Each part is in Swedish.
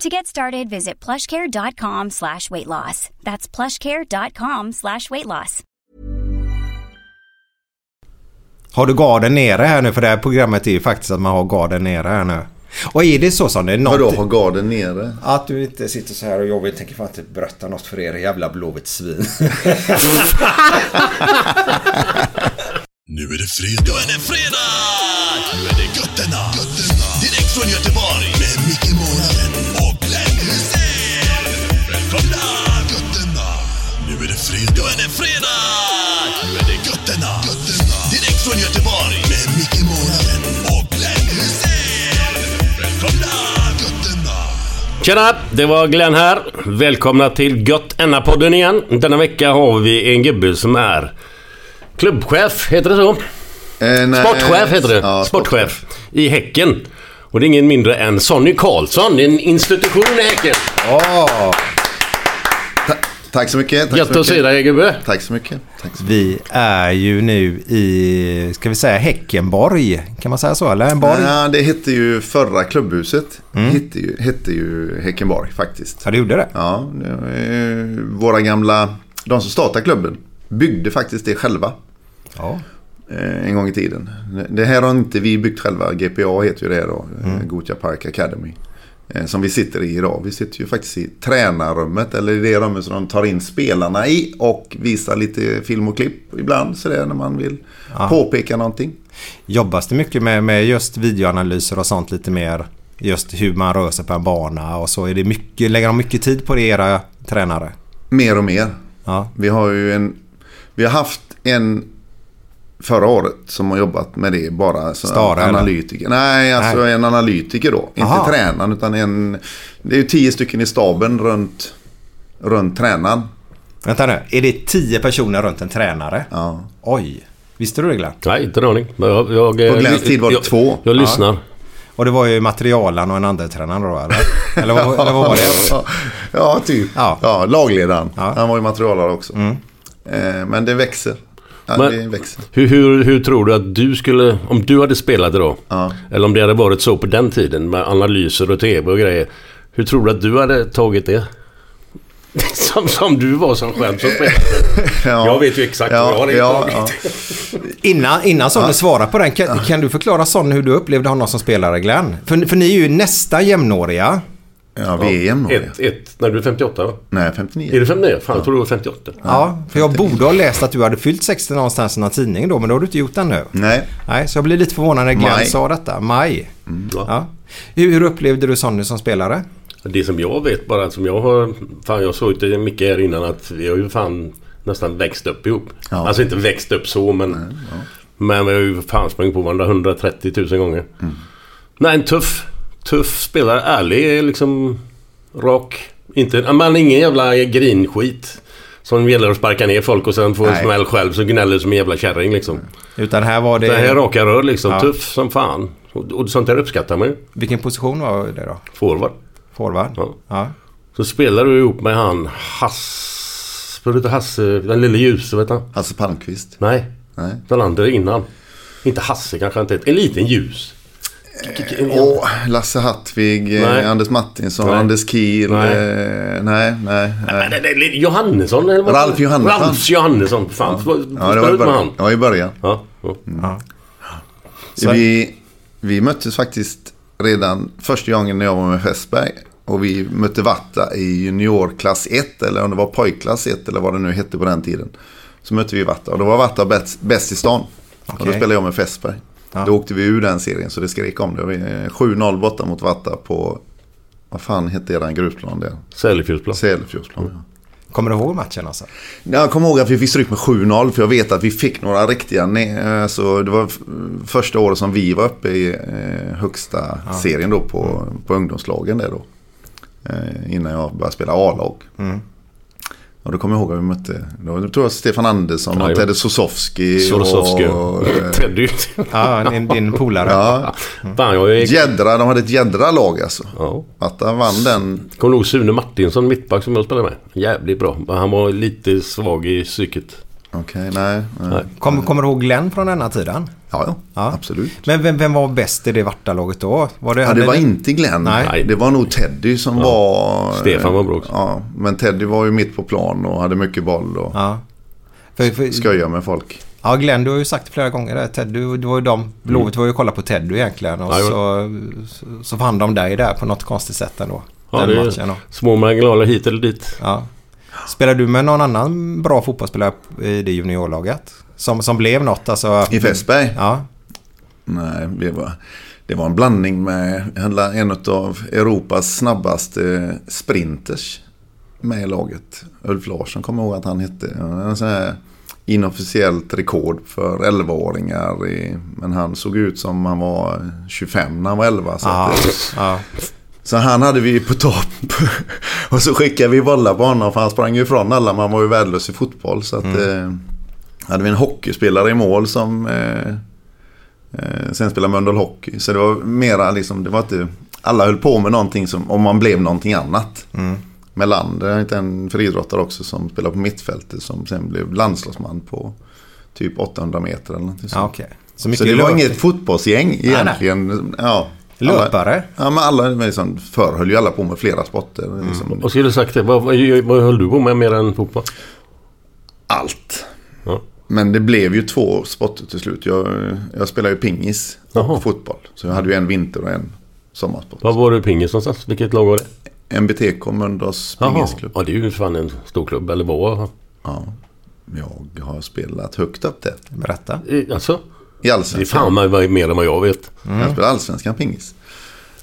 To get started, visit plushcare.com slash weight loss. That's plushcare.com slash weight loss. Har du garden nere här nu? För det här programmet är ju faktiskt att man har garden nere här nu. Och är det så som det är något... Vadå, har garden nere? Att du inte sitter så här och jag vill tänker fan inte berätta något för er jävla Blåvitt svin. Nu är det fredag. Nu är det fredag! Nu är det götterna. götterna. Direkt från Göteborg. Med Micke Månaden fredag. Nu är det fredag! Nu är det götterna. götterna. Direkt från Göteborg. Med Micke Månaden och Glenn Hysén. Välkomna! Götterna. Tjena! Det var Glenn här. Välkomna till Gött podden igen. Denna vecka har vi en gubbe som är klubbchef, heter det så? Eh, nej. Sportchef heter det. Ja, sportchef. I Häcken. Och det är ingen mindre än Sonny Karlsson, en institution i Häcken. Åh, Tack så mycket. Tack Gött så att se dig gubbe. Tack så mycket. Tack så mycket. vi är ju nu i, ska vi säga Häckenborg? Kan man säga så? Eller en borg? Ja, det hette ju förra klubbhuset. Hette, ju, hette ju Häckenborg faktiskt. Ja, det gjorde det. Ja, det ju våra gamla, de som startade klubben, byggde faktiskt det själva. Ja. eh, En gång i tiden. Det här har inte vi byggt själva. GPA heter ju det då. Mm. Gothia Park Academy. Eh, Som vi sitter i idag. Vi sitter ju faktiskt i tränarrummet. Eller i det rummet som de tar in spelarna i. Och visar lite film och klipp ibland. Så det är när man vill påpeka någonting. Jobbas det mycket med, med just videoanalyser och sånt lite mer? Just hur man rör sig på en bana och så. Är det mycket, lägger de mycket tid på det era tränare? Mer och mer. Ja. Vi har ju en... Vi har haft en förra året som har jobbat med det bara. Så Stara, eller? analytiker. Nej, alltså Nej. en analytiker då. Aha. Inte tränaren utan en... Det är ju tio stycken i staben runt, runt tränaren. Vänta nu. Är det tio personer runt en tränare? Ja. Oj. Visste du det Glenn? Nej, inte en aning. Jag, jag, På Glenns tid var det jag, två. Jag lyssnar. Och det var ju materialen och en andra tränare då eller? Eller vad, eller vad var det? Ja, typ. Ja. Ja. lagledaren. Ja. Han var ju materialare också. Eh, men det växer. Ja, Men- det växer. Hur, hur, hur tror du att du skulle, om du hade spelat idag, Ja. eller om det hade varit så på den tiden med analyser och tv och grejer. Hur tror du att du hade tagit det? Som, som du var som själv som spelare. Ja. Jag vet ju exakt vad jag Ja, hade ja, tagit. ja. Innan, innan Sonny svarar på den, kan, kan du förklara Sonny hur du upplevde honom som spelare Glenn? För, för ni är ju nästan jämnåriga. Ja, är jämnåriga. Ett, ett, när du är 58 va? Nej, Är 59. du 59? Fan, jag tror du var 58. Ja, för jag borde ha läst att du hade fyllt 60 någonstans i någon tidning då, men det har du inte gjort ännu. Nej. Nej, så jag blev lite förvånad när Glenn Maj. sa detta. Maj. Ja. Ja. Hur, hur upplevde du Sonny som spelare? Det som jag vet bara, som jag har... Fan, jag såg till Micke här innan att vi har ju fan nästan växt upp ihop. Ja. Alltså inte växt upp så, men... Men vi har ju fan sprungit på varandra 130 000 gånger. Mm. Nej, en tuff, tuff spelare. Ärlig, liksom... Rak. Inte... Man ingen jävla grinskit. Som gäller att sparka ner folk och sen få en smäll själv så gnäller som en jävla kärring liksom. Utan här var det... Det här är raka rör liksom. Ja. Tuff som fan. Och, och sånt där uppskattar man ju. Vilken position var det då? Forward. Forward? Ja. Ja. Så spelar du ihop med han Hass... Står det inte Hasse, den lille ljuse vet han? Hasse Palmqvist. Nej, Nej. Talander innan. Inte Hasse kanske inte. En liten ljus. Åh, Lasse Hattvig, eh, Nej. Anders Martinsson, Nej. Anders Kiel. Nej. Nej, nej, nej. Nej, Johannesson? Eller vad? Ralf Johannesson. Ralf Johannesson. Fan, ja. Ja, det var ut med början. han. Ja, i början. Ja, ja. Ja. Så- Vi, vi möttes faktiskt redan första gången när jag var med Fässberg. Och vi mötte Vatta i juniorklass 1 eller om det var pojkklass 1 eller vad det nu hette på den tiden. Så mötte vi Vatta och då var Vatta bäst, bäst i stan. Och då spelade jag med Fässberg. Ja. Då åkte vi ur den serien så det skrek om det. Vi, eh, 7-0 borta mot Vatta på, vad fan hette eran grusplan där? Sälefjordsplan. Sälefjordsplan. Ja. Kommer du ihåg matchen alltså? Jag kommer ihåg att vi fick stryk med 7-0 för jag vet att vi fick några riktiga... Alltså, det var första året som vi var uppe i eh, högsta serien då på, på ungdomslagen där då. Eh, innan jag började spela A-lag. Och då kommer jag ihåg att vi mötte, då tror jag Stefan Andersson och Ja, Teddy Sosowski. Sorosowski. och, Teddy. Ja, din, din polare. Ja, Fan, jag är... jädra, de hade ett jädra lag alltså. Ja. Vatta vann den. Kommer du ihåg Sune Martinsson, mittback som jag spelade med? Jävligt bra. Han var lite svag i psyket. Okej, nej. nej. Nej. Kom, kommer du ihåg Glenn från denna tiden? Ja, ja, Ja. absolut. Men vem, vem var bäst i det Vartalaget då? Var det, Ja, det var inte Glenn. Nej. Det var nog Teddy som var... Stefan var bra också. Ja, men Teddy var ju mitt på plan och hade mycket boll och Ja. För, för, skoja med folk. ja, Glenn, du har ju sagt det flera gånger. Ted, du, det var ju de, Blåvitt var ju att kolla på Teddy egentligen. Och Ja, jo. så, så, så fann de dig där på något konstigt sätt ändå. Ja, den det matchen då. är små marginaler hit eller dit. Ja. Spelar du med någon annan bra fotbollsspelare i det juniorlaget? Som, som blev något alltså? I Fässberg? Ja. Nej, det var, det var en blandning med en av Europas snabbaste sprinters med i laget. Ulf Larsson kommer ihåg att han hette. En sån här inofficiellt rekord för 11-åringar. I, men han såg ut som han var 25 när han var 11. Så, Ja. att, ja. Så han hade vi på topp. och så skickade vi bollar på honom för han sprang ju ifrån alla. Man var ju värdelös i fotboll. Så att, eh, hade vi en hockeyspelare i mål som eh, eh, sen spelade Mölndal Hockey. Så det var mera liksom, det var inte, alla höll på med någonting som, om man blev någonting annat. Melander är inte en friidrottare också som spelar på mittfältet som sen blev landslagsman på typ 800 meter eller någonting sånt. okej. Så Så mycket det var inget fotbollsgäng egentligen. Ja, alla- löpare. Ja, men alla, liksom, förr höll ju alla på med flera sporter. Liksom, Vad skulle du sagt det? Vad, vad, vad höll du på med mer än fotboll? Allt. Ja. Men det blev ju två sporter till slut. Jag, jag spelar ju pingis och Jaha. fotboll. Så jag hade ju en vinter och en sommarsport. Var var du pingis någonstans? Vilket lag var det? MBTK, Mölndals pingisklubb. Ja, det är ju fan en stor klubb. Eller var? Ja. Jag har spelat högt upp där. Berätta. Eh, Alltså? I Det är allsvenskan. fan mig mer än vad jag vet. Jag spelade allsvenskan pingis.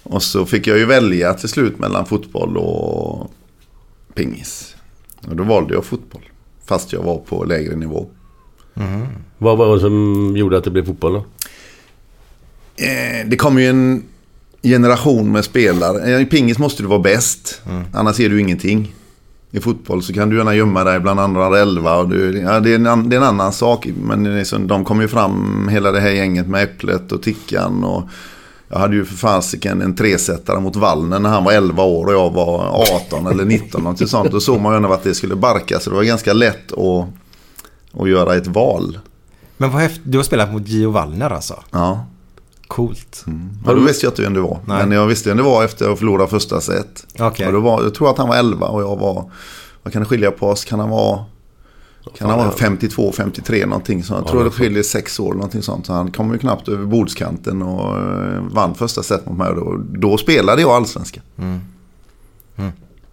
Och så fick jag ju välja till slut mellan fotboll och pingis. Och då valde jag fotboll. Fast jag var på lägre nivå. Vad var det som gjorde att det blev fotboll då? Eh, det kommer ju en generation med spelare. I pingis måste du vara bäst. Annars är du ingenting. I fotboll så kan du gärna gömma dig bland andra elva. Och du, ja, det, är en, det är en annan sak. Men så, de kom ju fram, hela det här gänget med Äpplet och Tickan. Och jag hade ju för fasiken en tresättare mot Wallner när han var 11 år och jag var 18 eller 19. Något sånt. Då såg man ju ändå att det skulle barka. Så det var ganska lätt att, att göra ett val. Men vad häftigt. Du har spelat mot Gio Wallner alltså? Ja. Coolt. Ja, då visste jag inte vem det var. Nej. Men jag visste vem det var efter att förlora första set. Okej. Och då var, jag tror att han var 11 och jag var... Vad kan det skilja på oss? Kan han vara... Kan han vara 52, 53 någonting sånt. Jag tror det det skiljer sex år någonting sånt. Så han kom ju knappt över bordskanten och eh, vann första set mot mig. Och då, då spelade jag allsvenska. Mm.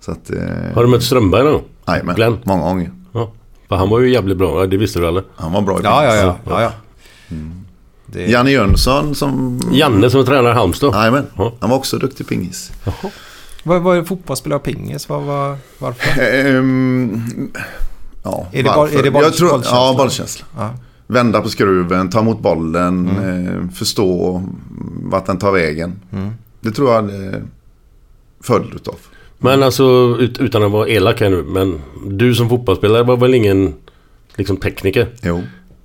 Så att... Eh, Har du mött Strömberg då? jajamän, Glenn? många gånger. Ja. Han var ju jävligt bra. Det visste du eller? Han var bra i Ja, ja, ja. ja, ja. Det, Janne Jönsson som... Janne som tränar i Halmstad. Jajamän, Ja. han var också duktig pingis. vad, vad är fotbollsspelare och pingis? Vad, vad, varför? Ehm, ja, Är det varför? är det boll- Jag tror, bollkänsla? Ja, bollkänsla. Ja. Vända på skruven, ta emot bollen, Mm. eh, förstå vart den tar vägen. Det tror jag det följd utav. Men alltså ut, utan att vara elak här nu. Men du som fotbollsspelare var väl ingen liksom tekniker? Jo.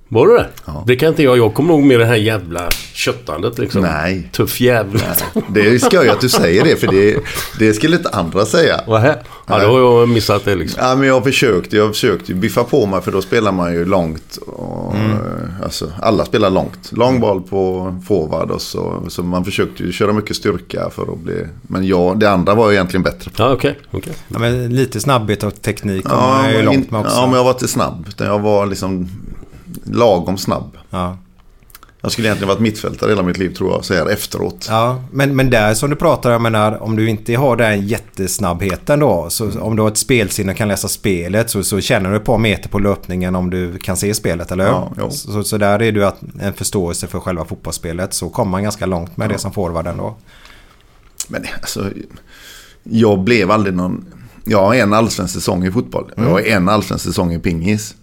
Var det det? Ja. Det kan inte jag. Jag kommer nog med det här jävla köttandet liksom. Nej. Tuff jävla. Det är skoj att du säger det för det, det skulle inte andra säga. Vad här? Ja, då har jag missat det liksom. Ja, men jag försökte, jag försökte ju biffa på mig för då spelar man ju långt. Och, Mm. alltså, alla spelar långt. Lång boll på forward och så. Så man försökte ju köra mycket styrka för att bli... Men jag, det andra var ju egentligen bättre. Ja, okej. okej. Ja, men lite snabbhet och teknik Ja, man ju men långt med också. ja, men jag var inte snabb. Utan jag var liksom lagom snabb. Ja. Jag skulle egentligen varit mittfältare hela mitt liv tror jag, så här efteråt. Ja, men, men där som du pratar, jag menar om du inte har den jättesnabbheten då. Så om du har ett spelsinne och kan läsa spelet så, så känner du ett par meter på löpningen om du kan se spelet, eller hur? Ja, så, så där är du att en förståelse för själva fotbollsspelet. Så kommer man ganska långt med det som forward ändå. Men alltså, jag blev aldrig någon... Jag har en allsvensk säsong i fotboll. Jag har en allsvensk säsong i pingis.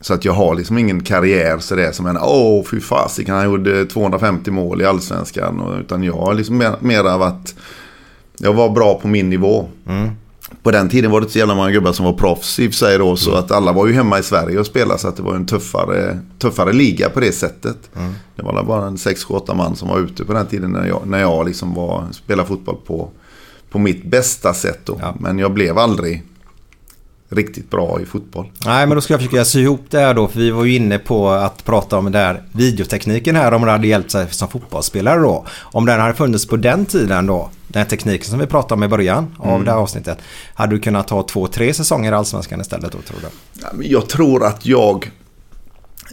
Så att jag har liksom ingen karriär sådär som en, åh fy fasiken han gjorde 250 mål i allsvenskan. Utan jag har liksom mer, mer av att jag var bra på min nivå. På den tiden var det inte så jävla många gubbar som var proffs i sig då. Så att alla var ju hemma i Sverige och spelade. Så att det var en tuffare, tuffare liga på det sättet. Det var bara en 6-8 man som var ute på den tiden när jag, när jag liksom var, spelade fotboll på, på mitt bästa sätt då. Ja. Men jag blev aldrig riktigt bra i fotboll. Nej, men då ska jag försöka sy ihop det här då. För vi var ju inne på att prata om den där videotekniken här. Om det hade hjälpt sig som fotbollsspelare då. Om den hade funnits på den tiden då. Den tekniken som vi pratade om i början av det här avsnittet. Hade du kunnat ta två, tre säsonger i Allsvenskan istället då tror du? Jag tror att jag...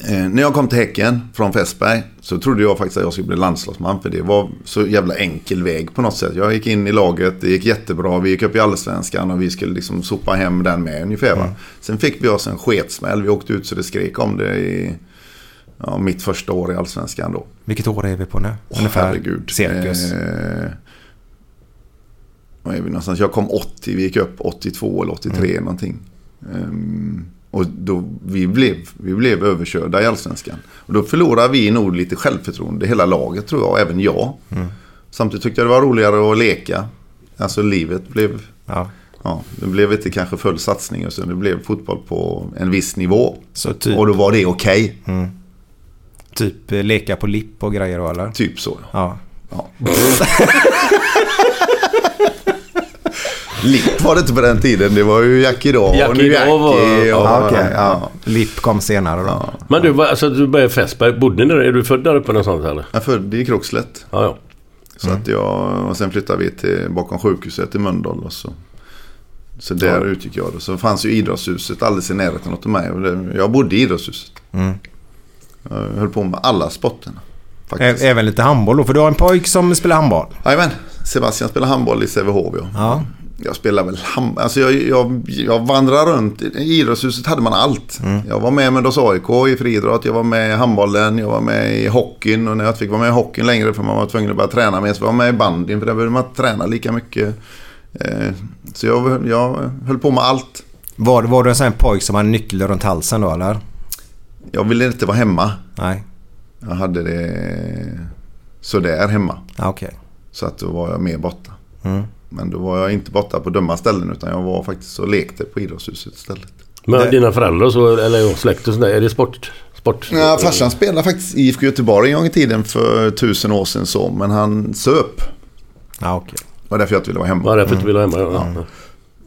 Eh, när jag kom till Häcken från Fässberg så trodde jag faktiskt att jag skulle bli landslagsman. För det var så jävla enkel väg på något sätt. Jag gick in i laget, det gick jättebra. Vi gick upp i Allsvenskan och vi skulle liksom sopa hem den med ungefär. Va? Sen fick vi oss en sketsmäll. Vi åkte ut så det skrek om det i ja, mitt första år i Allsvenskan då. Vilket år är vi på nu? Ungefär Herregud. cirkus. Eh, vad är vi någonstans? Jag kom 80, vi gick upp 82 eller 83 någonting. Ehm, och då, vi, blev, vi blev överkörda i allsvenskan. Och då förlorade vi nog lite självförtroende, hela laget tror jag, även jag. Samtidigt tyckte jag det var roligare att leka. Alltså livet blev, Ja. ja, det blev inte kanske full satsning så det blev fotboll på en viss nivå. Typ, Och då var det okej, typ eh, leka på lipp och grejer då eller? typ så. Ja. Ja. Lipp var det inte på den tiden. Det var ju Jackie då. Jackie och nu Daw var- Jackie och- Ja, okej. ja. ja. Lipp kom senare då. Men du, var- alltså, du började i Fässberg. Bodde ni där? Är du född där uppe någonstans eller? Jag födde i Kråkslätt. Ja, ja. Så att jag, och sen flyttade vi till bakom sjukhuset i Mölndal. Och så, så där utgick jag. Då. Så fanns ju idrottshuset alldeles i närheten av mig. Jag bodde i idrottshuset. Mm. Jag höll på med alla sporterna. Faktiskt. Även lite handboll då, för du har en pojk som spelar handboll. Jajamän, Sebastian spelar handboll i Sävehof. Ja. Ja. Jag spelar väl ham- alltså jag, jag, jag vandrar runt. I idrottshuset hade man allt. Jag var med med Mölndals AIK i friidrott. Jag var med i handbollen. Jag var med i hockeyn. Och när jag fick vara med i hockeyn längre för man var tvungen att börja träna mer. Så var jag med i bandyn för där behövde man träna lika mycket. Eh, så jag, jag höll på med allt. Var, var du en sån här pojk som hade nyckel runt halsen då eller? Jag ville inte vara hemma. Nej. Jag hade det sådär hemma. Ja, okej. Så att då var jag mer borta. Mm. Men då var jag inte borta på dumma ställen utan jag var faktiskt och lekte på idrottshuset istället. Men Det- dina föräldrar så, eller släkt och sådär. Är det sport? sport Ja, farsan spelade faktiskt i IFK Göteborg en gång i tiden för tusen år sedan så. Men han söp. Ja, okej. Det var därför jag inte ville vara hemma. Var det för att du ville vara hemma? Ja.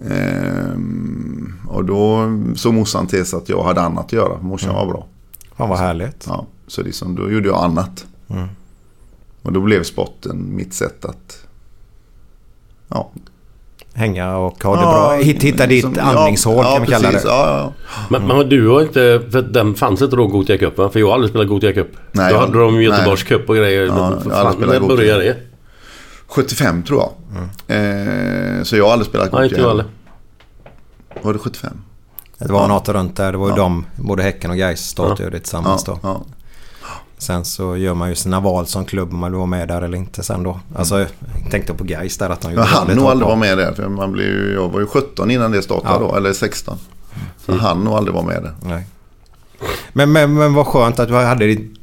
Ja. Ehm, och då såg morsan till så att jag hade annat att göra. Morsan var bra. Fan vad härligt. Ja, så liksom, då gjorde jag annat. Och då blev sporten mitt sätt att... Ja, Hänga och ha det bra. Hitta, hitta ditt som- andningshål ja, kan vi kalla det. Ja, ja, Men, men du har inte... För den fanns inte då Gothia Cup va? För jag har aldrig spelat Gothia Cup. Nej, då jag- hade de Göteborgs nej. Cup och grejer. Ja, jag har aldrig spelat Gothia. det? 75 tror jag. Ehm, så jag har aldrig spelat Nej, inte jag heller. Var det 75? Det var något runt där. Det var ju Ja. de, både Häcken och Gais startade ju det tillsammans Ja, då. Sen så gör man ju sina val som klubb om man vill vara med där eller inte sen då. Alltså jag tänkte på Gais där att de gjorde väldigt nog aldrig vara med där. För man blev ju, jag var ju 17 innan det startade Ja. då. Eller 16. Så jag hann nog aldrig vara med där. Nej. Men, men, men vad skönt att du hade din,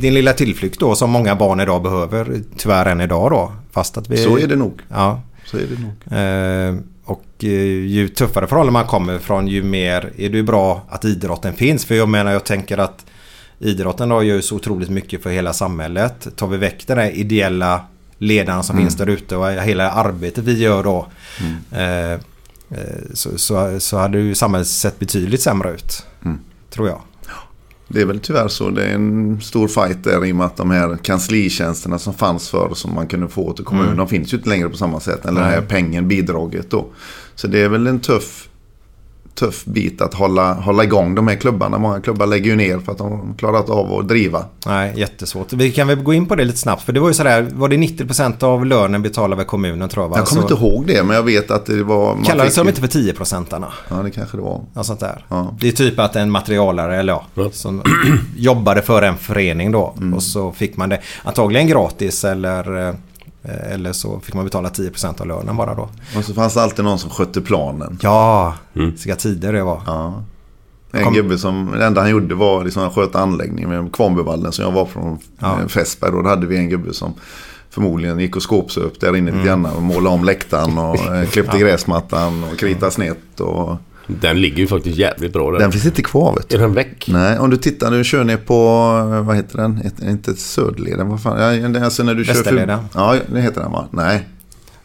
din lilla tillflykt då som många barn idag behöver. Tyvärr än idag då. Fast att vi... Så är det nog. Ja. Så är det nog. Eh, och eh, ju tuffare förhållanden man kommer ifrån ju mer är det bra att idrotten finns. För jag menar jag tänker att idrotten då gör ju så otroligt mycket för hela samhället. Tar vi väck den där ideella ledaren som finns där ute och hela arbetet vi gör då. Eh, eh, så, så, så hade ju samhället sett betydligt sämre ut. Tror jag. Det är väl tyvärr så. Det är en stor fight där i och med att de här kanslitjänsterna som fanns förr som man kunde få till kommunen. De finns ju inte längre på samma sätt. Eller det här pengen, bidraget då. Så det är väl en tuff, tuff bit att hålla, hålla igång de här klubbarna. Många klubbar lägger ju ner för att de klarat av att driva. Nej, jättesvårt. Vi kan väl gå in på det lite snabbt. För det var ju sådär, var det 90% av lönen betalar väl kommunen tror jag va? Jag kommer Så inte ihåg det men jag vet att det var... Kallades fick de inte för 10 procentarna? Ja det kanske det var. Något sånt där. Ja. Det är typ att en materialare eller ja, Ja. som jobbade för en förening då. Mm. Och så fick man det antagligen gratis eller, eh, eller så fick man betala 10% av lönen bara då. Och så fanns det alltid någon som skötte planen. Ja, vilka tider det var. Ja. En Kom- gubbe som, det enda han gjorde var liksom att sköta anläggningen med Kvarnbyvallen som jag var från Ja. ja. Fässberg. Då hade vi en gubbe som förmodligen gick och skåpsade upp där inne lite grann och målade om läktaren och eh, klippte gräsmattan och kritade snett. Och... Den ligger ju faktiskt jävligt bra där. Den finns inte kvar vet Är du. den väck? Nej, om du tittar, du kör ner på, eh, vad heter den? Inte Söderleden, vad fan? Ja, det är alltså när du kör förbi, Västerleden. Ja, det heter den va? Nej.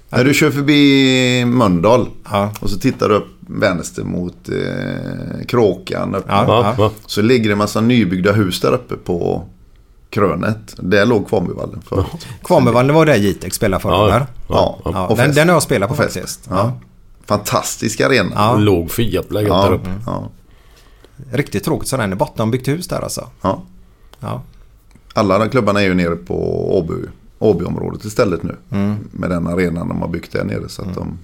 När du kör förbi Mölndal Ja. och så tittar du upp vänster mot eh, Kråkan. Upp, Ja, Ja. Så ligger det en massa nybyggda hus där uppe på krönet. Där låg Kvarnbyvallen förut. Kvarnbyvallen var där Jitex spelade förra Ja? Ja, Ja, och den, fest. den har jag spelat på faktiskt. Ja. Fantastisk arena. Ja. Låg för jävla gött Ja, där uppe. ja, Riktigt tråkigt så den är borta. De har byggt hus där alltså. ja. Ja. Alla de klubbarna är ju nere på Åby, Åbyområdet istället nu. Med den arenan de har byggt där nere. Så att de,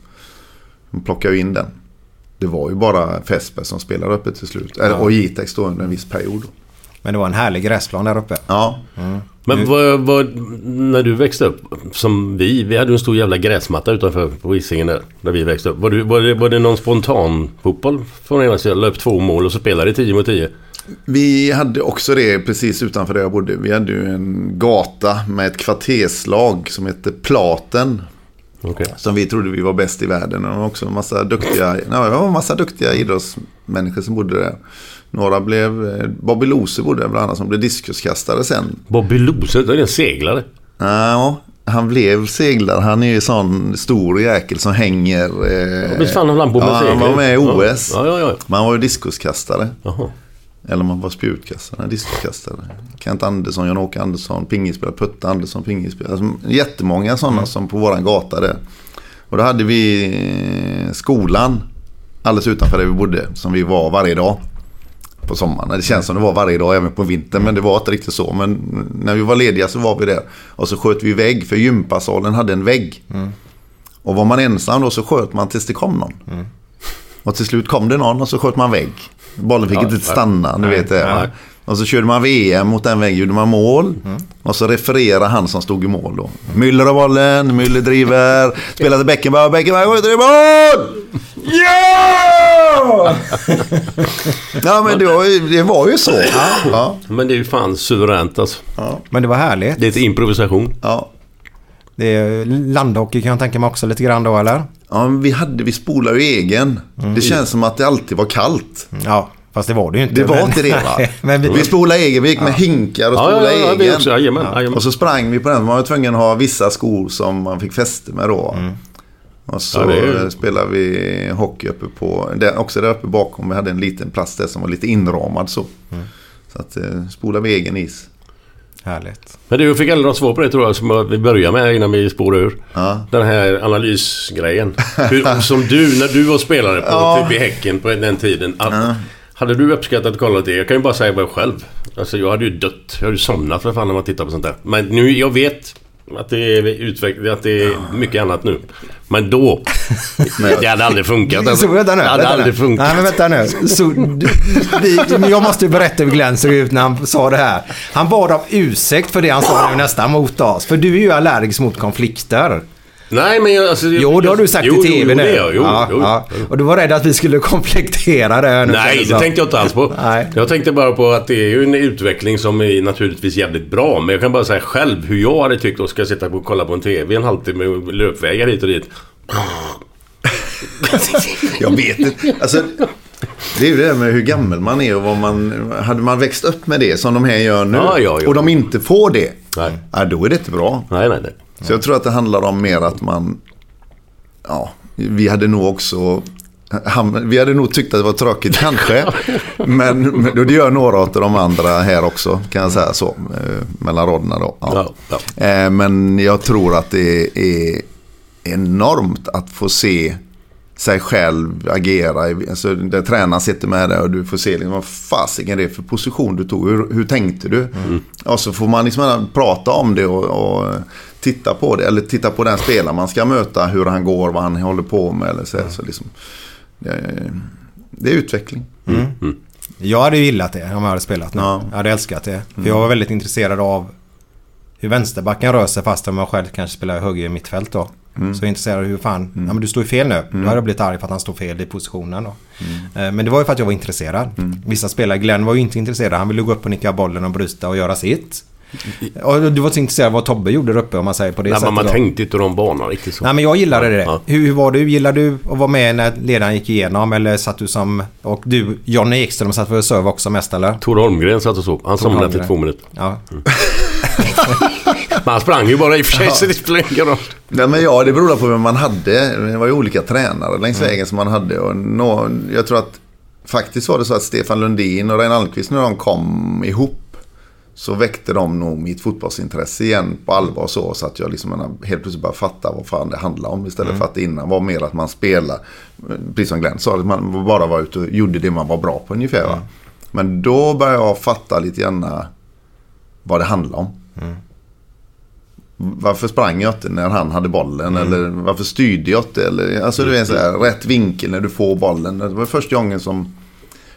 de plockar ju in den. Det var ju bara Fässberg som spelade uppe till slut. Eller, Och Jitex då under en viss period. Men det var en härlig gräsplan där uppe. Ja, Men vad, vad, när du växte upp, som vi, vi hade en stor jävla gräsmatta utanför på Hisingen där, där vi växte upp. Var, du, var, det, var det någon spontan fotboll från ena sidan? Upp två mål och så spelade det 10 mot 10? vi hade också det precis utanför där jag bodde. Vi hade ju en gata med ett kvarterslag som hette Platen. Okej. Som vi trodde vi var bäst i världen. Och det var också en massa duktiga, nej, det var en massa duktiga idrottsmänniskor som bodde där. Några blev, eh, Bobby Lose bodde där bland annat som blev diskuskastare sen. Bobby Lose, det är en seglare. Ja, han blev seglare. Han är ju sån stor jäkel som hänger. Eh, Visst fan han på med ja, han var med i OS. Ja, ja, ja. Men han var ju diskuskastare. Jaha. Eller man var spjutkastare, diskuskastare. Kent Andersson, Jan-Åke Andersson, pingisspelare, Putte Andersson, pingisspelare. Alltså, jättemånga sådana som på våran gata där. Och då hade vi eh, skolan alldeles utanför där vi bodde. Som vi var varje dag. På sommaren. Det känns som det var varje dag även på vintern. Men det var inte riktigt så. Men när vi var lediga så var vi där. Och så sköt vi vägg. För gympasalen hade en vägg. Och var man ensam då så sköt man tills det kom någon. Och till slut kom det någon och så sköt man vägg. Bollen fick Ja, inte stanna, ni vet det. nej. Och så körde man VM mot den väggen, gjorde man mål. Och så refererade han som stod i mål då. Müller har bollen, Müller driver, spelar till Beckenbauer, Beckenbauer skjuter i mål! Ja! ja men det var ju, det var ju så. Ja, Men det är ju fan suveränt alltså. Men det var härligt. Det är ett improvisation. ja. Det är landhockey kan jag tänka mig också lite grann då eller? ja men vi, hade, vi spolade ju egen. Det känns som att det alltid var kallt. Ja, fast det var det ju inte. Det var men- inte det va? Men vi, Vi spolade egen, vi gick med hinkar och Ja, ja, spolade ja, vi egen. också. Jajamän, jajamän. Och så sprang vi på den. Man var tvungen att ha vissa skor som man fick fäste med då. Och så Ja, ju- spelade vi hockey uppe på, där, också där uppe bakom. Vi hade en liten plats där som var lite inramad så. Så att eh, spolade vi egen is. Härligt. Men du fick aldrig något svar på det tror jag som vi börjar med innan vi spårar ur. Ja. Den här analysgrejen. Hur, som du, när du var spelare på Ja. typ i Häcken på den tiden. Att, Hade du uppskattat att kolla det? Jag kan ju bara säga mig själv. Alltså jag hade ju dött. Jag hade ju somnat för fan när man tittar på sånt där. Men nu, jag vet att det är utveckling, att det är mycket annat nu. Men då, det hade aldrig funkat. Alltså. Så vänta nu. Det hade vänta aldrig nu. funkat. Nej men vänta nu. Så, du, vi, jag måste ju berätta hur Glenn såg ut när han sa det här. Han bad om ursäkt för det han sa nu nästan mot oss. För du är ju allergisk mot konflikter. Nej men jag, alltså, Jo, det har du sagt jo, i TV jo, nu. jag. Jo, ja, jo. ja. Och du var rädd att vi skulle komplektera det här nu. Nej, det tänkte jag inte alls på. Nej. Jag tänkte bara på att det är ju en utveckling som är naturligtvis jävligt bra. Men jag kan bara säga själv hur jag hade tyckt att ska sitta och kolla på en TV en halvtimme med löpvägar hit och dit. Jag vet inte. Alltså, Det är ju det där med hur gammal man är och vad man... Hade man växt upp med det som de här gör nu Ja, ja, ja. och de inte får det. Nej. Ja, då är det inte bra. Nej, nej, nej. Så jag tror att det handlar om mer att man... Ja, vi hade nog också... Han, vi hade nog tyckt att det var tråkigt kanske. men, men det gör några av de andra här också, kan jag säga så. eh, Mellan raderna då. Ja. Ja, ja. Eh, Men jag tror att det är enormt att få se sig själv agera. Alltså, där tränaren sitter med där och du får se liksom, vad fasiken det är för position du tog. Hur, hur tänkte du? Och så får man liksom prata om det och, och titta på det. Eller titta på den spelare man ska möta. Hur han går, vad han håller på med. Eller så, så liksom, det, det är utveckling. Jag hade ju gillat det om jag hade spelat nu. Ja. Jag hade älskat det. För jag var väldigt intresserad av hur vänsterbacken rör sig fast om jag själv kanske spelar höger i mittfält då. Så jag är intresserad av hur fan, ja men du står ju fel nu. Då hade jag blivit arg för att han står fel i positionen då. Eh, Men det var ju för att jag var intresserad. Vissa spelare, Glenn var ju inte intresserad. Han ville gå upp och nicka bollen och bryta och göra sitt. Och du var så intresserad av vad Tobbe gjorde där uppe om man säger på det Nej, sättet men man då. tänkte inte de banorna riktigt så. Nej men jag gillade det. Ja. Hur, hur var du? Gillade du att vara med när ledaren gick igenom? Eller satt du som... Och du, Johnny Ekström satt för serve också mest eller? Tor Holmgren satt och så. Han somnade efter två minuter. Ja. Men han sprang ju bara i och för sig så det spelar ingen roll. Nej, men ja, det beror på vem man hade. Det var ju olika tränare längs vägen som man hade. Och nå, jag tror att faktiskt var det så att Stefan Lundin och Reine Almqvist när de kom ihop så väckte de nog mitt fotbollsintresse igen på allvar så. Så att jag liksom menar, helt plötsligt började fatta vad fan det handlar om. Istället för att det innan var mer att man spelar, precis som Glenn sa, att man bara var ute och gjorde det man var bra på ungefär. Va? Men då började jag fatta lite grann vad det handlar om. Varför sprang jag inte när han hade bollen? Eller varför styrde jag inte? Eller, alltså du är så här, rätt vinkel när du får bollen. Det var första gången som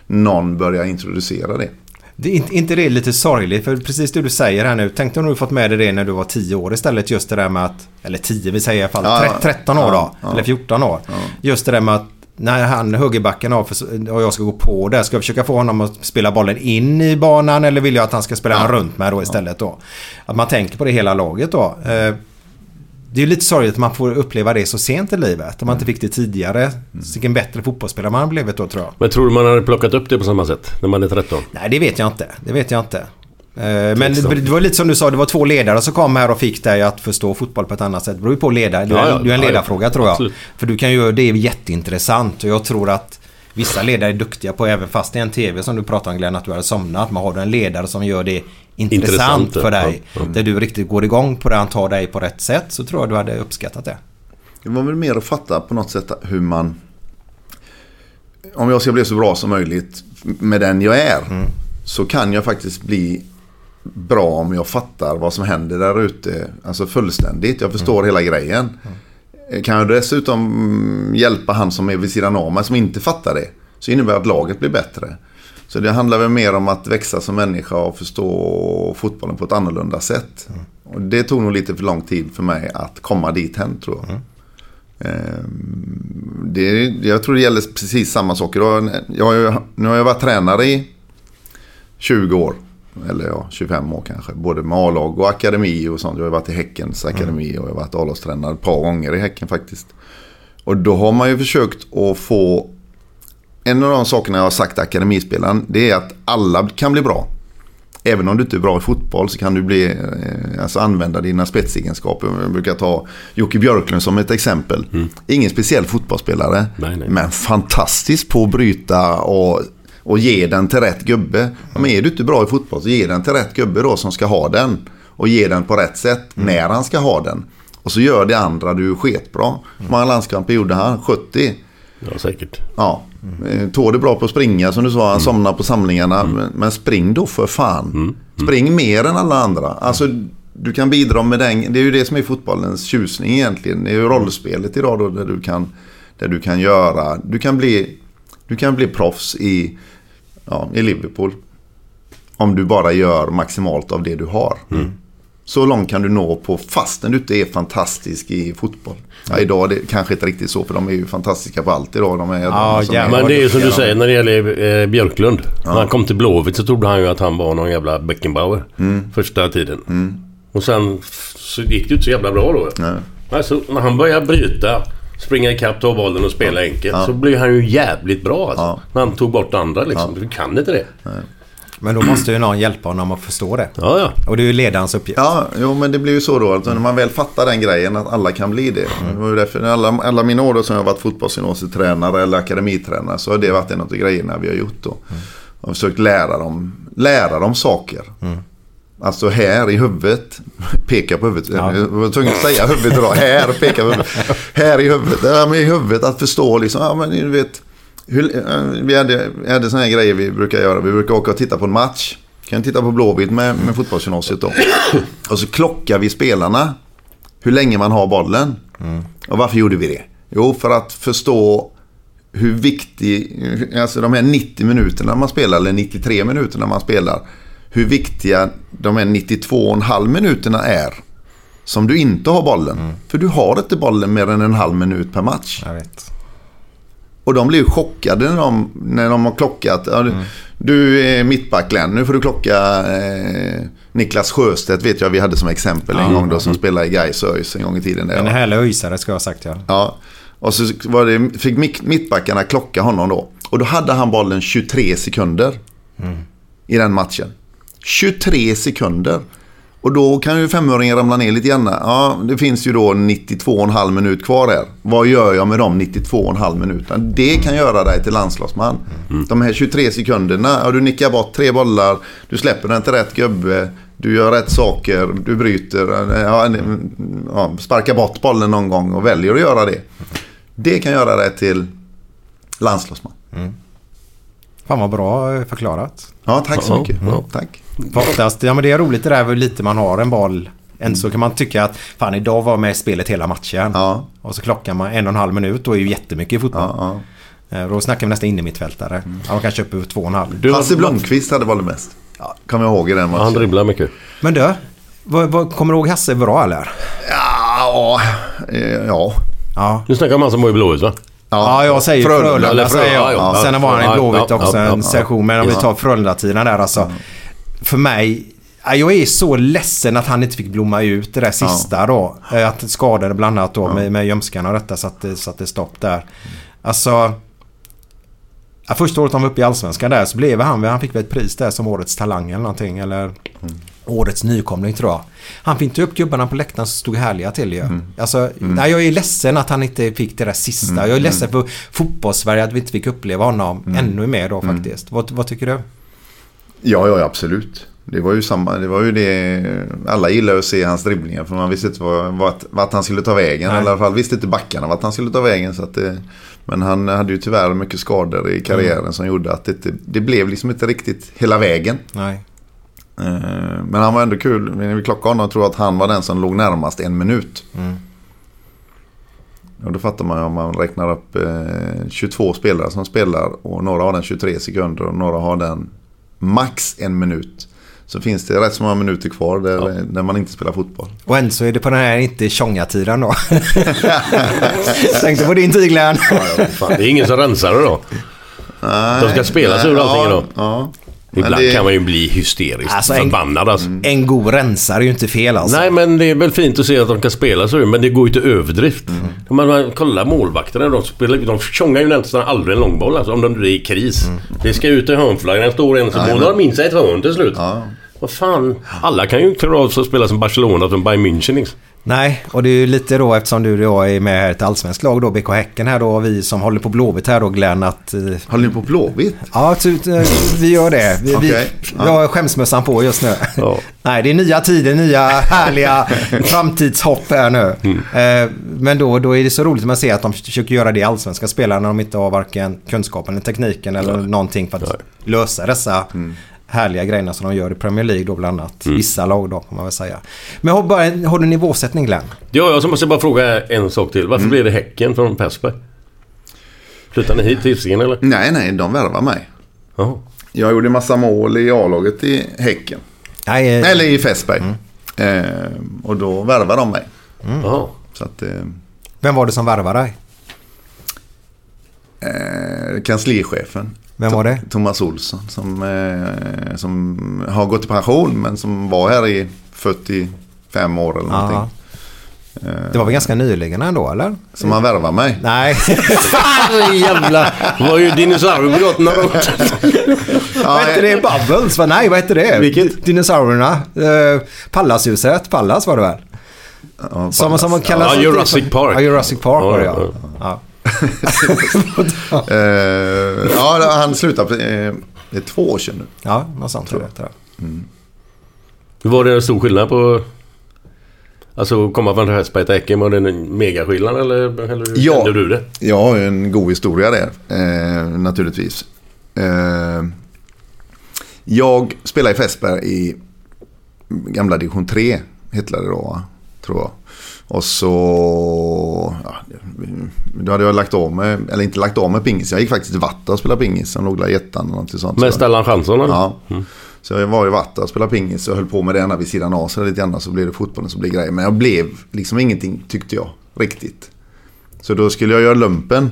någon började introducera det. Det är inte, det lite sorgligt? För precis det du säger här nu. Tänk om du fått med dig det när du var 10 år istället. Just det där med att... Eller 10, vi säger i alla fall Ja, tre- 13 år då. ja, ja. Eller 14 år. Just det där med att när han högerbacken för, och jag ska gå på där. Ska jag försöka få honom att spela bollen in i banan eller vill jag att han ska spela den runt mig då istället då? Att man tänker på det hela laget då. Det är ju lite sorgligt att man får uppleva det så sent i livet. Om man inte fick det tidigare. Vilken bättre fotbollsspelare man blivit då tror jag. Men tror du man hade plockat upp det på samma sätt när man är 13? Nej, det vet jag inte. Det vet jag inte. Eh, Men det, det var lite som du sa, det var två ledare som kom här och fick dig att förstå fotboll på ett annat sätt. Det beror ju på ledare. Du, Ja, ja. är- du är en Ja, ja. ledarfråga tror jag. Absolut. För du kan ju, det är jätteintressant och jag tror att vissa ledare är duktiga på, även fast det är en TV som du pratar om Glenn, att du hade somnat. Men har du en ledare som gör det intressant, Intressant, för dig. Ja. Där du riktigt går igång på det, han tar dig på rätt sätt. Så tror jag du hade uppskattat det. Det var väl mer att fatta på något sätt hur man... Om jag ska bli så bra som möjligt med den jag är. Så kan jag faktiskt bli bra om jag fattar vad som händer där ute. Alltså fullständigt. Jag förstår hela grejen. Kan jag dessutom mm, hjälpa han som är vid sidan av mig som inte fattar det. Så innebär det att laget blir bättre. Så det handlar väl mer om att växa som människa och förstå fotbollen på ett annorlunda sätt. Och det tog nog lite för lång tid för mig att komma dit hen tror jag. Ehm, Det, jag tror det gäller precis samma saker. Jag, har ju- nu har jag varit tränare i 20 år. Eller ja, 25 år kanske. Både med A-lag och akademi och sånt. Jag har varit i Häckens akademi och jag har varit A-lagstränare ett par gånger i Häcken faktiskt. Och då har man ju försökt att få... En av de sakerna jag har sagt till akademispelaren det är att alla kan bli bra. Även om du inte är bra i fotboll så kan du bli, eh, alltså använda dina spetsegenskaper. Jag brukar ta Jocke Björklund som ett exempel. Ingen speciell fotbollsspelare. Nej, nej. Men fantastisk på att bryta och, och ge den till rätt gubbe. Men är du inte bra i fotboll så ge den till rätt gubbe då som ska ha den. Och ge den på rätt sätt när han ska ha den. Och så gör det andra du är sketbra. Hur många landskamper gjorde han? 70? Ja, säkert. Ja, mm. Tord är bra på att springa som du sa, han somnar på samlingarna. Men, men spring då för fan. Spring mer än alla andra. Alltså, du kan bidra med den. Det är ju det som är fotbollens tjusning egentligen. Det är ju rollspelet idag då där du kan, där du kan göra. Du kan bli, du kan bli proffs i, ja, i Liverpool. Om du bara gör maximalt av det du har. Så långt kan du nå på fastän du inte är fantastisk i fotboll. Ja, idag är det kanske inte riktigt så för de är ju fantastiska på allt idag. De är, Ja, de jävlar. Men det är ju som du säger när det gäller eh, Björklund. När han kom till Blåvitt så trodde han ju att han var någon jävla Beckenbauer. Första tiden. Och sen så gick det ju inte så jävla bra då. Nej. Alltså när han började bryta springa ikapp, ta bollen och spela enkelt. Så blev han ju jävligt bra alltså. Ja. När han tog bort andra liksom. Du kan inte det. Men då måste ju någon hjälpa honom att förstå det. Ja, ja. Och det är ju ledarens uppgift. Ja, jo, men det blir ju så då. Alltså, när man väl fattar den grejen att alla kan bli det. Det var ju därför alla, alla mina år då som jag har varit fotbollsgymnasietränare eller akademitränare så har det varit en av de grejerna vi har gjort då. Och försökt lära dem, lära dem saker. Alltså här i huvudet. Peka på huvudet. Jag var tvungen att säga huvudet idag. Här, peka på huvudet. Här i huvudet. Ja, men i huvudet att förstå liksom. Ja, men du vet. Hur, eh, vi hade, hade såna här grejer vi brukar göra. Vi brukar åka och titta på en match. Kan titta på Blåvitt med, med fotbollsgymnasiet då. Och så klockar vi spelarna. Hur länge man har bollen. Och varför gjorde vi det? Jo, för att förstå hur viktig, alltså de här 90 minuterna man spelar, eller 93 minuterna man spelar. Hur viktiga de här 92,5 minuterna är. Som du inte har bollen. För du har inte bollen mer än en halv minut per match. Jag vet. Och de blir chockade när de, när de har klockat. Ja, du, är mittback Glenn, nu får du klocka eh, Niklas Sjöstedt vet jag vi hade som exempel en gång då som spelade i Gais ÖIS en gång i tiden. Där, En härlig öjsare ska jag ha sagt ja. Ja. Och så det, fick mitt- mittbackarna klocka honom då. Och då hade han bollen 23 sekunder. I den matchen. 23 sekunder. Och då kan ju femöringen ramla ner lite grann. Ja, det finns ju då 92,5 minut kvar här. Vad gör jag med de 92,5 minuterna? Det kan göra dig till landslagsman. De här 23 sekunderna. Ja, du nickar bort tre bollar. Du släpper den till rätt gubbe. Du gör rätt saker. Du bryter. Ja, ja, sparkar bort bollen någon gång och väljer att göra det. Det kan göra dig till landslagsman. Fan vad bra eh, förklarat. Ja, tack så mycket. ja. Tack. Oftast, ja men det är roligt det där hur lite man har en boll. Än så kan man tycka att fan idag var med i spelet hela matchen. Ja. Och så klockar man en och en halv minut. Då är ju jättemycket i fotboll. Ja, ja. Eh, Då snackar vi nästan in i mittfältare. Ja, de kanske uppe två och en halv. Hasse Blomqvist hade bollen mest. Kommer jag ihåg i den Ja, han matchen. dribblar mycket. Men du, vad, vad, kommer du ihåg Hasse bra eller? Ja, eh, ja. Ja. Nu snackar man som var i Blåvitt va? Ja, jag säger Frölunda. Frölunda. Säger jag. Frölunda, ja. Sen var han i Ja, Blåvitt ja, också ja, ja, en ja. session. Men om vi Ja. tar Frölunda-tiden där alltså. För mig, ja, jag är så ledsen att han inte fick blomma ut det där sista då. Eh, Att skadade bland annat då med, med ljumskarna och detta så att det satte stopp där. Alltså... Ja, första året han var uppe i Allsvenskan där så blev han, han fick väl ett pris där som Årets Talang eller någonting. Eller Årets Nykomling tror jag. Han fick inte upp gubbarna på läktaren som stod härliga till ju. Alltså, nej, jag är ledsen att han inte fick det där sista. Jag är ledsen för fotbollssverige att vi inte fick uppleva honom ännu mer då faktiskt. Vad, vad tycker du? Ja, ja, absolut. Det var ju samma, det var ju det, alla gillar att se hans dribblingar för man visste inte vad, vart, vart han skulle ta vägen. Nej. I alla fall visste inte backarna vart han skulle ta vägen. Så att det, men han hade ju tyvärr mycket skador i karriären som gjorde att det, inte- det blev liksom inte riktigt hela vägen. Nej. Eh, Men han var ändå kul. När vi klockade honom tror jag att han var den som låg närmast en minut. Och då fattar man ju om man räknar upp eh, 22 spelare som spelar och några har den 23 sekunder och några har den max en minut. Så finns det rätt så många minuter kvar där, där man inte spelar fotboll. Och än så är det på den här inte tjonga-tiden då. Tänkte på din tid Glenn. Fan, det är ingen som rensar det då. De ska spela sig ur allting då. Ja. Ibland det- kan man ju bli hysteriskt Alltså, en- förbannad alltså. En god rensare är ju inte fel alltså. Nej men det är väl fint att se att de kan spela så men det går ju till överdrift. Mm. Man, man kollar målvakterna, de, spelar, de tjongar ju nästan aldrig en långboll alltså, om de är i kris. Det ska ut i hörnflaggan, står en som målar minst ett hörn till slut. Ja. Vad fan, alla kan ju klara av sig att spela som Barcelona som Bayern München liksom. Nej, och det är ju lite då eftersom du då är med här i ett allsvenskt lag då, BK Häcken här då, och vi som håller på Blåvitt här då Glenn att... eh, Håller ni på Blåvitt? Ja, eh, vi gör det. Vi, Okej, vi, ja. Jag har skämsmössan på just nu. Ja. Nej, det är nya tider, nya härliga framtidshopp här nu. Eh, Men då, då är det så roligt att man ser att de försöker göra det i allsvenska spelare när de inte har varken kunskapen eller tekniken eller någonting för att lösa dessa härliga grejerna som de gör i Premier League då bland annat. Vissa lag då kan man väl säga. Men har, bara, har du nivåsättning Glenn? Ja, jag måste bara fråga en sak till. Varför blev det Häcken från Persberg? Flyttade ni hit till Hisingen eller? Nej, nej, de värvar mig. Jaha. Jag gjorde massa mål i A-laget i Häcken. Nej, eh, Eller i Fässberg. Eh, och då värvade de mig. Jaha. Så att, eh, Vem var det som värvade dig? eh, kanslichefen. Vem var det? Thomas Olsson som, eh, som har gått i pension men som var här i 45 år eller någonting. Ja. Det var väl ganska nyligen ändå eller? Som han värvar mig. Nej. Fan jävla... Det var ju dinosauriebrottarna då. vad hette det? Bubbles? Va? Nej, vad hette det? Vilket? Dinosaurierna. Uh, Pallashuset. Pallas var det väl? Ja, Som, som man kallar Ja, Jurassic Park. Ja, Jurassic Park var det Ja, ja. Eh, ja, han slutade... eh, det är två år sedan nu. Ja, något sånt tror jag. tror jag. Var det en stor skillnad på... Alltså komma från Hässberg till Häcken, var det en megaskillnad eller, eller hur Ja. kände du det? Jag har ju en god historia där, eh, naturligtvis. Eh, jag spelade i Fässberg i gamla division 3, hette det då, tror jag. Och så... Ja, då hade jag lagt av med, eller inte lagt av med pingis. Jag gick faktiskt till Vatta och spelade pingis. Som låg där i ettan eller något sånt. Med Stellan eller? Ja. Så jag var i Vatta och spelade pingis och höll på med det ena vid sidan av. Så lite grann så blev det fotbollen som blev grejen. Men jag blev liksom ingenting tyckte jag riktigt. Så då skulle jag göra lumpen.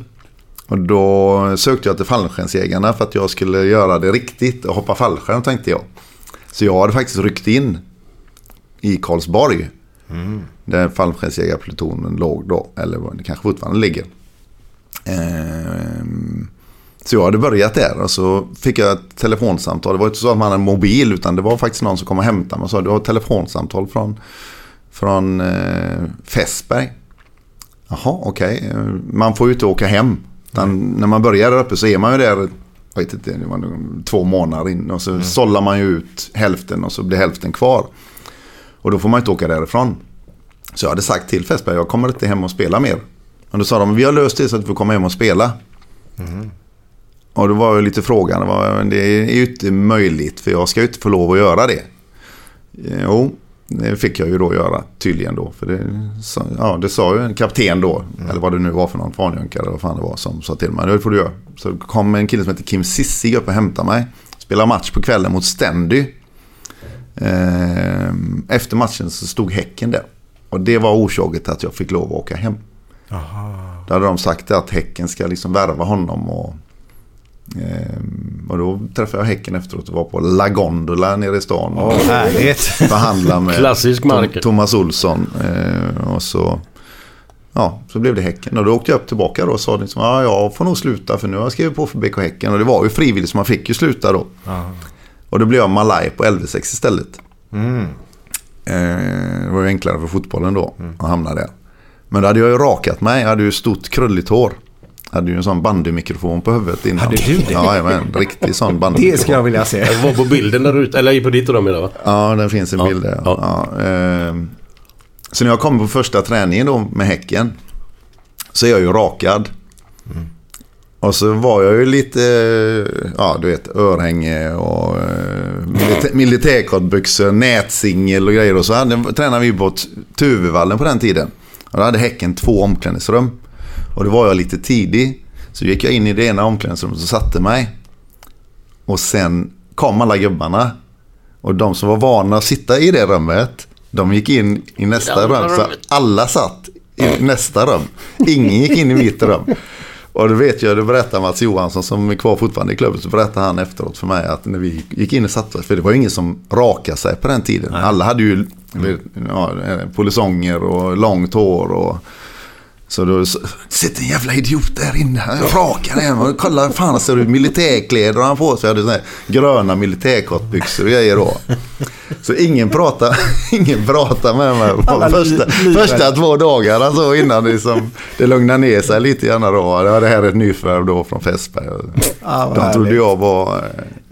Och då sökte jag till fallskärmsjägarna för att jag skulle göra det riktigt och hoppa fallskärm tänkte jag. Så jag hade faktiskt ryckt in i Karlsborg. Där fallskärmsjägarplutonen låg då. Eller det kanske fortfarande ligger. Ehm, så jag hade börjat där och så fick jag ett telefonsamtal. Det var inte så att man hade en mobil utan det var faktiskt någon som kom och hämtade mig och sa du har ett telefonsamtal från, från eh, Fässberg. Jaha, okej. Eh, Man får ju inte åka hem. Utan När man börjar där uppe så är man ju där jag vet inte, det var nog två månader in och så sållar man ju ut hälften och så blir hälften kvar. Och då får man inte åka därifrån. Så jag hade sagt till Fässberg, jag kommer inte hem och spela mer. Och då sa de, vi har löst det så att du får komma hem och spela. Och då var ju lite frågan, det är ju inte möjligt för jag ska ju inte få lov att göra det. Jo, det fick jag ju då göra tydligen då. För det, ja, det sa ju en kapten då, eller vad det nu var för någon, fanjunkare eller vad fan det var som sa till mig, det får du göra. Så kom en kille som heter Kim Sissig upp och hämtade mig. Spelade match på kvällen mot Ständy. Ehm, Efter matchen så stod Häcken där. Och det var orsaket att jag fick lov att åka hem. Då hade de sagt att Häcken ska liksom värva honom. Och, ehm, och då träffade jag Häcken efteråt och var på La Gondola nere i stan. Åh, härligt. Förhandla med Klassisk marker. Thomas Olsson. Eh, och så, ja, så blev det Häcken. Och då åkte jag upp tillbaka då och sa liksom, ja, jag får nog sluta för nu har jag skrivit på för BK Häcken. Och det var ju frivilligt så man fick ju sluta då. Och då blev jag Malaj på LV6 istället. Eh, det var ju enklare för fotbollen då att hamna där. Men då hade jag ju rakat mig. Jag hade ju stort krulligt hår. Jag hade ju en sån bandymikrofon på huvudet innan. Hade du det? Ja, en riktig sån bandymikrofon. Det ska jag vilja se. Jag var på bilden där ute, eller på ditt rum idag va? Ja, den finns en Ja, bild där. ja. Ja. ehm. så när jag kom på första träningen då med Häcken så är jag ju rakad. Och så var jag ju lite, ja du vet, örhänge och eh, militä- militärkortbyxor, nätsingel och grejer. Och så hade, tränade vi på Tuvevallen på den tiden. Och då hade Häcken två omklädningsrum. Och då var jag lite tidig. Så gick jag in i det ena omklädningsrummet och satte mig. Och sen kom alla gubbarna. Och de som var vana att sitta i det rummet, de gick in i nästa rum. Så alla satt i nästa rum. Ingen gick in i mitt rum. Och då vet jag, det berättar Mats Johansson som är kvar fortfarande i klubben, så berättade han efteråt för mig att när vi gick in och satte oss, för det var ju ingen som rakade sig på den tiden. Alla hade ju ja, polisonger och långt hår och så då sitter en jävla idiot där inne. Jag rakar den. Och kolla, fan ser du militärkläder har han på sig. Jag hade såna här gröna militärkortbyxor och grejer då. Så ingen pratar, ingen pratar med mig på Alla första, första två dagarna så innan liksom, det lugnade ner sig lite grann då. Det här ett nyförvärv då från Fässberg. Ja, vad De trodde härligt. jag var...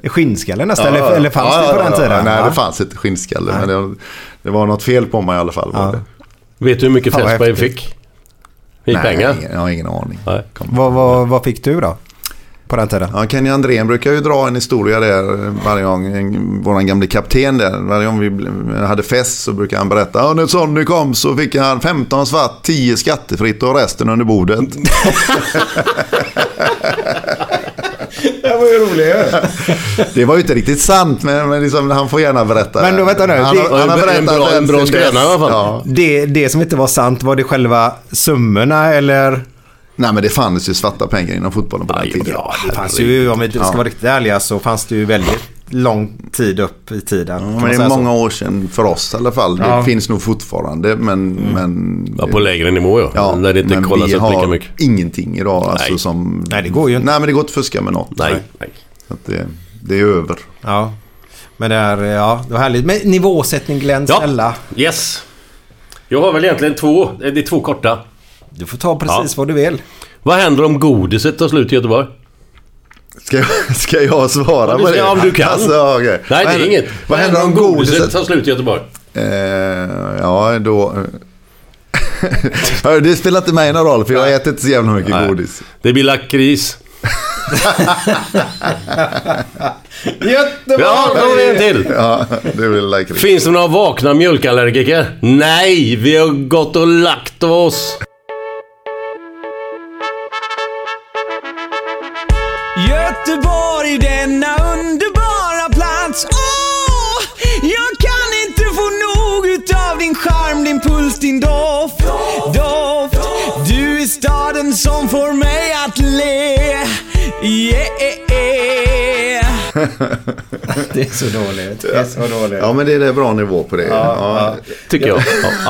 Skinnskalle nästan, eller, eller fanns ja, det på ja, den ja, tiden? Nej, Ja. det fanns inte skinnskalle. Men det, det var något fel på mig i alla fall. Var Ja. det. Vet du hur mycket Fässberg häftigt. Fick? Nej, pengar? Jag har ingen aning. Vad, vad, vad fick du då? På den tiden? Ja, Kenny Andrén brukar ju dra en historia där varje gång. Våran gamle kapten där. Varje gång vi hade fest så brukar han berätta. Ja, när Sonny kom så fick han 15 svart, 10 skattefritt och resten under bordet. Det var ju roligt Det var ju inte riktigt sant men, men liksom, han får gärna berätta. Men då, vänta nu, Han, det- han har En berättat bra- en bra sen skröna dess. i alla fall. Ja. det, det som inte var sant, var det själva summorna eller? Nej men det fanns ju svarta pengar inom fotbollen på den Aj, tiden. ja, Det fanns ju, om vi ska vara riktigt ärliga, så fanns det ju väldigt lång tid upp i tiden. Ja, det är så. många år sedan för oss i alla fall. Det Ja. finns nog fortfarande men... men Ja, på lägre nivå ja. Ja, När det inte men kollas vi upp lika mycket. ingenting idag. Alltså, Nej. som, Nej, det går ju inte. Nej, men det går inte att fuska med något. Nej, nej. Så att det, det är över. Ja. Men det är, ja, det var härligt. Men nivåsättning Glenn, Ja. snälla. Yes. Jag har väl egentligen två. Det är två korta. Du får ta precis Ja. vad du vill. Vad händer om godiset tar slut i Göteborg? Ska jag, ska jag svara Ja, på det? om du kan. Alltså, okej. Nej, det är inget. Vad händer om godiset? tar slut i Göteborg? Eh, ja, då... Det spelar inte mig någon roll för jag äter inte så jävla mycket Nej. godis. Det blir lakrits. Göteborg! Ja, då har vi en till. Ja, det vill like Finns det några vakna mjölkallergiker? Nej, vi har gått och lagt oss. I denna underbara plats. Åh, jag kan inte få nog utav din charm, din puls, din doft. Doft. Du är staden som får mig att le. Yeah. Det är så dåligt. Det är så dåligt. Ja, men det är det bra nivå på det. Ja, Tycker jag. Ja,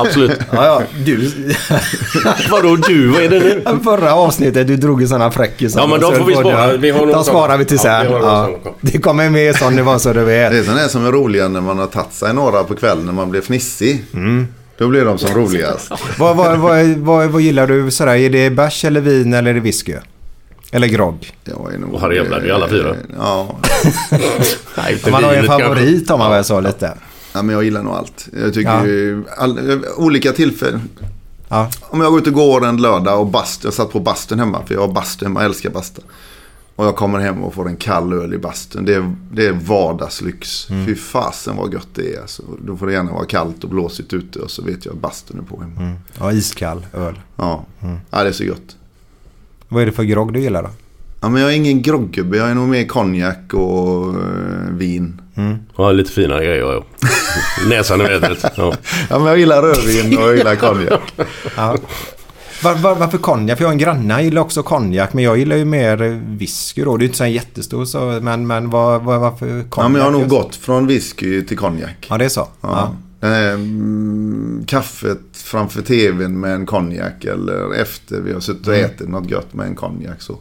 absolut. Ja, ja, du. Vadå du? Vad är det nu? Förra avsnittet du drog ju sådana fräckisar. Ja, men de Så får vi spara. Vi har De sparar vi till. Ja, sen. Ja. Det kommer med sån nivå så du Det vet. är sådana här som är roliga när man har tagit sig några på kvällen när man blir fnissig. Mm. Då blir de som roligast. Vad, vad, vad, vad, vad gillar du sådär? Är det bärs eller vin eller är det whisky? Eller grogg? Jag är nog, Och herrejävlar, det är alla fyra. Ja, Nej, Man har ju en favorit om man väl så lite. ja, men jag gillar nog allt. Jag tycker Ja. all, olika tillfällen. Ja. Om jag går ut och går en lördag och bast, jag satt på bastun hemma. För jag har bastu hemma, jag älskar basta. Och jag kommer hem och får en kall öl i bastun. Det är, det är vardagslyx. Mm. Fy fasen vad gött det är. Alltså, då får det gärna vara kallt och blåsigt ute och så vet jag att bastun är på hemma. Mm. Ja, iskall öl. Ja. Mm. ja, det är så gött. Vad är det för grogg du gillar då? Ja, men jag är ingen groggubbe. Jag är nog mer konjak och eh, vin. Ja, lite finare grejer. Ja. Näsan i vädret. Ja. Ja, men jag gillar rödvin och jag gillar konjak. Ja. Var, var, varför konjak? För jag har en granne, han gillar också konjak. Men jag gillar ju mer eh, whisky då. Det är ju inte så en jättestor så. Men, men var, var, varför konjak? Ja, men jag har nog just? gått från whisky till konjak. Ja, det är så. Ja. Ja. Eh, mm, kaffet framför tvn med en konjak eller efter vi har suttit och ätit något gött med en konjak. Så.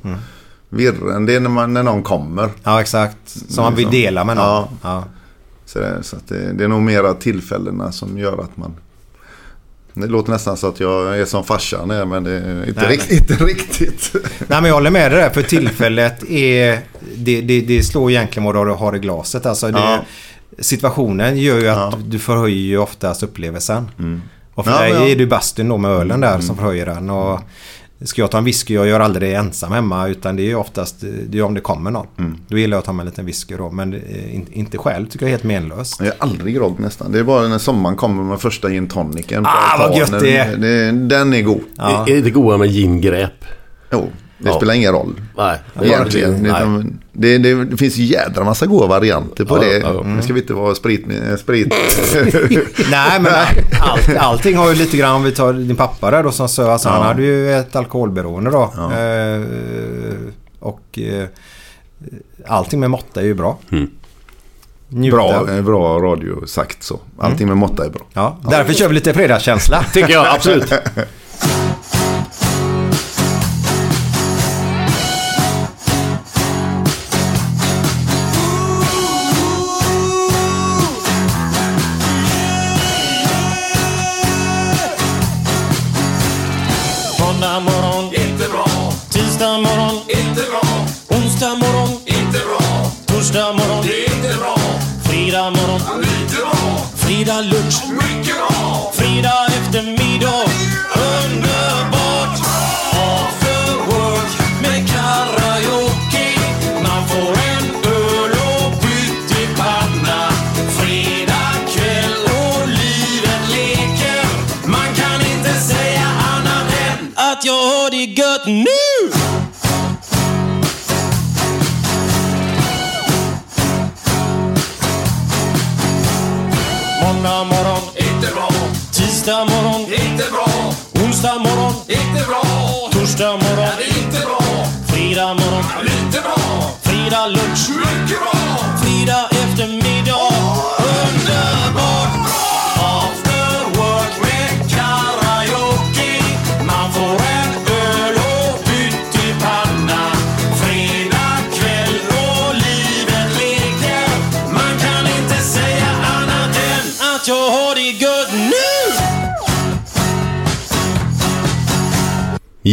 Virren, det är när, man, när någon kommer. Ja, exakt. Som man vill Liksom. dela med någon. Ja. Ja. Så, det, så det, det är nog mera tillfällena som gör att man... Det låter nästan så att jag är som farsan är, men det är inte, Nej, rikt, inte riktigt. Nej, men jag håller med dig där. För tillfället är... Det, det, det slår egentligen vad du har i glaset. Alltså det, Ja. Situationen gör ju att Ja. du förhöjer ju oftast upplevelsen. Och för Ja, dig ja. är det ju bastun då med ölen där som förhöjer den. Och ska jag ta en whisky, jag gör aldrig det ensam hemma. Utan det är ju oftast det är om det kommer någon. Då gillar jag att ta med en liten whisky då. Men eh, in, inte själv tycker jag är helt menlöst. Jag är aldrig grogg nästan. Det är bara när sommaren kommer med första gin tonicen. Ah, vad gött det är. Den är god. Ja. Är det goda med gingräp? Jo, det Ja. spelar ingen roll. Nej. Egentligen. Nej. Det, det, det finns ju jädra massa goda varianter på Ja, det. ja, ja. Nu ska vi inte vara sprit... sprit. Nej men allt, allting har ju lite grann om vi tar din pappa där då som sa alltså, han hade ju ett alkoholberoende då. Eh, och eh, allting med måtta är ju bra. Njuta. bra, eh, bra radio sagt så. Allting med måtta är bra. Ja, därför kör vi lite fredagskänsla. Tycker jag absolut. Fredag morgon, lite bra. Fredag lunch, mycket. Fredag bra.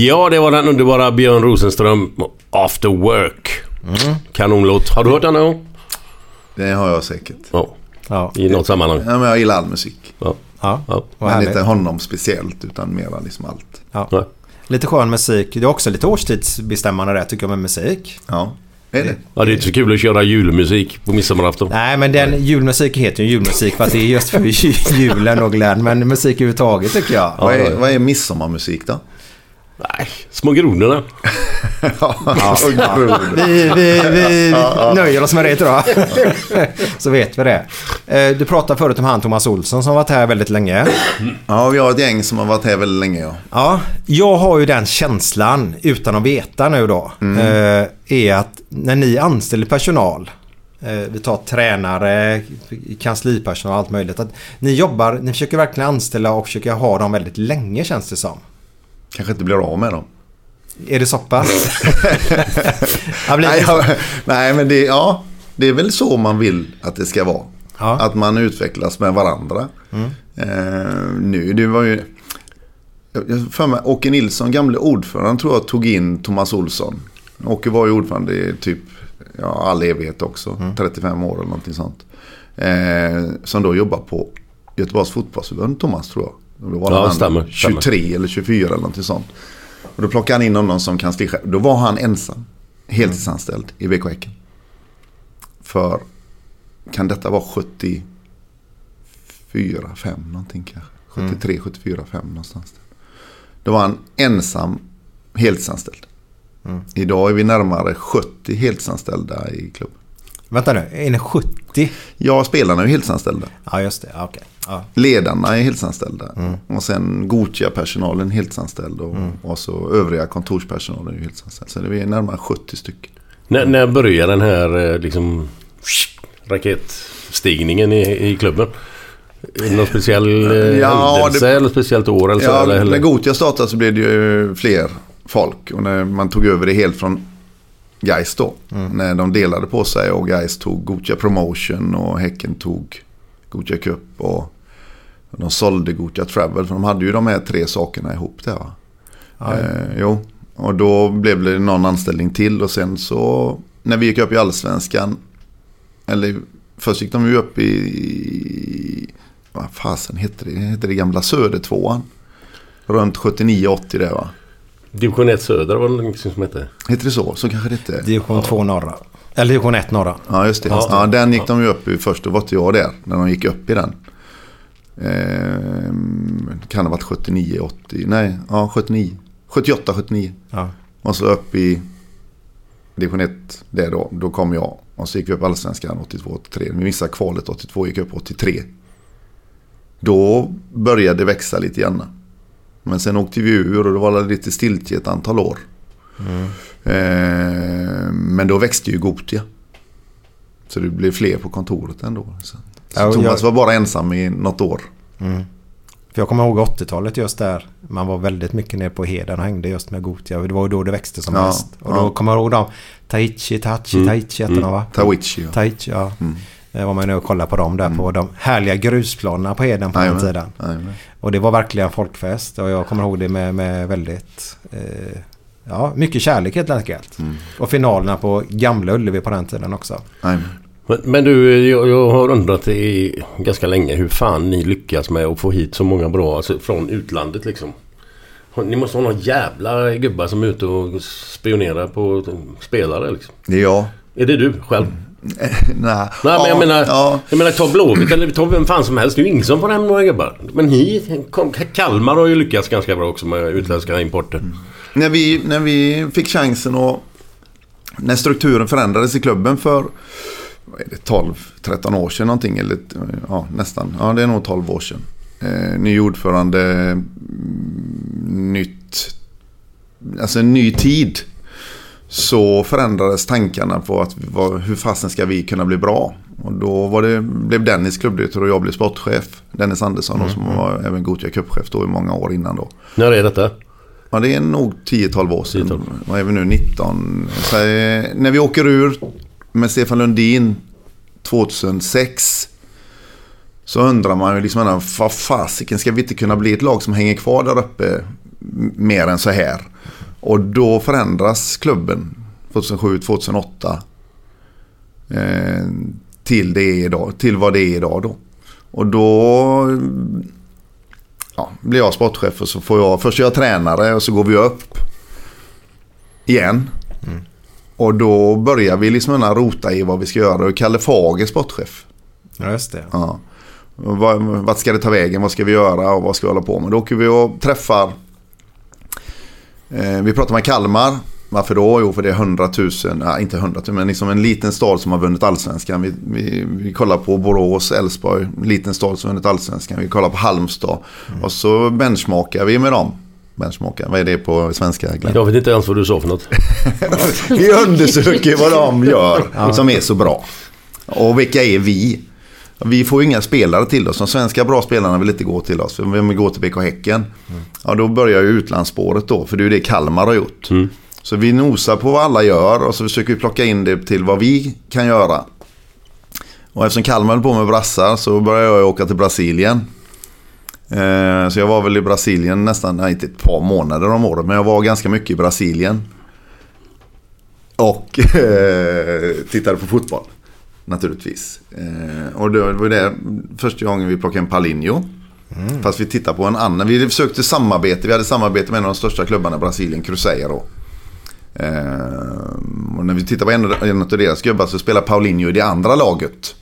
Ja, det var den underbara Björn Rosenström After Work. Kanonlåt. Har du hört den någon gång? Det har jag säkert. Ja, Ja, i något sammanhang. Ja, men jag gillar all musik. Ja. ja. Ja. Men härligt. inte honom speciellt utan mera liksom allt. Ja. Ja. Lite skön musik. Det är också lite årstidsbestämmande det tycker jag med musik. Ja, är det? Ja, det är inte så kul att köra julmusik på midsommarafton. Nej men den julmusik heter ju julmusik för att det är just för julen och Glenn. Men musik överhuvudtaget tycker jag. Vad är, vad är midsommarmusik då? Nej, små grodorna. Ja, Vi, vi, vi nöjer oss med det jag. Så vet vi det. Eh, Du pratade förut om han Thomas Olsson som varit här väldigt länge. ja, vi har ett gäng som har varit här väldigt länge. Ja. Ja, jag har ju den känslan utan att veta nu då. eh, Är att när ni anställer personal. eh, Vi tar tränare, kanslipersonal och allt möjligt. Att ni jobbar, ni försöker verkligen anställa och försöka ha dem väldigt länge känns det som. Kanske inte blir av med dem. Är det så pass? Jag Nej, ja, nej men det, ja, det är väl så man vill att det ska vara. Ja. Att man utvecklas med varandra. Eh, nu, det var ju... Jag jag för mig, Åke Nilsson, gamle ordförande, tror jag tog in Thomas Olsson. Åke var ju ordförande i typ ja, all evighet också. 35 år eller någonting sånt. Eh, som då jobbar på Göteborgs fotbollsförbund, Thomas tror jag. Då var Ja, han stämmer, 23 eller 24 eller någonting sånt. Och då plockade han in honom som kanslichef. Då var han ensam. Heltidsanställd i BK Häcken. För, kan detta vara 74, 5 någonting kanske? 73, 74, 5 någonstans. där. Då var han ensam heltidsanställd. Idag är vi närmare 70 heltidsanställda i klubben. Vänta nu, är ni 70? Ja, spelarna är ju heltidsanställda. Ja just det, ja, okej. Ja. Ledarna är heltidsanställda. Och sen Gotia-personalen heltidsanställd. Och, och så övriga kontorspersonalen är heltidsanställd. Så det är närmare 70 stycken. När, när börjar den här eh, liksom raketstigningen i, i klubben? Någon speciell eh, Ja, händelse det- eller speciellt år eller så? Ja, eller, när? Gotia startade så blev det ju fler folk. Och när man tog över det helt från Gais då. När de delade på sig och Gais tog Gotia Promotion och Häcken tog Gotia Cup. Och de sålde Gotia Travel. För de hade ju de här tre sakerna ihop där va. Eh, jo, och då blev det någon anställning till. Och sen så när vi gick upp i allsvenskan. Eller först gick de ju upp i... Vad fasen hette det? Hette det gamla Södertvåan? Runt 79-80 där va? Division 1 Söder var det liksom som hette. Heter det så? Så kanske det hette. Division 2 norra. Eller division 1 norra. Ja, just det. Ja, den gick de ju upp i först. Då var inte jag där när de gick upp i den. Ehm, kan ha varit 79, 80. Nej, ja 79. 78, 79. Ja. Och så upp i division 1 där då. Då kom jag. Och så gick vi upp allsvenskan 82, 83. Vi missade kvalet 82, gick upp 83. Då började det växa lite grann. Men sen åkte vi ur och det var lite stiltje ett antal år. Eh, men då växte ju Gotia. Så det blev fler på kontoret ändå. Så, så Thomas var bara ensam i något år. För jag kommer ihåg 80-talet just där. Man var väldigt mycket nere på Heden och hängde just med Gotia. Det var ju då det växte som Ja, mest. Och då ja. kommer jag ihåg dem. Taichi, Tachi, Taichi hette de va? Tawichi. Ja. Taichi, ja. Det var man ju nu och kollade på dem där på de härliga grusplanerna på Heden på den Jajamän. tiden. Jajamän. Och det var verkligen folkfest. Och jag kommer ihåg det med, med väldigt... Eh, ja, mycket kärlek helt enkelt. Och finalerna på Gamla Ullevi på den tiden också. Jajamän. Men, men du, jag, jag har undrat i ganska länge hur fan ni lyckas med att få hit så många bra alltså, från utlandet liksom. Ni måste ha några jävla gubbar som är ute och spionerar på spelare liksom. Det är jag. Är det du själv? Nej, Nej men jag Ja, menar, Ja, jag menar ta Blåvitt eller ta vem fan som helst. Det är ju ingen som får hem några gubbar. Men ni, Kalmar har ju lyckats ganska bra också med utländska importer. när, vi, när vi fick chansen och när strukturen förändrades i klubben för 12-13 år sedan någonting. Eller, ja, nästan. Ja, det är nog 12 år sedan. Eh, ny ordförande, mm, nytt, alltså en ny tid. Så förändrades tankarna på att vad, hur fasen ska vi kunna bli bra. Och då var det, blev Dennis klubbdirektör och jag blev sportchef. Dennis Andersson då, som var även Gothia cupchef då i många år innan då. När är detta? Ja, det är nog 10-12 år sedan. 10-12. Och även nu 19. Så, eh, när vi åker ur med Stefan Lundin 2006. Så undrar man ju liksom, vad fasiken ska vi inte kunna bli ett lag som hänger kvar där uppe mer än så här? Och då förändras klubben 2007-2008 eh, till, det idag, till vad det är idag då. Och då ja, blir jag sportchef och så får jag, först är jag tränare och så går vi upp igen. Mm. Och då börjar vi liksom rota i vad vi ska göra. Och Kalle Fager sportchef. Ja, just det. Ja. Vart ska det ta vägen? Vad ska vi göra och vad ska vi hålla på med? Då åker vi och träffar. Eh, vi pratar med Kalmar. Varför då? Jo, för det är 100 000, nej, inte 100 000, men liksom en liten stad som har vunnit allsvenskan. Vi, vi, vi kollar på Borås, Elfsborg, en liten stad som har vunnit allsvenskan. Vi kollar på Halmstad. Och så benchmarkar vi med dem. Benchmarkar, vad är det på svenska? Glenn? Jag vet inte ens vad du sa för något. vi undersöker vad de gör som är så bra. Och vilka är vi? Vi får ju inga spelare till oss. De svenska bra spelarna vill inte gå till oss. För om vi går till BK Häcken. Ja, då börjar ju utlandsspåret då. För det är ju det Kalmar har gjort. Så vi nosar på vad alla gör och så försöker vi plocka in det till vad vi kan göra. Och eftersom Kalmar höll på med brassar så började jag åka till Brasilien. Eh, Så jag var väl i Brasilien nästan, nej inte ett par månader om året, men jag var ganska mycket i Brasilien. Och eh, tittade på fotboll. Naturligtvis. Eh, och det var det första gången vi plockade en Palinho. Fast vi tittade på en annan. Vi försökte samarbete. Vi hade samarbete med en av de största klubbarna i Brasilien, Cruzeiro. Och när vi tittade på en, en av deras gubbar så spelade Paulinho i det andra laget.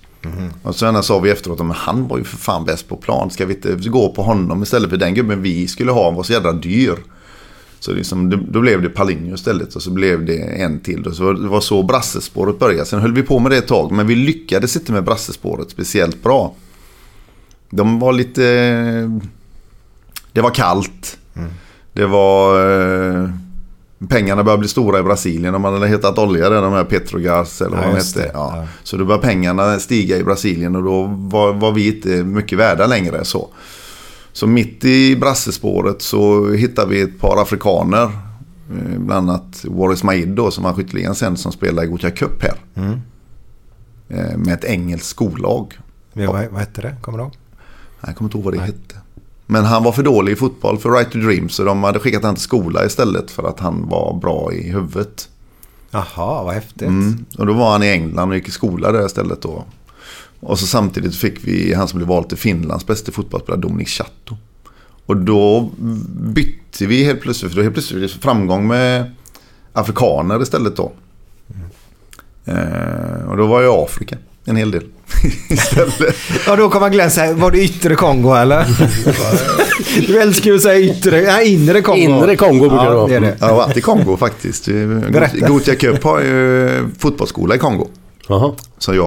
Och sen sa vi efteråt att han var ju för fan bäst på plan. Ska vi inte gå på honom istället för den gubben vi skulle ha var så jävla dyr. Så liksom, då- blev det Paulinho istället och så blev det en till. Och så det var så brassespåret började. Sen höll vi på med det ett tag men vi lyckades inte med brassespåret speciellt bra. De var lite... Det var kallt. Det var... Pengarna började bli stora i Brasilien. De hade hetat olja där, de här Petrogas eller vad Ja, de hette. Ja. Ja. Så då började pengarna stiga i Brasilien och då var, var vi inte mycket värda längre. Så. så mitt i brassespåret så hittade vi ett par afrikaner. eh, Bland annat Waris Maid då som var skytteligan sen som spelade i Gothia Cup här. Eh, Med ett engelskt skollag. Vad, vad hette det? Kommer du ihåg? Jag kommer inte ihåg vad det hette. Men han var för dålig i fotboll för Right to Dream så de hade skickat honom till skola istället för att han var bra i huvudet. Jaha, vad häftigt. Mm. Och då var han i England och gick i skola där istället då. Och så samtidigt fick vi han som blev vald till Finlands bästa fotbollsspelare, Dominic Chatto. Och då bytte vi helt plötsligt, för då helt plötsligt framgång med afrikaner istället då. Eh, och då var jag i Afrika en hel del. Ja, då kommer Glenn säga, var det yttre Kongo eller? du älskar ju att säga yttre, nej, inre Kongo. Inre Kongo brukar det ja, vara. det är det. Jag har varit i Kongo faktiskt. Gothia Cup har ju fotbollsskola i Kongo. Jaha. Så jag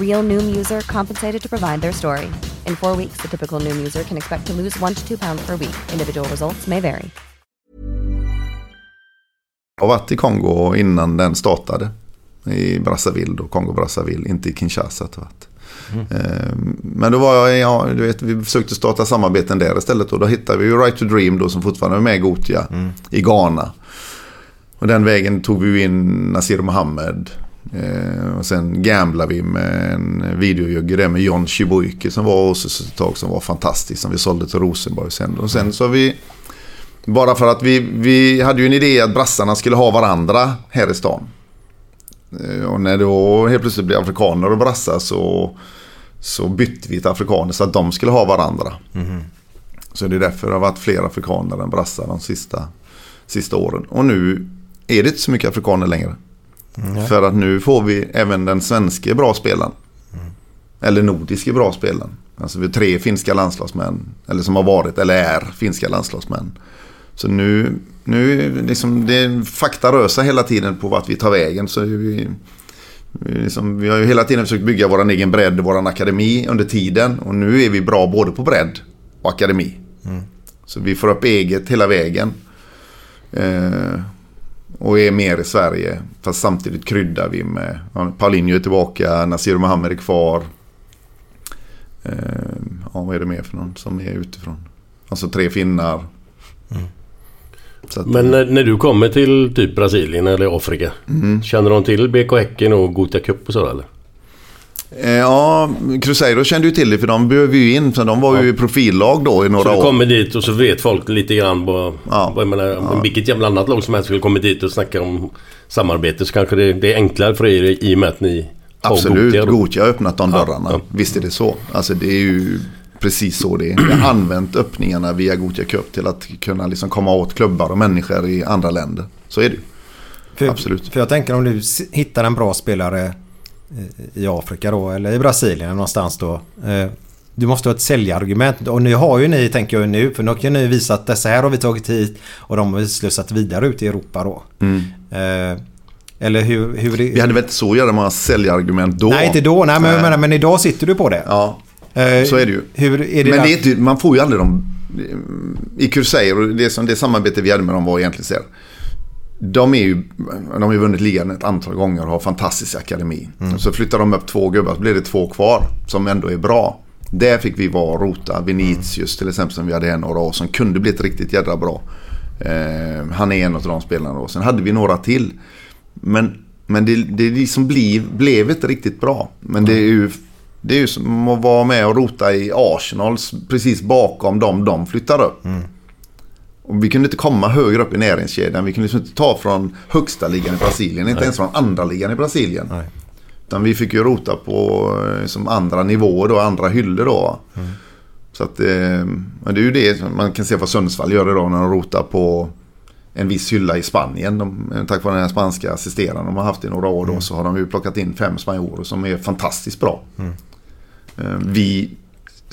Real Noom user compensated to provide their story. In four weeks, the typical Noom user can expect to lose one to two pounds per week. Individual results may vary. har varit i Kongo innan den startade. I Brazzaville då, Kongo-Brazzaville, inte i Kinshasa. att det varit. Eh, Men då var jag, ja, du vet, vi försökte starta samarbeten där istället och då hittade vi ju Right to Dream då som fortfarande är med i Gotia i Ghana. Och den vägen tog vi in Nasir Mohammed. Eh, och sen gamblade vi med en videojugge där med John Chibuike som var hos oss ett tag som var fantastisk. Som vi sålde till Rosenborg sen. Och sen så vi... Bara för att vi, vi hade ju en idé att brassarna skulle ha varandra här i stan. Eh, Och när då helt plötsligt blev afrikaner och brassar så, så bytte vi till afrikaner så att de skulle ha varandra. Så det är därför det har varit fler afrikaner än brassar de sista, sista åren. Och nu är det inte så mycket afrikaner längre. För att nu får vi även den svenska bra spelaren. Eller nordiska bra spelaren. Alltså vi har tre finska landslagsmän. Eller som har varit eller är finska landslagsmän. Så nu, nu liksom, det är fakta rör sig hela tiden på vart vi tar vägen. Så vi, vi, liksom, vi har ju hela tiden försökt bygga vår egen bredd, vår akademi under tiden. Och nu är vi bra både på bredd och akademi. Så vi får upp eget hela vägen. Eh, och är mer i Sverige. Fast samtidigt kryddar vi med... Paulinho är tillbaka, Nasir Mohammed är kvar. Eh, ja, vad är det mer för någon som är utifrån? Alltså tre finnar. Så att, Men när, när du kommer till typ Brasilien eller Afrika. Mm. Känner de till BK Häcken och Gothia Cup och sådär eller? Eh, ja, Cruzeiro kände ju till det för de behöver ju in. Så de var ju i profillag då i några Så du år. kommer dit och så vet folk lite grann vad... Ja. vad jag menar, Vilket jävla annat lag som helst skulle komma dit och snacka om samarbete så kanske det, det är enklare för er i och med att ni har Absolut, då. Gothia har öppnat de Ja, dörrarna. ja. Visst är det så. Alltså det är ju precis så det är. Vi har använt öppningarna via Gothia Cup till att kunna liksom komma åt klubbar och människor i andra länder. Så är det ju. För, Absolut. För jag tänker om du hittar en bra spelare i Afrika då eller i Brasilien någonstans då. eh, Du måste ha ett säljargument och nu har ju ni, tänker jag nu, för nu kan ni visa att dessa här har vi tagit hit och de har vi slussat vidare ut i Europa då. Eh, Eller hur... hur det, Mm. Vi hade väl inte så jävla många säljargument då. Nej, inte då. Nej, men, men, men idag sitter du på det. Ja, Eh, så är det ju. Hur är det Men det är inte, man får ju aldrig de... I Cruzeiro, det, som, det samarbete vi hade med dem var egentligen så här. De, är ju, de har ju vunnit ligan ett antal gånger och har fantastisk akademi. Så flyttar de upp två gubbar så blir det två kvar som ändå är bra. Där fick vi vara och rota. Vinicius till exempel som vi hade en några år som kunde bli ett riktigt jädra bra. Eh, han är en av de spelarna då. Sen hade vi några till. Men, men det, det liksom blev, blev inte riktigt bra. Men det är ju det är ju som att vara med och rota i Arsenal s- precis bakom dem de flyttar upp. Och vi kunde inte komma högre upp i näringskedjan. Vi kunde liksom inte ta från högsta ligan i Brasilien. Inte ens från andra ligan i Brasilien. Nej. Utan vi fick ju rota på eh, som andra nivåer då, andra hyllor då. Så att eh, men det är ju det man kan se vad Sundsvall gör idag när de rotar på en viss hylla i Spanien. De, eh, tack vare den här spanska assisteraren de har haft i några år då så har de ju plockat in fem spanjorer som är fantastiskt bra. Eh, Vi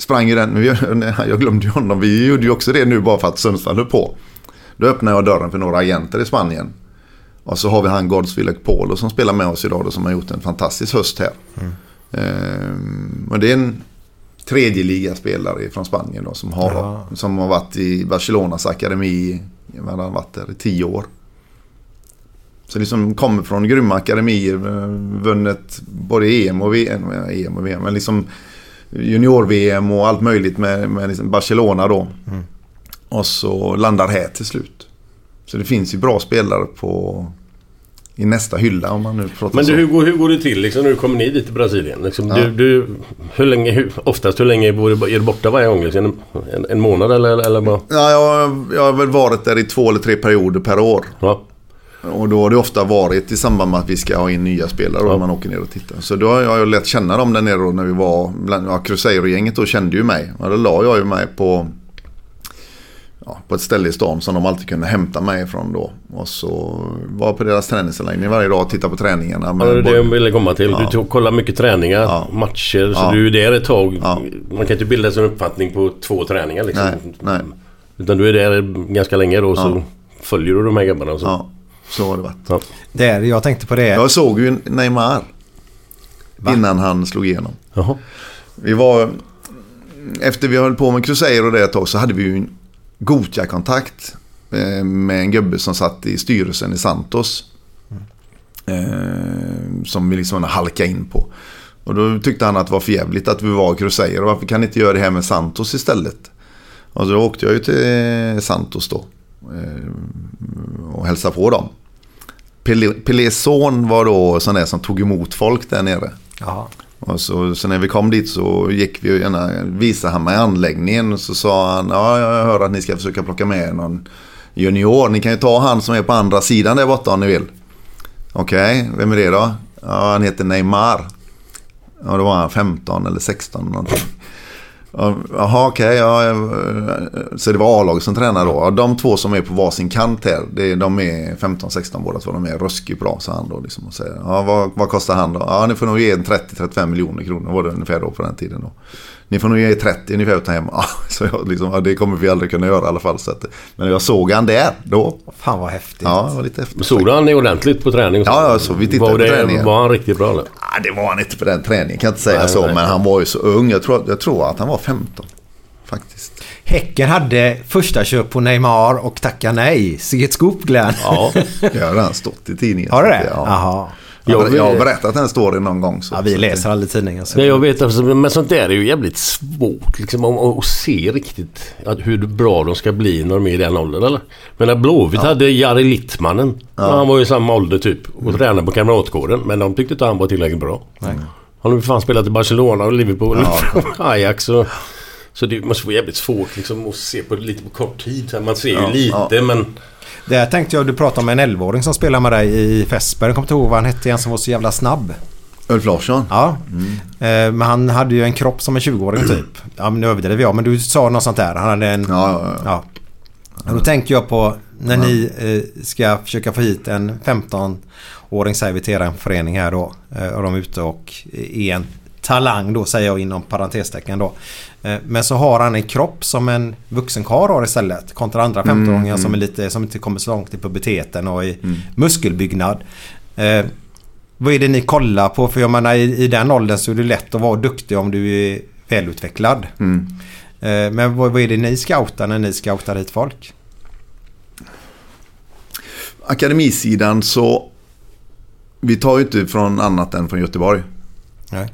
sprang ju den, jag glömde ju honom, vi gjorde ju också det nu bara för att Sundsvall höll på. Då öppnade jag dörren för några agenter i Spanien. Och så har vi han Godsville Polo som spelar med oss idag då, som har gjort en fantastisk höst här. Ehm, och det är en tredje ligaspelare från Spanien då, som, har, Ja. som har varit i Barcelonas akademi. Han har varit där i tio år. Så liksom kommer från grymma akademier. eh, Vunnit både EM och VM. ja, EM och VM men liksom junior-VM och allt möjligt med, med liksom Barcelona då. Och så landar här till slut. Så det finns ju bra spelare på i nästa hylla om man nu pratar Men så. du, hur, går, hur går det till liksom, när du kommer ni dit till Brasilien? Liksom, Ja. du, du, hur länge, hur, oftast hur länge bor du, är du borta varje gång? Liksom, en, en, månad eller, eller vad? Ja, jag, jag har väl varit där i två eller tre perioder per år. Ja. Och då har det ofta varit i samband med att vi ska ha in nya spelare och Ja. man åker ner och tittar. Så då har jag lärt känna dem där nere då när vi var, bland, ja, Cruzeiro-gänget då kände ju mig. Och då la jag ju mig på, ja, på ett ställe i stan som de alltid kunde hämta mig ifrån då. Och så var jag på deras träningsanläggning varje dag och tittade på träningarna. Ja, det är det jag ville komma till. Ja. Du kollar mycket träningar, Ja. matcher. Så du är där ett tag. Man kan inte bilda sig en uppfattning på två träningar liksom. Nej, nej. Utan du är där ganska länge då så Ja. följer du de här grabbarna. Så. Så har det varit. Ja. Där, jag tänkte på det. Jag såg ju Neymar. Innan han slog igenom. Jaha. Vi var... Efter vi höll på med Cruzeiro det ett tag så hade vi ju en Gotia-kontakt eh, med en gubbe som satt i styrelsen i Santos. Eh, som vi liksom halkade in på. Och då tyckte han att det var för jävligt att vi var Crusader. Och varför kan ni inte göra det här med Santos istället? Och så åkte jag ju till Santos då. eh, Och hälsade på dem. Pelé- Pelés son var då sån där som tog emot folk där nere. Jaha. Och så, så när vi kom dit så gick vi och gärna, visade han mig anläggningen. Och så sa han, ja jag hör att ni ska försöka plocka med någon junior. Ni kan ju ta han som är på andra sidan där borta om ni vill. Okej, vem är det då? Ja, han heter Neymar. Ja, då var han 15 eller 16 någonting. Ja, Jaha, okej. ja, så det var A-laget som tränade då. Ja, De två som är på varsin kant här, det, de är 15-16 båda två. De är ruskigt bra, sa han då. Liksom, och säger, ja, vad, vad kostar han då? Ja, ni får nog ge en 30-35 miljoner kronor var det ungefär då på den tiden. Då. Ni får nog ge 30 ungefär ta hem. Ja, så jag, liksom, ja, det kommer vi aldrig kunna göra i alla fall. Så att, men jag såg han där då. Fan vad häftigt. Ja, det var lite häftigt. Såg du han ordentligt på träning? Ja, ja, så vi tittade var på det, träningen. Var han riktigt bra eller? Ja, det var han inte på den träningen, kan jag inte säga Nej, så. nej. Men han var ju så ung. Jag tror, jag tror att han var 15. Faktiskt. Häcken hade första köp på Neymar och tacka nej. Sitt skop Glenn. Ja. Det har redan stått i tidningen. Har du det? Ja. Jaha. Jag, Jag- har berättat den storyn någon gång. Så, Ja, vi så läser aldrig tidningen. Så. Nej, jag vet alltså, men sånt där är ju jävligt svårt liksom att, att se riktigt att hur bra de ska bli när de är i den åldern eller? Men när Blåvitt hade Jari Littmannen. Han var ju i samma ålder typ och tränade på Kamratgården. Men de tyckte inte han var tillräckligt bra. Han har ju fan spelat i Barcelona och Liverpool och Ajax och... Så det måste vara jävligt svårt liksom att se på lite på kort tid. Man ser ju Ja, lite men... Där tänkte jag, du pratade om en 11-åring som spelar med dig i Fesper. Jag kommer inte ihåg vad han hette igen som var så jävla snabb. Ulf Larsson. Ja. Eh, Men han hade ju en kropp som en 20-åring typ. Ja men nu överdriver jag. Men du sa något sånt där. Han hade en... Ja, ja, ja. Ja. Och då tänker jag på när ni eh, ska försöka få hit en 15-åring säger vi till er förening här då. Eh, och de är ute och är en talang då säger jag inom parentestecken då. Eh, men så har han en kropp som en vuxen karl har istället. Kontra andra 15-åringar som, är lite, som inte kommer så långt i puberteten och i muskelbyggnad. Eh, vad är det ni kollar på? För jag menar i, i den åldern så är det lätt att vara duktig om du är välutvecklad. Mm. Eh, Men vad, vad är det ni scoutar när ni scoutar hit folk? Akademisidan så... Vi tar ju inte från annat än från Göteborg. Nej.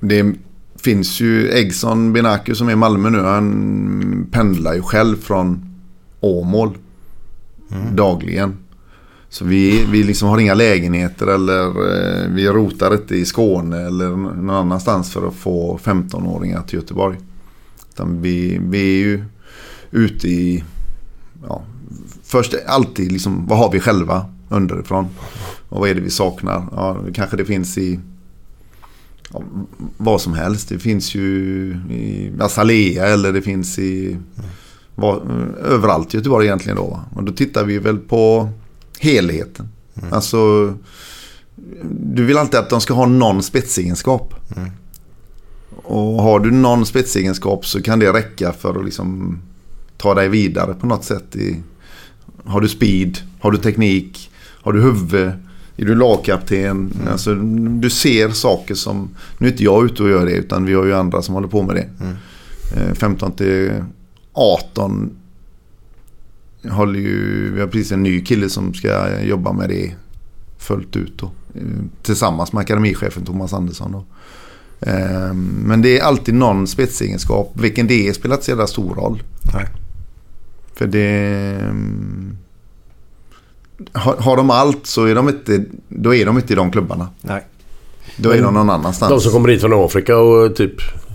Det finns ju Eggson Benaku som är i Malmö nu. Han pendlar ju själv från Åmål. Dagligen. Så vi, vi liksom har inga lägenheter eller eh, vi rotar inte i Skåne eller någon annanstans för att få 15-åringar till Göteborg. Utan vi, vi är ju ute i... Ja, först alltid liksom, vad har vi själva underifrån? Och vad är det vi saknar? Ja, kanske det finns i ja, vad som helst. Det finns ju i Azalea eller det finns i vad, överallt i Göteborg egentligen då. Och då tittar vi väl på helheten. Alltså du vill alltid att de ska ha någon spetsegenskap. Och har du någon spetsegenskap så kan det räcka för att liksom ta dig vidare på något sätt. I, har du speed? Har du teknik? Har du huvud? Är du lagkapten? Alltså, du ser saker som... Nu är inte jag ute och gör det utan vi har ju andra som håller på med det. Eh, 15 till 18 håller ju... Vi har precis en ny kille som ska jobba med det fullt ut då. Eh, Tillsammans med akademichefen Thomas Andersson då. Eh, Men det är alltid någon spetsegenskap. Vilken det är spelar inte så jävla stor roll. Nej. För det... mm, Har, har de allt så är de inte, då är de inte i de klubbarna. Nej. Då är de någon annanstans. De som kommer hit från Afrika och typ...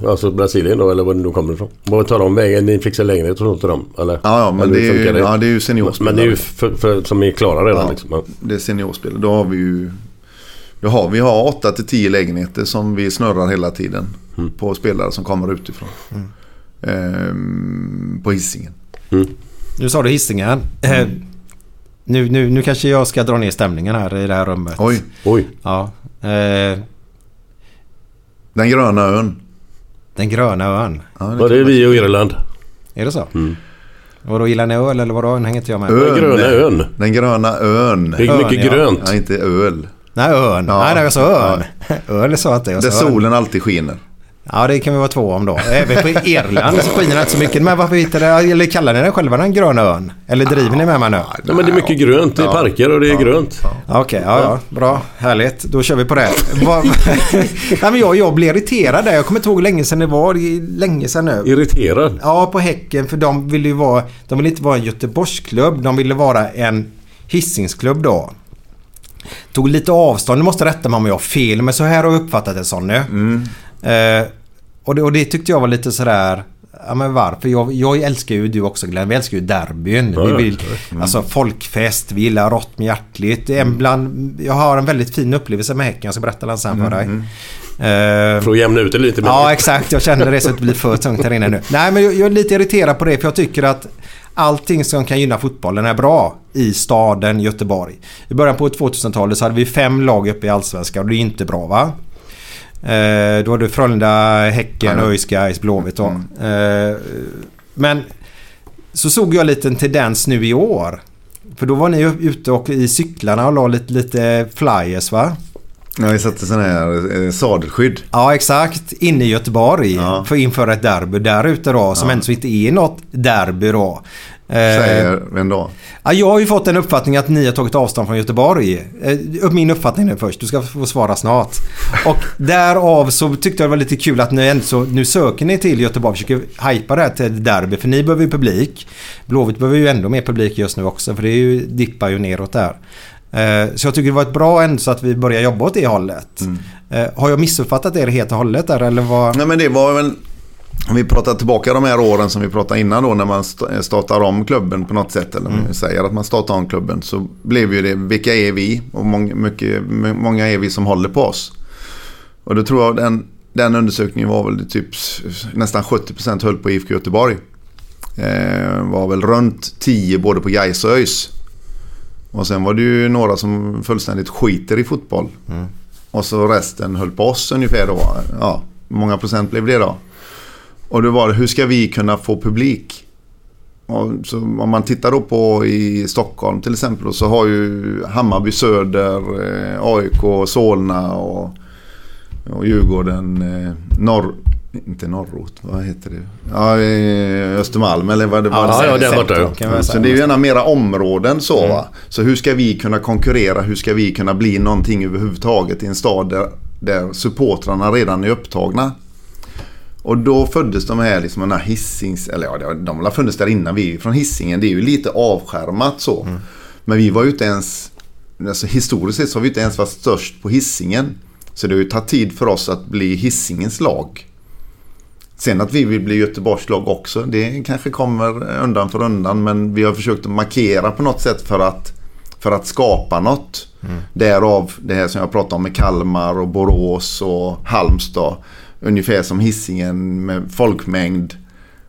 Alltså Brasilien då eller var de kommer ifrån. Vad tar de vägen? Ni fixar lägenhet och sånt till dem? Eller? Ja, ja men eller det är, ju, funkar ja, det är ju seniorspelare. Men det är ju för, för, som är klara redan Ja. liksom. Ja. Det är seniorspelare. Då har vi ju... Då har vi har 8 till 10 lägenheter som vi snurrar hela tiden. Mm. På spelare som kommer utifrån. Ehm, på hissingen. Nu sa du Hisingen. Eh, Nu, nu, nu kanske jag ska dra ner stämningen här i det här rummet. Oj, Oj. Ja. Eh, den gröna ön. den gröna ön. Ja, det det vi och Irland? Är det så? Mm. Vadå gillar ni öl eller vadå? Nu hänger inte jag med. Ö- Den gröna ön. Den gröna ön. Det är Ön, mycket ja. grönt. Ja, inte öl. Nej, ön. Ja. Nej, nej, jag sa ön. Öl sa inte jag. Där sa ön. solen alltid skiner. Ja, det kan vi vara två om då. Även på Irland så skiner det inte så mycket. Men varför hittar det, eller kallar ni den själva den gröna ön? Eller driver ni med mig nu? Ja, men det är mycket grönt. Det är parker och det är grönt. Okej, ja, ja. Bra. Härligt. Då kör vi på det. Nej, men jag, jag blev irriterad där. Jag kommer inte ihåg hur länge sedan det var. Det länge sedan nu. Irriterad? Ja, på Häcken. För de ville ju vara... De ville inte vara en Göteborgsklubb. De ville vara en Hisingsklubb då. Tog lite avstånd. Nu måste rätta mig om jag har fel. Men så här har jag uppfattat det som nu. Eh, och, det, och det tyckte jag var lite sådär... Ja men varför? Jag, jag älskar ju du också Glenn. Vi älskar ju derbyn. Ja, vi vill, Mm. Alltså folkfest. Vi gillar rått med hjärtligt. En bland, jag har en väldigt fin upplevelse med Häcken. Jag ska berätta den sen för dig. Eh, För att jämna ut det lite mer. Ja, exakt. Jag kände det så att det blir för tungt här inne nu. Nej, men jag, jag är lite irriterad på det för jag tycker att allting som kan gynna fotbollen är bra i staden Göteborg. I början på 2000-talet så hade vi fem lag uppe i Allsvenskan och det är inte bra va? Eh, då hade du Frölunda, Häcken, Ja. ÖIS, Gais, Blåvitt då. Eh, men så såg jag lite en tendens nu i år. För då var ni ute och i cyklarna och la lite, lite flyers va? Ja, vi satte sån här eh, sadelskydd. Ja exakt, inne i Göteborg för att införa ett derby där ute då som Ja. ändå inte är något derby då. Säger vem då? Ja, jag har ju fått en uppfattning att ni har tagit avstånd från Göteborg. Eh, min uppfattning nu först, du ska få svara snart. Och därav så tyckte jag det var lite kul att ni ändå så, nu söker ni till Göteborg försöker hypa det här till derby för ni behöver ju publik. Blåvitt behöver ju ändå mer publik just nu också för det är ju, dippar ju neråt där. Eh, Så jag tycker det var ett bra ändå så att vi börjar jobba åt det hållet. Eh, Har jag missuppfattat er helt och hållet där eller vad? Nej men det var väl... Om vi pratar tillbaka de här åren som vi pratade innan då när man st- startar om klubben på något sätt. Eller vi säger att man startar om klubben. Så blev ju det, vilka är vi? Och många, mycket, många är vi som håller på oss? Och då tror jag den, den undersökningen var väl typ nästan 70% höll på IFK Göteborg. Eh, var väl runt 10 både på Gais och ÖIS. Och sen var det ju några som fullständigt skiter i fotboll. Och så resten höll på oss ungefär då. Ja, många procent blev det då? Och det var hur ska vi kunna få publik? Och så om man tittar då på i Stockholm till exempel så har ju Hammarby Söder, eh, AIK, Solna och, och Djurgården, eh, norr, inte norrort, vad heter det? Ja, eh, Östermalm eller vad det var. Ja, ja, där borta, vi Så det är ju gärna mera områden så va. Så hur ska vi kunna konkurrera? Hur ska vi kunna bli någonting överhuvudtaget i en stad där, där supportrarna redan är upptagna? Och då föddes de här liksom den här hissings... Eller ja, de har funnits där innan vi är från hissingen. Det är ju lite avskärmat så. Men vi var ju inte ens... Alltså historiskt sett så har vi inte ens varit störst på hissingen. Så det har ju tagit tid för oss att bli hissingens lag. Sen att vi vill bli Göteborgs lag också, det kanske kommer undan för undan. Men vi har försökt att markera på något sätt för att, för att skapa något. Därav det här som jag pratade om med Kalmar och Borås och Halmstad. Ungefär som hissingen med folkmängd.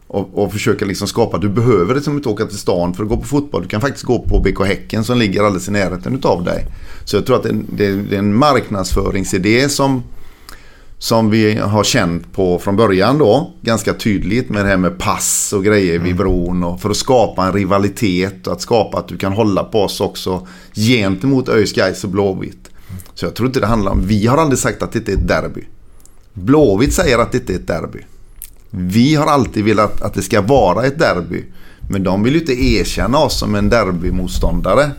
Och, och försöka liksom skapa, du behöver liksom inte åka till stan för att gå på fotboll. Du kan faktiskt gå på BK Häcken som ligger alldeles i närheten utav dig. Så jag tror att det, är en- det, det är en marknadsföringsidé som, som vi har känt på från början då. Ganska tydligt med det här med pass och grejer vid bron. Och för att skapa en rivalitet och att skapa att du kan hålla på oss också gentemot ÖIS, och Blåvitt. Så jag tror inte det handlar om, vi har aldrig sagt att det är ett derby. Blåvitt säger att det är ett derby. Vi har alltid velat att det ska vara ett derby. Men de vill ju inte erkänna oss som en derbymotståndare.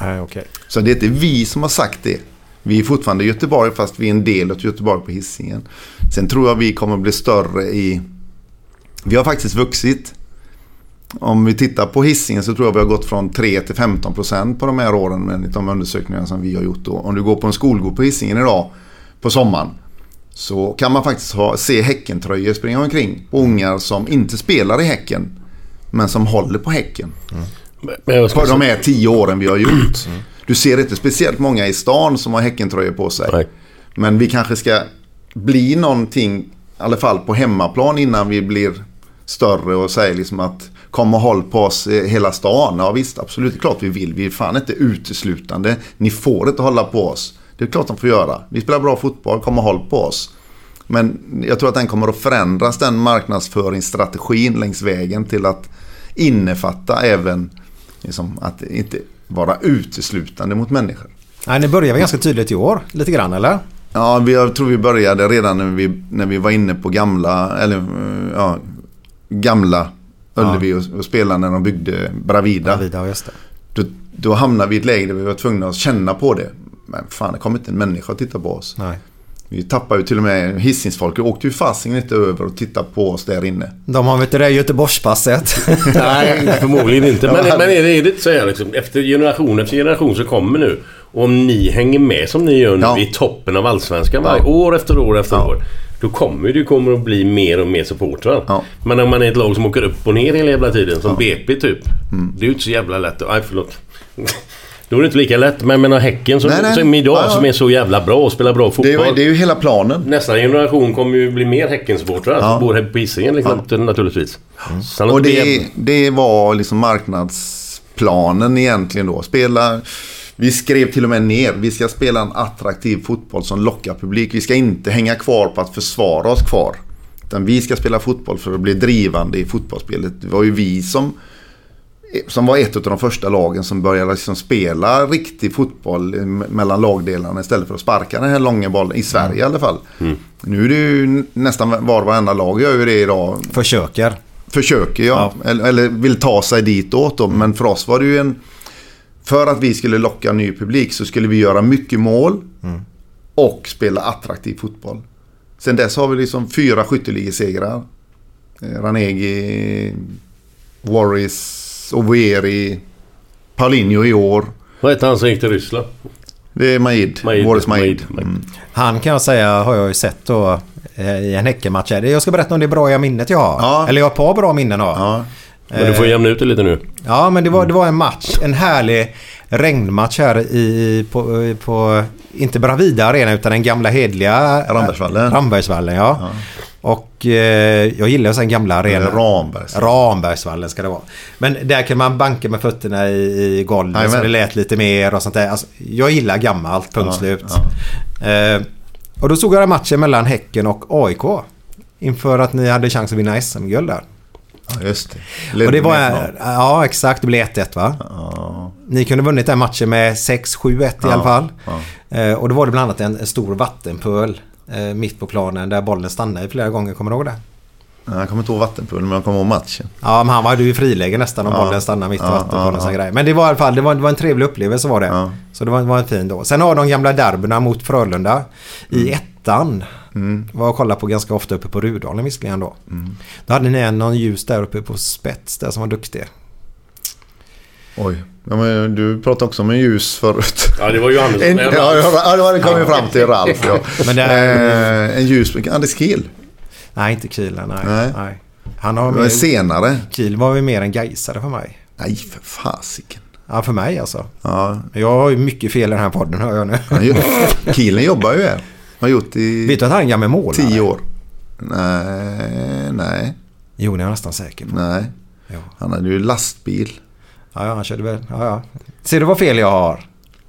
Nej, okej. Så det är inte vi som har sagt det. Vi är fortfarande i Göteborg fast vi är en del av Göteborg på Hisingen. Sen tror jag vi kommer bli större i... Vi har faktiskt vuxit. Om vi tittar på Hisingen så tror jag vi har gått från 3 till 15 procent på de här åren enligt de undersökningar som vi har gjort. Då. Om du går på en skolgård på Hisingen idag på sommaren så kan man faktiskt ha, se Häckentröjor springa omkring på ungar som inte spelar i Häcken men som håller på Häcken. Ska På de här tio åren vi har gjort. Du ser inte speciellt många i stan som har Häckentröjor på sig. Nej. Men vi kanske ska bli någonting, i alla fall på hemmaplan innan vi blir större och säger liksom att kom och håll på oss i hela stan. Ja visst, absolut, det är klart vi vill. Vi är fan inte uteslutande. Ni får inte hålla på oss. Det är klart de får göra. Vi spelar bra fotboll, kom och håll på oss. Men jag tror att den kommer att förändras, den marknadsföringsstrategin längs vägen till att innefatta även liksom, att inte vara uteslutande mot människor. Nej, ni börjar väl ganska tydligt i år, lite grann eller? Ja, vi, jag tror vi började redan när vi, när vi var inne på gamla, eller ja, gamla Ullevi och, och spelade när de byggde Bravida. Bravida, just det. Då, då hamnade vi i ett läge där vi var tvungna att känna på det. Men fan, det kommer inte en människa att titta på oss. Nej. Vi tappade ju till och med Hisingsfolk. Vi åkte ju fasiken inte över och tittade på oss där inne. De har vet du det Göteborgspasset. Nej, förmodligen inte. Men, men är, det, är det inte så här liksom, efter generation efter generation som kommer nu. Och om ni hänger med som ni gör nu Ja. i toppen av Allsvenskan varje Ja. år efter år efter Ja. år. Då kommer det kommer att bli mer och mer supportrar. Ja. Men om man är ett lag som åker upp och ner hela jävla tiden, som BP typ. Mm. Det är ju inte så jävla lätt. Nej, förlåt. Då är det inte lika lätt. Men jag menar Häcken som, Nej, nej. som idag, Ja, ja. som är så jävla bra och spelar bra Det är, fotboll. det är ju hela planen. Nästa generation kommer ju bli mer Häckensupportrar Ja. som bor här på Hisingen liksom, naturligtvis. Sen Och det, det var liksom marknadsplanen egentligen då. Spela, vi skrev till och med ner, vi ska spela en attraktiv fotboll som lockar publik. Vi ska inte hänga kvar på att försvara oss kvar. Utan vi ska spela fotboll för att bli drivande i fotbollsspelet. Det var ju vi som, som var ett av de första lagen som började liksom spela riktig fotboll mellan lagdelarna istället för att sparka den här långa bollen. I Sverige i alla fall. Nu är det ju nästan var och varenda lag gör ju det idag Försöker. försöker ja. Eller, eller vill ta sig ditåt då. Men för oss var det ju en... För att vi skulle locka ny publik så skulle vi göra mycket mål. Och spela attraktiv fotboll. Sen dess har vi liksom fyra skytteligasegrar. Eh, Ranegi, Warris, Ovieri, Paulinho i år. Vad heter han som gick till Ryssland? Det är Majid. Majid, Majid. Mm. Han kan jag säga har jag ju sett då eh, i en Häckenmatch. Jag ska berätta om det bra minnet jag har. Ja. Eller jag har ett par bra minnen har. Ja. Men du får jämna ut det lite nu. Ja, men det var, det var en match. En härlig regnmatch här i, på, på inte Bravida Arena utan den gamla hedliga Rambergsvallen. Rambergsvallen, ja. Och eh, jag gillar sen gamla arenor. Rambergs. Rambergsvallen ska det vara. Men där kan man banka med fötterna i, i golvet så Jajamän. det lät lite mer och sånt där. Alltså, jag gillar gammalt, punkt Ja, slut. Eh, och då såg jag den matchen mellan Häcken och AIK. Inför att ni hade chans att vinna SM-guld där. Ja, just det. Och det var... Med Ja, exakt. Det blev 1-1 va? Ja. Ni kunde vunnit den matchen med 6-7-1 i Ja, alla fall. ja. Eh, och då var det bland annat en, stor vattenpöl eh, mitt på planen där bollen stannade flera gånger. Kommer du ihåg det? Ja, Jag kommer inte ihåg vattenpoolen men jag kommer ihåg matchen. Ja, men han var ju i friläge nästan om Ja. bollen stannade mitt i Ja, vattenpölen. ja, ja. Men det var i alla fall det var, det var en trevlig upplevelse var det. Ja. Så det var, var en fin då. Sen har de gamla derbyna mot Frölunda Mm. i ettan. Var och kollade på ganska ofta uppe på Rudalen visserligen då. Mm. Då hade ni en någon ljus där uppe på spets där som var duktig. Oj. Ja, men du pratade också om en ljus förut. Ja, det var Johannes. En, ja, ja, det var det kom vi fram till Ralf. Ja. Men det är- eh, en ljus... Anders Kiel. Nej, inte Kiel. Nej. Nej. nej. Han har mer, senare. Kiel var ju mer en gaisare för mig. Nej, för fasiken. Ja, för mig alltså. Ja, Jag har ju mycket fel i den här podden hör jag nu. Kielen jobbar ju här. Har gjort i Vet du att han är gammal målare? tio år. Nej, nej, Jo, det är jag nästan säker på. nej. Ja, Han hade ju lastbil. ja, ja han körde väl. Ja, ja. Ser du vad fel jag har?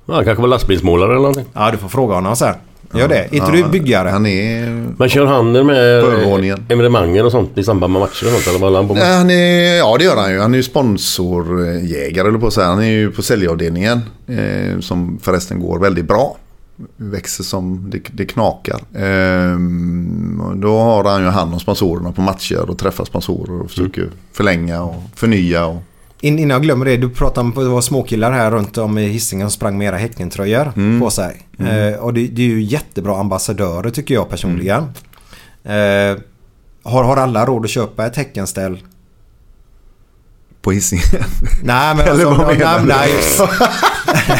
Ja, han kanske var lastbilsmålare eller någonting. Ja, du får fråga honom sen. Gör det. Inte Ja, du byggare? Han är... Men kör han med På övervåningen. evenemangen och sånt i samband med matcher och sånt? Eller vad han på med? Han är, ja det gör han ju. Han är ju sponsorjägare eller på att säga. Han är ju på säljavdelningen. Eh, som förresten går väldigt bra. Växer som det, det knakar. Ehm, och då har han ju hand om sponsorerna på matcher och träffar sponsorer och försöker förlänga och förnya. Och, In, innan jag glömmer det. Du pratade om att det var småkillar här runt om i Hisingen som sprang med era Häckentröjor Mm. på sig. Eh, och det, det är ju jättebra ambassadörer tycker jag personligen. Mm. Eh, har, har alla råd att köpa ett Häckenställ? på Hisingen. Nej men alltså, nej, nej, ja,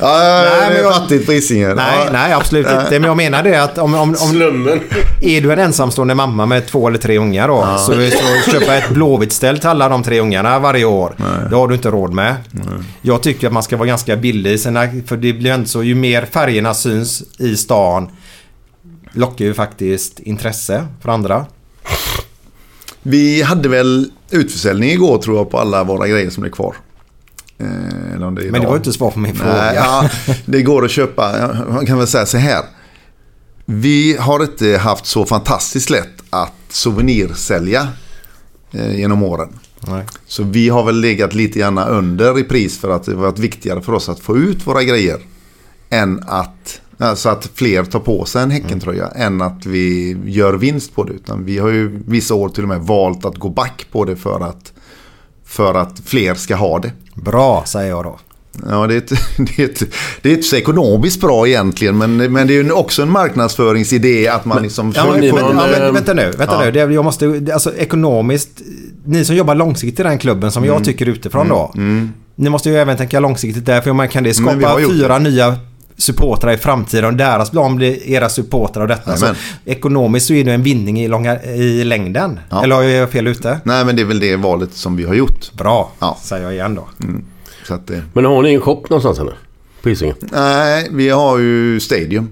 Nej, nej, men jag- fattigt på Hisingen. nej, ja. nej absolut inte. Men jag menar det att om, om, om Slummen. är du en ensamstående mamma med två eller tre ungar då. Så, så köpa ett Blåvitt-ställ till alla de tre ungarna varje år. Det har du inte råd med. Jag tycker att man ska vara ganska billig. Sen, för det blir ändå så ju mer färgerna syns i stan lockar ju faktiskt intresse för andra. Vi hade väl utförsäljning igår tror jag på alla våra grejer som är kvar. Eh, eller om det är Men det var inte svar på min fråga. Nej, ja, det går att köpa. Jag kan väl säga så här. Vi har inte haft så fantastiskt lätt att souvenirsälja eh, genom åren. Nej. Så vi har väl legat lite grann under i pris för att det varit viktigare för oss att få ut våra grejer än att Alltså att fler tar på sig en Häckentröja än att vi gör vinst på det. Utan vi har ju vissa år till och med valt att gå back på det för att, för att fler ska ha det. Bra, säger jag då. Ja, det är, ett, det, är ett, det är inte så ekonomiskt bra egentligen, men, men det är ju också en marknadföringsidé att man liksom... Ja, men, men, någon, ja, men, vänta nu, vänta ja. nu. Det, jag måste, alltså ekonomiskt, ni som jobbar långsiktigt i den klubben som Mm. jag tycker utifrån då. Ni måste ju även tänka långsiktigt där, för man kan det skapa fyra nya supportrar i framtiden och deras barn blir era supportrar och detta. Så ekonomiskt så är det en vinning i, långa, i längden. Ja. Eller har jag fel ute? Nej, men det är väl det valet som vi har gjort. Bra, Ja. säger jag igen då. Så att, eh, Men har ni en shop någonstans eller? På Hisingen? nej, vi har ju Stadium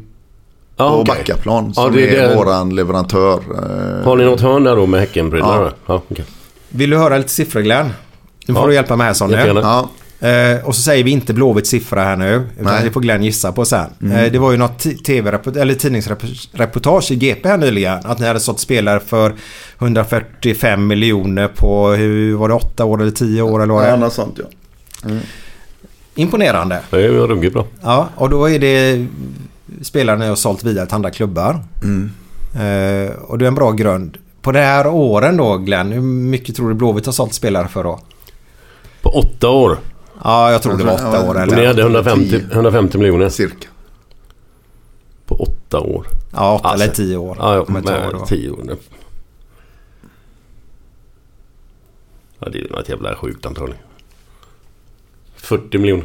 Ja, på okej. Backaplan som det är det. våran leverantör. eh, Har ni något hörn där då med Häckenprylar? Ja. Ja okej. Vill du höra lite siffror Glenn? Nu får Ja. du hjälpa mig här Sonny. Ja, Eh, och så säger vi inte Blåvitts siffra här nu. Utan Nej. det får Glenn gissa på sen. Eh, det var ju något tv eller tidningsreportage i GP här nyligen. Att ni hade sålt spelare för 145 miljoner på, hur var det, 8 år eller 10 år eller vad det ja är? något sånt ja. Imponerande. Det är ju ruggigt bra. Ja, och då är det spelare ni har sålt vidare till andra klubbar. Eh, och det är en bra grund. På de här åren då Glenn, hur mycket tror du Blåvitt har sålt spelare för då? På åtta år. Ja, jag tror det var Jag tror- 8 ja, år eller? ni hade 150, 10. 150 miljoner. Cirka. På åtta år. Ja, 8 Alltså, eller 10 år. Ja, ja jag då. tio år. nu. Ja, det är något jävla sjukt antagligen. 40 miljoner.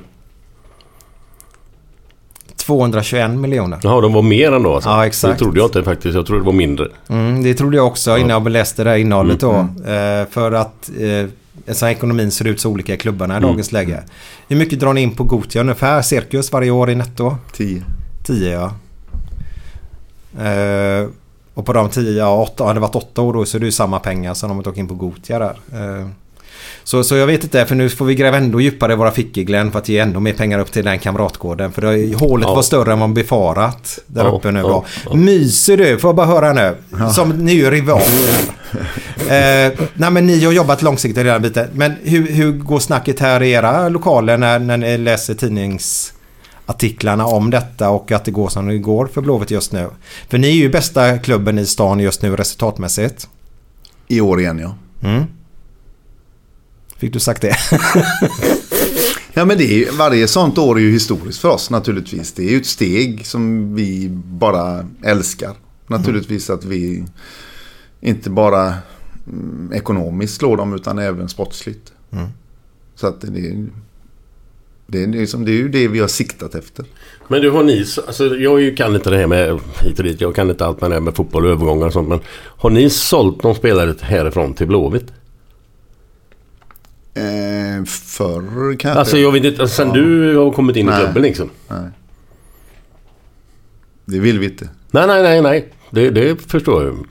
221 miljoner. Jaha, de var mer ändå alltså? Ja, exakt. Det trodde jag inte faktiskt. Jag trodde det var mindre. Mm, det trodde jag också innan jag läste det här innehållet då. Mm, Eh, för att eh, så här ekonomin ser ut så olika i klubbarna i Mm. dagens läge. Hur mycket drar ni in på Gothia ungefär? Cirkus varje år i netto? 10. 10 ja. Eh, och på de 10, ja, åtta, hade det varit 8 år då så är det ju samma pengar som de har tagit in på Gothia där. Eh, så, så jag vet inte, för nu får vi gräva ändå djupare i våra fickor Glenn för att ge ännu mer pengar upp till den kamratgården. För det, hålet Ja. var större än vad befarat där Ja, uppe nu ja, ja. Myser du? Får jag bara höra nu? Som ni är ju rivaler. eh, nej men ni har jobbat långsiktigt i den här biten. Men hur, hur går snacket här i era lokaler när, när ni läser tidningsartiklarna om detta och att det går som det går för Blåvitt just nu? För ni är ju bästa klubben i stan just nu resultatmässigt. I år igen ja. Mm. Fick du sagt det? Ja men det är ju, varje sånt år är ju historiskt för oss naturligtvis. Det är ju ett steg som vi bara älskar. Naturligtvis att vi inte bara mm, ekonomiskt slår dem utan även sportsligt. Så att det är, det, är liksom, det är ju det vi har siktat efter. Men du, har ni... Alltså, jag kan inte det här med hit och dit. Jag kan inte allt med det här med fotboll och övergångar och sånt. Men har ni sålt någon spelare härifrån till Blåvitt? Eh, förr kanske. Alltså jag vet inte. Alltså, sen Ja. du har kommit in i Nej. klubben liksom. Det vill vi inte. Nej, nej, nej, nej. Det, det förstår jag.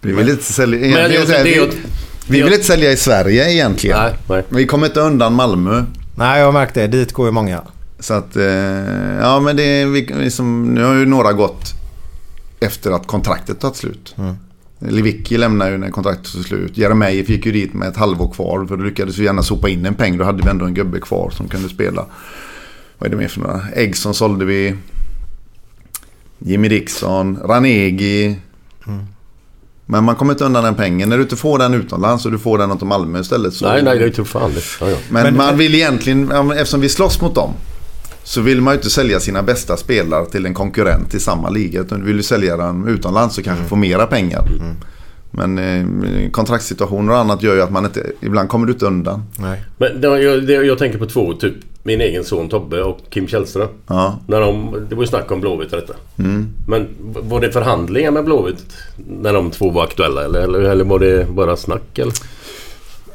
Vi vill inte sälja, Men jag- är vi, ju- vi vill inte sälja i Sverige egentligen. Nej, nej. Vi kommer inte undan Malmö. Nej, jag har märkt det. Dit går ju många. Så att, eh, ja men det är vi- liksom, nu har ju några gått efter att kontraktet tagit slut. Mm. Lewicki lämnar ju när kontraktet tog slut. Jeremejeff gick ju dit med ett halvår kvar. För då lyckades vi gärna sopa in en peng. Då hade vi ändå en gubbe kvar som kunde spela. Vad är det mer för några? Eggson sålde vi. Jimmy Dixon. Ranegi. Men man kommer inte undan den pengen. När du inte får den utomlands och du får den åt Malmö istället. Så... Nej, nej, det är inte fan det. Ja, ja. Men, Men- man vill egentligen, eftersom vi slåss mot dem. Så vill man ju inte sälja sina bästa spelare till en konkurrent i samma liga. Utan vill du sälja dem utomlands och kanske få mera pengar. Men eh, kontraktssituationer och annat gör ju att man inte, ibland kommer du inte undan. Nej. Men det, jag, det, jag tänker på två, typ min egen son Tobbe och Kim Källström. Ja. När de, det var ju snack om Blåvitt och detta. Mm. Men var det förhandlingar med Blåvitt när de två var aktuella eller, eller, eller var det bara snack? Eller?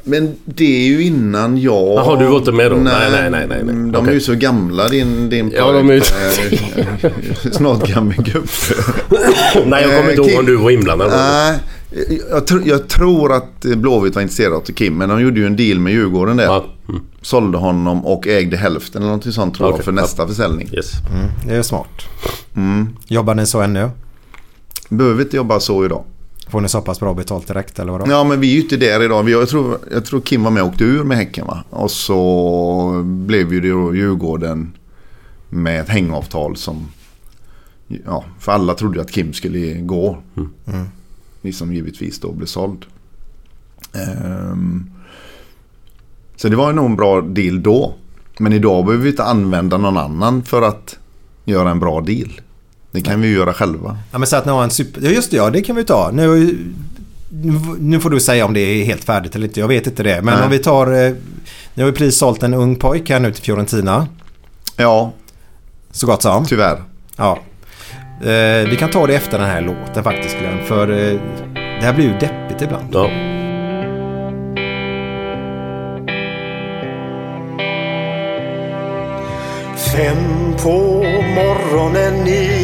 Men det är ju innan jag... Jaha, du var inte med då? Nej, nej, nej, nej, nej. De är Okej. ju så gamla din, din Ja, de är ju- pojk. Snart gammal gubbe. Nej, jag kommer inte ihåg Kim- om du var inblandad. Nej, jag, tr- jag tror att Blåvitt var intresserade av Kim. Men de gjorde ju en deal med Djurgården där. Ja. Mm. Sålde honom och ägde hälften eller någonting sånt tror jag Okej. för nästa försäljning. Yes. Mm, det är smart. Mm. Jobbar ni så ännu? Behöver inte jobba så idag. Får ni så pass bra betalt direkt eller vadå? Ja men vi är ju inte där idag. Vi, jag, tror, jag tror Kim var med och åkte ur med Häcken va. Och så blev ju det då Djurgården med ett hängavtal som Ja, för alla trodde ju att Kim skulle gå. Mm. Liksom givetvis då blev såld. Ehm, så det var nog en bra deal då. Men idag behöver vi inte använda någon annan för att göra en bra deal. Det kan vi ju göra själva. Ja men så att ni har en super... Ja just det, ja det kan vi ta. Nu, nu får du säga om det är helt färdigt eller inte. Jag vet inte det. Men Nej. om vi tar... eh, Ni har ju precis sålt en ung pojk här nu till Fiorentina. Ja, Så gott som. tyvärr. Ja. Eh, vi kan ta det efter den här låten faktiskt Glenn. För eh, det här blir ju deppigt ibland. Ja. Fem på morgonen i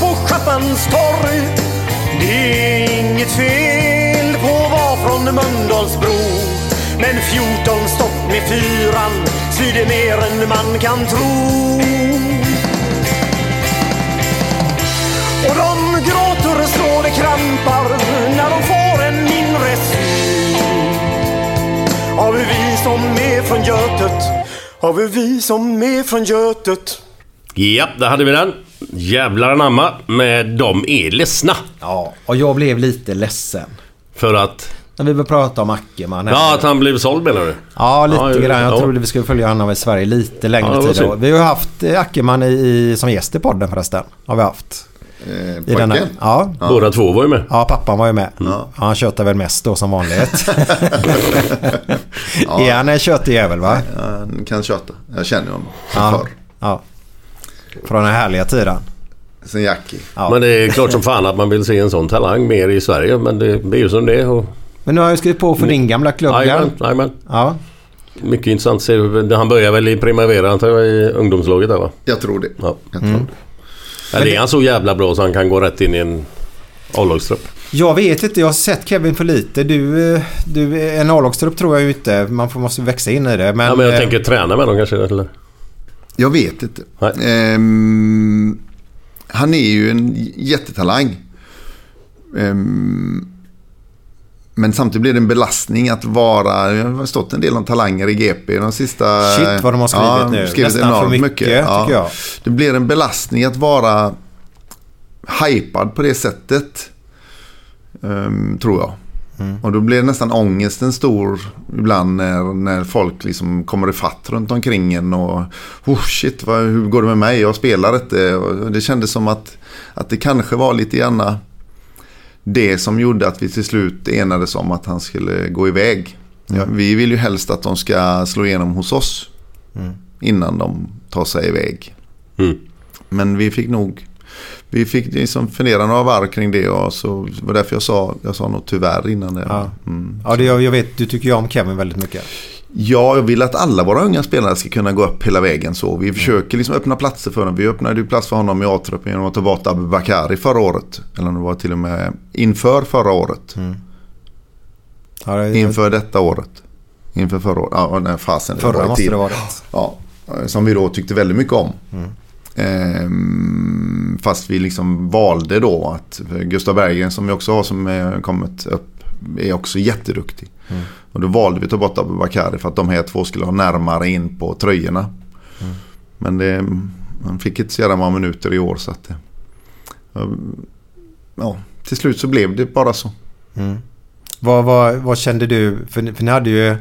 på Schappans-torg. Det är inget fel på att vara från Mölndalsbro. Men 14 stopp med fyran svider mer än man kan tro. Och de gråter och slår det krampar när de får en mindre syn Har vi vi som är från Götet, Har vi vi som är från Götet. Ja, där hade vi den. Jävlar anamma med De är ledsna. Ja, och jag blev lite ledsen. För att... När vi började prata om Ackerman. Ja, att han blev såld menar du? Ja, lite Ja, grann. Jag ja. trodde vi skulle följa honom i Sverige lite längre Ja, tid. Vi har ju haft eh, Ackerman i, som gäst i podden förresten. Har vi haft. Eh, I denna, ja. Båda två var ju med. ja, pappan var ju med. Mm. Ja, han tjötar väl mest då som vanligt. Är han en tjötig jävel va? Han kan köta. Jag känner honom Ja. förr. ja. Från den härliga tiden. Sen Jackie. Ja. Men det är klart som fan att man vill se en sån talang mer i Sverige. Men det blir ju som det är. Och... Men nu har jag skrivit på för din gamla klubb. Jajamän. Ja. Mycket intressant att se. Han börjar väl i Primavera antar jag i ungdomslaget där va? Jag tror det. Ja. Jag tror Mm. det. Eller är han så jävla bra så han kan gå rätt in i en A-lagstrupp? Jag vet inte, jag har sett Kevin för lite. Du, eh, du en A-lagstrupp tror jag ju inte. Man får, måste växa in i det. Men, ja, men jag eh, tänker träna med dem kanske. Eller? Jag vet inte. Ehm, han är ju en jättetalang. Ehm, men samtidigt blir det en belastning att vara... Jag har stått en del om talanger i GP de sista... Shit, vad de har skrivit nu. Skrivit Nästan för enormt mycket, tycker jag. Det blir en belastning att vara hypad på det sättet. ehm, tror jag. Och då blir nästan ångesten stor ibland när, när folk liksom kommer ifatt runt omkring en. Och oh shit, vad, hur går det med mig? Jag spelar inte. Och det kändes som att, att det kanske var lite grann det som gjorde att vi till slut enades om att han skulle gå iväg. Ja, vi vill ju helst att de ska slå igenom hos oss innan de tar sig iväg. Mm. Men vi fick nog vi fick liksom fundera några varv kring det och så det var därför jag sa, jag sa nog tyvärr innan det. Ja. Mm. Ja, det, jag, vet, du tycker ju om Kevin väldigt mycket. Ja, jag vill att alla våra unga spelare ska kunna gå upp hela vägen så. Vi försöker liksom öppna platser för honom. Vi öppnade ju plats för honom i A-truppen genom att ta bort Abubakari förra året. Eller om det var till och med inför förra året. Ja, det, Inför detta året. Inför förra året. Ja, nej, fasen. förra måste det varit. Ja, som vi då tyckte väldigt mycket om. Ehm, fast vi liksom valde då att Gustav Berggren som vi också har som är kommit upp är också jätteduktig. Och då valde vi att ta bort Abubakari för att de här två skulle ha närmare in på tröjorna. Men det, man fick inte så jävla många minuter i år så att det, ja, till slut så blev det bara så. Vad, vad, vad kände du? För, för ni hade ju...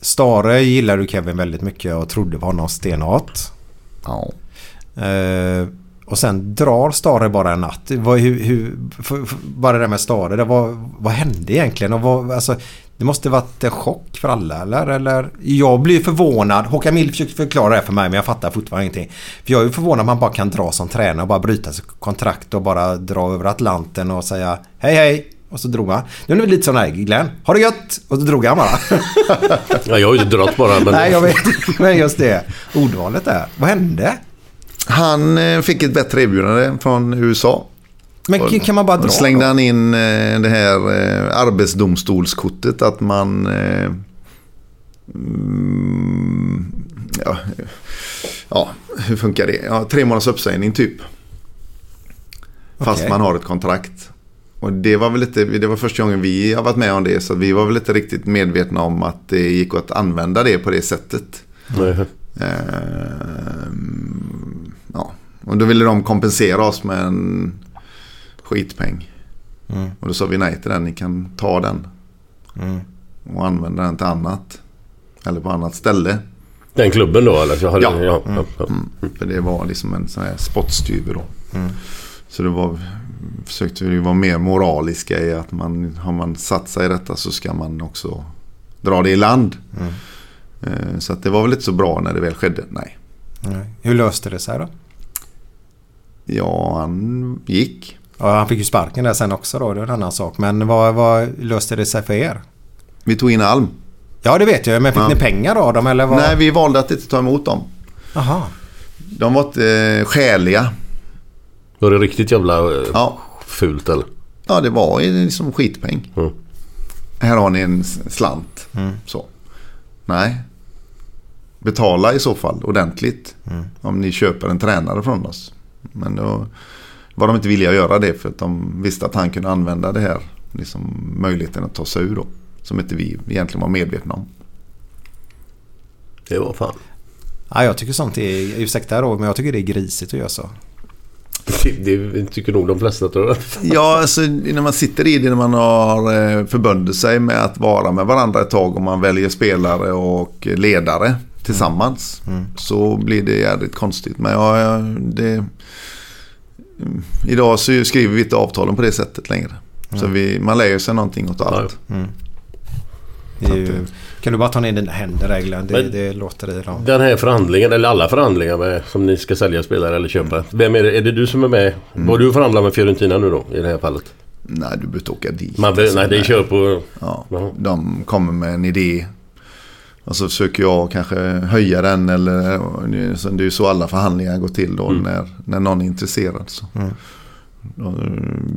Stare gillade du Kevin väldigt mycket och trodde på honom stenhårt. Ja. Eh, och sen drar Stare bara en natt. Vad, hur, hur, för, för, bara det där med Stare. Det var, vad hände egentligen? Och vad, alltså, det måste varit en chock för alla eller? eller? Jag blir förvånad. Håkan Mild försökte förklara det här för mig men jag fattar fortfarande ingenting. För jag är förvånad att man bara kan dra som tränare och bara bryta sitt kontrakt och bara dra över Atlanten och säga hej hej. Och så drog han. Nu är det lite sån här Glenn. Ha det gött! Och så drog han bara. Ja, jag har ju inte dragit bara men... Nej jag vet. Men just det. Ordvalet där. Vad hände? Han eh, fick ett bättre erbjudande från USA. Men kan man bara dra? Och slängde då? han in eh, det här eh, arbetsdomstolskortet att man... Mm, ja, ja, hur funkar det? Ja, tre månaders uppsägning typ. Fast Okej. man har ett kontrakt. Och det var väl lite, det var första gången vi har varit med om det. Så vi var väl inte riktigt medvetna om att det gick att använda det på det sättet. Nej. Ehm, ja. Och då ville de kompensera oss med en skitpeng. Och då sa vi nej till den. Ni kan ta den. Och använda den till annat. Eller på annat ställe. Den klubben då eller? Hade, Ja. ja. ja, ja. För det var liksom en sån här spottstyver då. Så det var, försökte vi vara mer moraliska i att man, har man satt sig i detta så ska man också dra det i land. Eh, Så att det var väl inte så bra när det väl skedde. Nej. Nej. Hur löste det sig då? Ja, han gick. Ja, han fick ju sparken där sen också då. Det är en annan sak. Men vad, vad löste det sig för er? Vi tog in Alm. Ja, det vet jag. Men fick Ja. ni pengar av dem eller vad? Nej, vi valde att inte ta emot dem. Jaha. De var inte eh, skäliga. Var det riktigt jävla eh, Ja. fult eller? Ja, det var ju liksom skitpeng. Mm. Här har ni en slant. Så. Nej. Betala i så fall ordentligt. Om ni köper en tränare från oss. Men då var de inte villiga att göra det för att de visste att han kunde använda det här. Liksom möjligheten att ta sig ur då. Som inte vi egentligen var medvetna om. Det var fan. Ja, jag tycker sånt är... Ursäkta då, men jag tycker det är grisigt att göra så. Det, det tycker nog de flesta tror jag. Ja, alltså när man sitter i det, när man har eh, förbundit sig med att vara med varandra ett tag och man väljer spelare och ledare tillsammans. Så blir det jävligt konstigt. Men ja, det... mm, Idag så skriver vi inte avtalen på det sättet längre. Så vi, man lär sig någonting åt allt. Det är ju, Så kan du bara ta ner dina händer Glenn? Det, det låter i dem. Den här förhandlingen, eller alla förhandlingar med, som ni ska sälja spelare eller köpa. Vem är det? Är det du som är med? Var du förhandlar med Fiorentina nu då? I det här fallet? Nej, du behöver inte åka dit. Man, be- Alltså, nej, det är kör på... Ja, Jaha. de kommer med en idé. Och så försöker jag kanske höja den. Eller, så det är ju så alla förhandlingar går till då när, när någon är intresserad. Så. Och,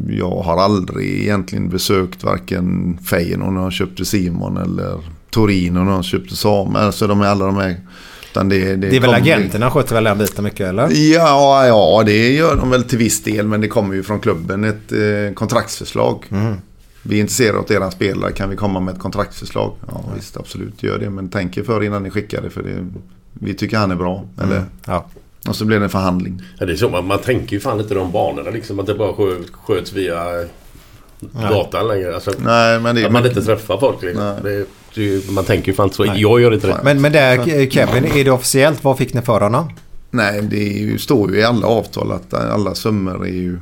Jag har aldrig egentligen besökt varken Feyenoord när de köpte Simon eller Torino när de köpte Samuel. Alltså de är alla de här. Utan det, Det är väl agenterna sköter väl den biten mycket eller? Ja, ja, det gör de väl till viss del. Men det kommer ju från klubben ett eh, kontraktsförslag. Vi är intresserade av era spelare. Kan vi komma med ett kontraktsförslag? Ja, visst, absolut. Gör det. Men tänk er för innan ni skickar det. För det, vi tycker han är bra. Eller? Ja. Och så blir det en förhandling. Ja, det är så, man, man tänker ju fan inte de banorna liksom. Att det bara skö- sköts via gatan längre. Alltså, Nej, men det att man inte träffar folk liksom. Det, det, man tänker ju fan så. Nej. Jag gör inte det. Men, men där Kevin, är det officiellt? Vad fick ni för honom? Nej, det ju, står ju i alla avtal att alla summor är ju...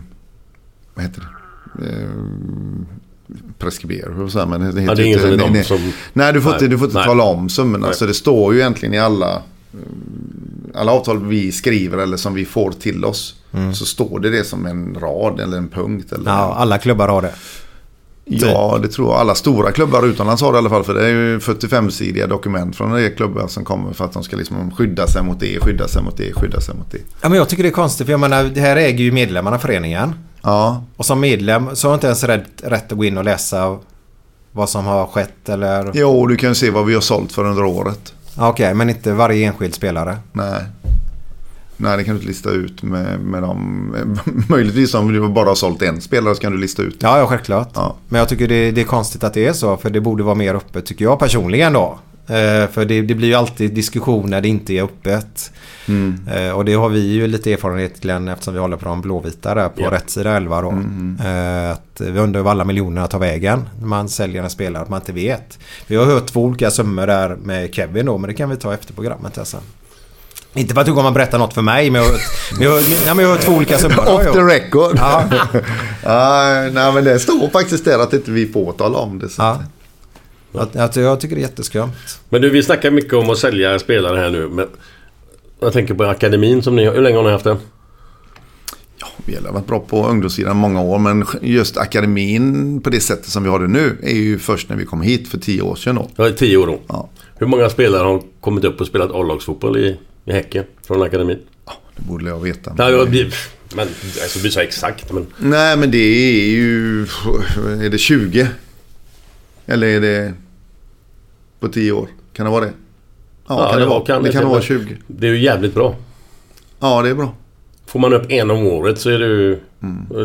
Vad heter det? Eh, preskriberar. Så här, men det, Ja, det är ingen som nej, nej. som... Nej, du får inte, du får inte Nej. tala om summorna. Nej. Så det står ju egentligen i alla, alla avtal vi skriver eller som vi får till oss. Så står det det som en rad eller en punkt. Eller Ja, alla klubbar har det. Ja, det tror jag. Alla stora klubbar utomlands har det i alla fall. För det är ju 45-sidiga dokument från de klubbar som kommer för att de ska liksom skydda sig mot det, skydda sig mot det, skydda sig mot det. Ja, men jag tycker det är konstigt för jag menar, det här äger ju medlemmarna föreningen. Ja, Och som medlem så har jag inte ens rätt, rätt att gå in och läsa vad som har skett eller... jo, du kan ju se vad vi har sålt för under året. Ja, Okej, men inte varje enskild spelare. Nej. Nej, det kan du inte lista ut med, med dem. Möjligtvis om du bara har sålt en spelare så kan du lista ut. Ja, ja självklart. Ja. Men jag tycker det, det är konstigt att det är så. För det borde vara mer öppet tycker jag personligen då. Eh, för det, det blir ju alltid diskussion när det inte är öppet. Mm. Eh, och det har vi ju lite erfarenhet Glenn eftersom vi håller på de blåvita där på Ja. rätt sida 11 då. Mm. Eh, att vi undrar var alla miljonerna tar vägen man säljer en spelare att man inte vet. Vi har hört två olika summor där med Kevin då men det kan vi ta efter programmet här sen. Inte för att du kommer berätta något för mig men jag har hört, men jag ja, men jag har två olika summor. Off the record. Ja. Ja, nej, men det står faktiskt där att inte vi får tala om det. Så. Ja. Att, att jag tycker det är jätteskumt. Men du, vi snackar mycket om att sälja spelare här nu. Men jag tänker på akademin som ni har. Hur länge har ni haft den? Ja, vi har varit bra på ungdomssidan många år. Men just akademin på det sättet som vi har det nu är ju först när vi kom hit för tio år sedan. Då. Är tio år då. Ja, Hur många spelare har kommit upp och spelat A-lagsfotboll i, i Häcken från akademin? det borde jag veta. Ja, jag, men alltså, blir så exakt. Men Nej, men det är ju... Är det 20? Eller är det på 10 år? Kan det vara det? Ja, Ja, kan det det, vara. var- kan det det kan vara och 20. det är ju jävligt bra. Ja, det är bra. Får man upp en om året så är det ju...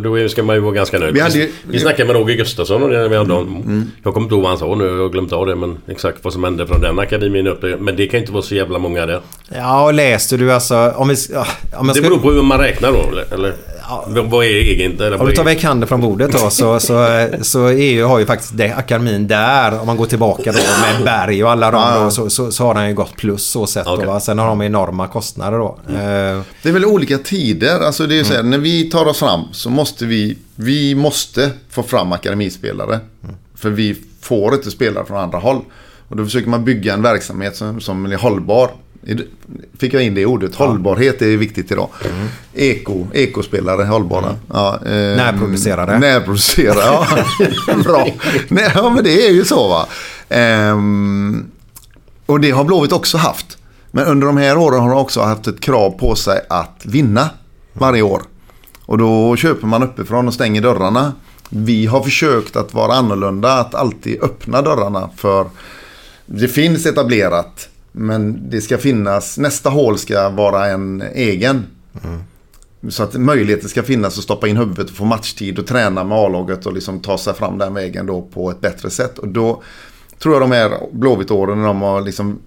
Då är- ska man ju vara ganska nöjd. Mm. Vi hade Mm. vi snackade med Roger Gustafsson och det, vi hade honom. Jag kommer inte ihåg vad han sa nu. Jag har glömt av det. Men exakt vad som hände från den akademin upp. Men det kan inte vara så jävla många där. Ja, och läste du alltså... Om vi... ja, Om jag Det ska, beror på hur man räknar då eller? Vad är egen? Eller om du tar väck handen från bordet då så, så, så EU har ju faktiskt det, akademin där. Om man går tillbaka då med Berg och alla de då, så, så, så har den ju gått plus så sett Okej. då. Va? Sen har de enorma kostnader då. Eh, Det är väl olika tider. Alltså det är så här, Mm. när vi tar oss fram så måste vi, vi måste få fram akademispelare. Mm. För vi får inte spelare från andra håll. Och då försöker man bygga en verksamhet som, som är hållbar. Fick jag in det ordet? Hållbarhet är viktigt idag. Mm. Eko, ekospelare, hållbara. Ja, eh, Närproducerade. Närproducerade, ja. Bra. Nej, ja, men det är ju så va. Ehm, och det har Blåvitt också haft. Men under de här åren har de också haft ett krav på sig att vinna varje år. Och då köper man uppifrån och stänger dörrarna. Vi har försökt att vara annorlunda, att alltid öppna dörrarna för det finns etablerat. Men det ska finnas, nästa hål ska vara en egen. Så att möjligheten ska finnas att stoppa in huvudet och få matchtid och träna med A-laget och liksom ta sig fram den vägen då på ett bättre sätt. Och då tror jag de här Blåvitt-åren de har liksom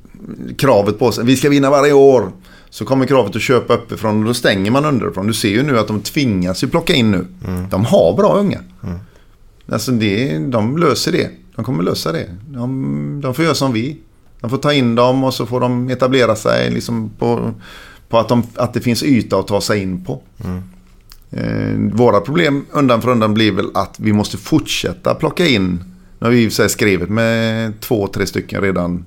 kravet på sig. Vi ska vinna varje år. Så kommer kravet att köpa uppifrån och då stänger man underifrån. Du ser ju nu att de tvingas ju plocka in nu. De har bra unga. Alltså det, de löser det. De kommer lösa det. De, de får göra som vi. De får ta in dem och så får de etablera sig liksom på, på att, de, att det finns yta att ta sig in på. Eh, våra problem undan för undan blir väl att vi måste fortsätta plocka in. Nu har vi i och för sig skrivit med två, tre stycken redan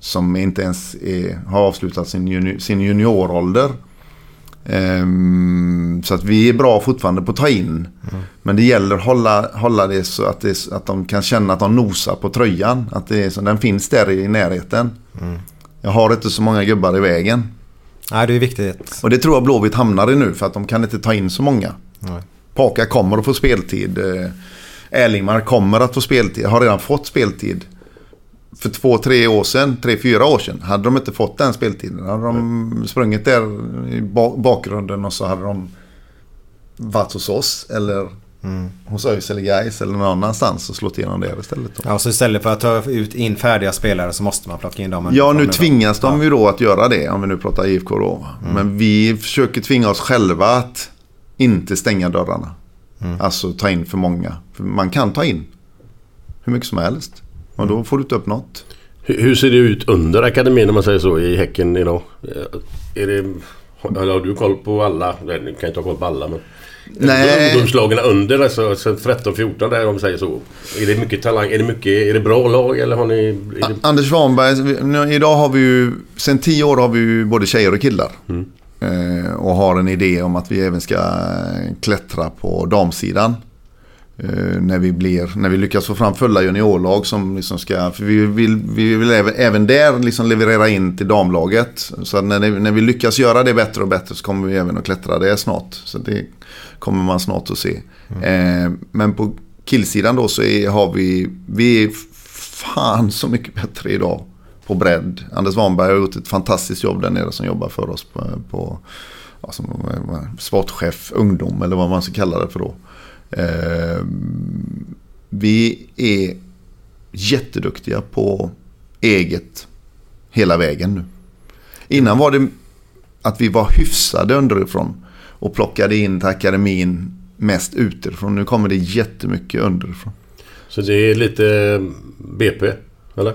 som inte ens är, har avslutat sin, juni, sin juniorålder. Ehm, så att vi är bra fortfarande på att ta in. Men det gäller att hålla, hålla det så att, det, att de kan känna att de nosar på tröjan. Att det är så, den finns där i närheten. Jag har inte så många gubbar i vägen. nej, det är viktigt. Och det tror jag Blåvitt hamnar i nu för att de kan inte ta in så många. Nej. Paka kommer att få speltid. Eh, Erlingmar kommer att få speltid. Har redan fått speltid. För två, tre år sedan, tre, fyra år sedan hade de inte fått den speltiden. Hade de sprungit där i ba- bakgrunden och så hade de varit hos oss eller hos ÖIS eller Gais eller någon annanstans och slått igenom där istället. Då. Ja, så istället för att ta ut in färdiga spelare så måste man plocka in dem. Ja, nu tvingas de Ja. ju då att göra det, om vi nu pratar IFK då. Men vi försöker tvinga oss själva att inte stänga dörrarna. Alltså ta in för många. För man kan ta in hur mycket som helst. Och då får du inte upp något. Hur, ser det ut under akademin om man säger så i Häcken idag? Eh, Är det... Har du koll på alla? Nej, Du kan inte ha koll på alla men... Nej. Ungdomslagen under alltså, alltså 13-14 där om man säger så. Är det mycket talang? Är det mycket... Är det bra lag eller har ni... Det... Anders Svanberg, nu, idag har vi ju, sen tio år har vi ju både tjejer och killar. Eh, och har en idé om att vi även ska klättra på damsidan. Eh, när, vi blir, när vi lyckas få fram fulla juniorlag som liksom ska, för vi vill, vi vill även, även där liksom leverera in till damlaget. Så när, det, när vi lyckas göra det bättre och bättre så kommer vi även att klättra det snart. Så det kommer man snart att se. Eh, men på killsidan då så är, har vi, vi är fan så mycket bättre idag på bredd. Anders Svanberg har gjort ett fantastiskt jobb där nere som jobbar för oss på, på vad- sportchef ungdom eller vad man ska kalla det för då. Eh, vi är jätteduktiga på eget hela vägen nu. Innan var det att vi var hyfsade underifrån och plockade in till akademin mest utifrån. Nu kommer det jättemycket underifrån. Så det är lite BP? Eller?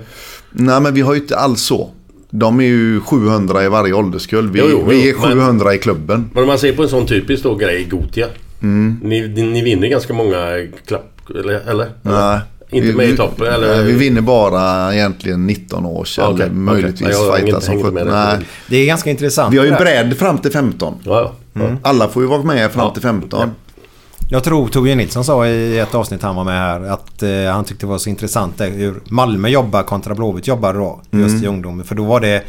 Nej men vi har ju inte alls så. De är ju 700 i varje ålderskull. Vi, Jo, jo, vi är jo, men- 700 i klubben. Men om man ser på en sån typisk då grej, Gotia. Ni, ni vinner ganska många klapp... Eller? eller? Nej. Inte Vi- med i vi- toppen? Eller? Nej, vi vinner bara egentligen 19 års Okej, eller möjligtvis Ja, hänger fightas inte- som hänger inte 17. med Nej. Det är ganska intressant. Vi har ju där. bredd fram till 15. Ja, ja. Alla får ju vara med fram till 15. Jag tror Torbjörn Nilsson sa i ett avsnitt han var med här att eh, han tyckte det var så intressant det, hur Malmö jobbar kontra Blåvitt jobbar då. Just i ungdomen. För då var det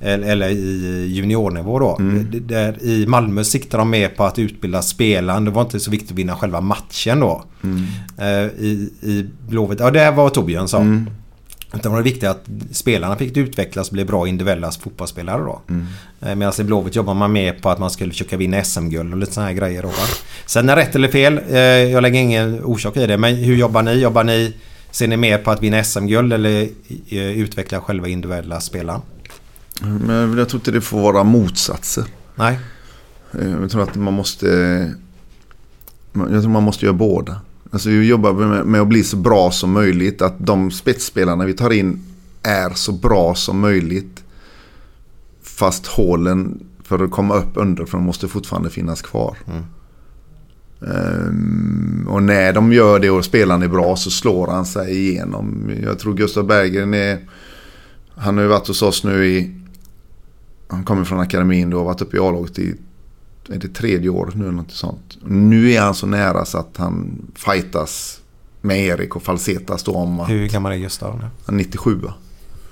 eller i juniornivå då. Det- Där I Malmö siktar de mer på att utbilda spelaren. Det var inte så viktigt att vinna själva matchen då. Eh, I, I Blåvitt, ja det var Torbjörn sa. Utan det var viktigt att spelarna fick utvecklas och bli bra individuella fotbollsspelare då. Eh, Medan i Blåvitt jobbar man mer på att man skulle försöka vinna SM-guld och lite sådana här grejer då. Va? Sen är rätt eller fel, eh, jag lägger ingen orsak i det. Men hur jobbar ni? Jobbar ni, ser ni mer på att vinna SM-guld eller utveckla själva individuella spelaren? Men jag tror inte det får vara motsatser. Nej. Eh, Jag tror att man måste... Jag tror man måste göra båda. Alltså vi jobbar med, att bli så bra som möjligt. Att de spetsspelarna vi tar in är så bra som möjligt. Fast hålen för att komma upp underifrån måste fortfarande finnas kvar. Ehm, och när de gör det och spelaren är bra så slår han sig igenom. Jag tror Gustav Berggren är... Han har ju varit hos oss nu i... Han kommer från akademin då och varit uppe i A-laget i är det tredje året nu eller något sånt. Nu är han så nära så att han fightas med Erik och Falsetas då om att Hur gammal är Gustav nu? han är 97 va?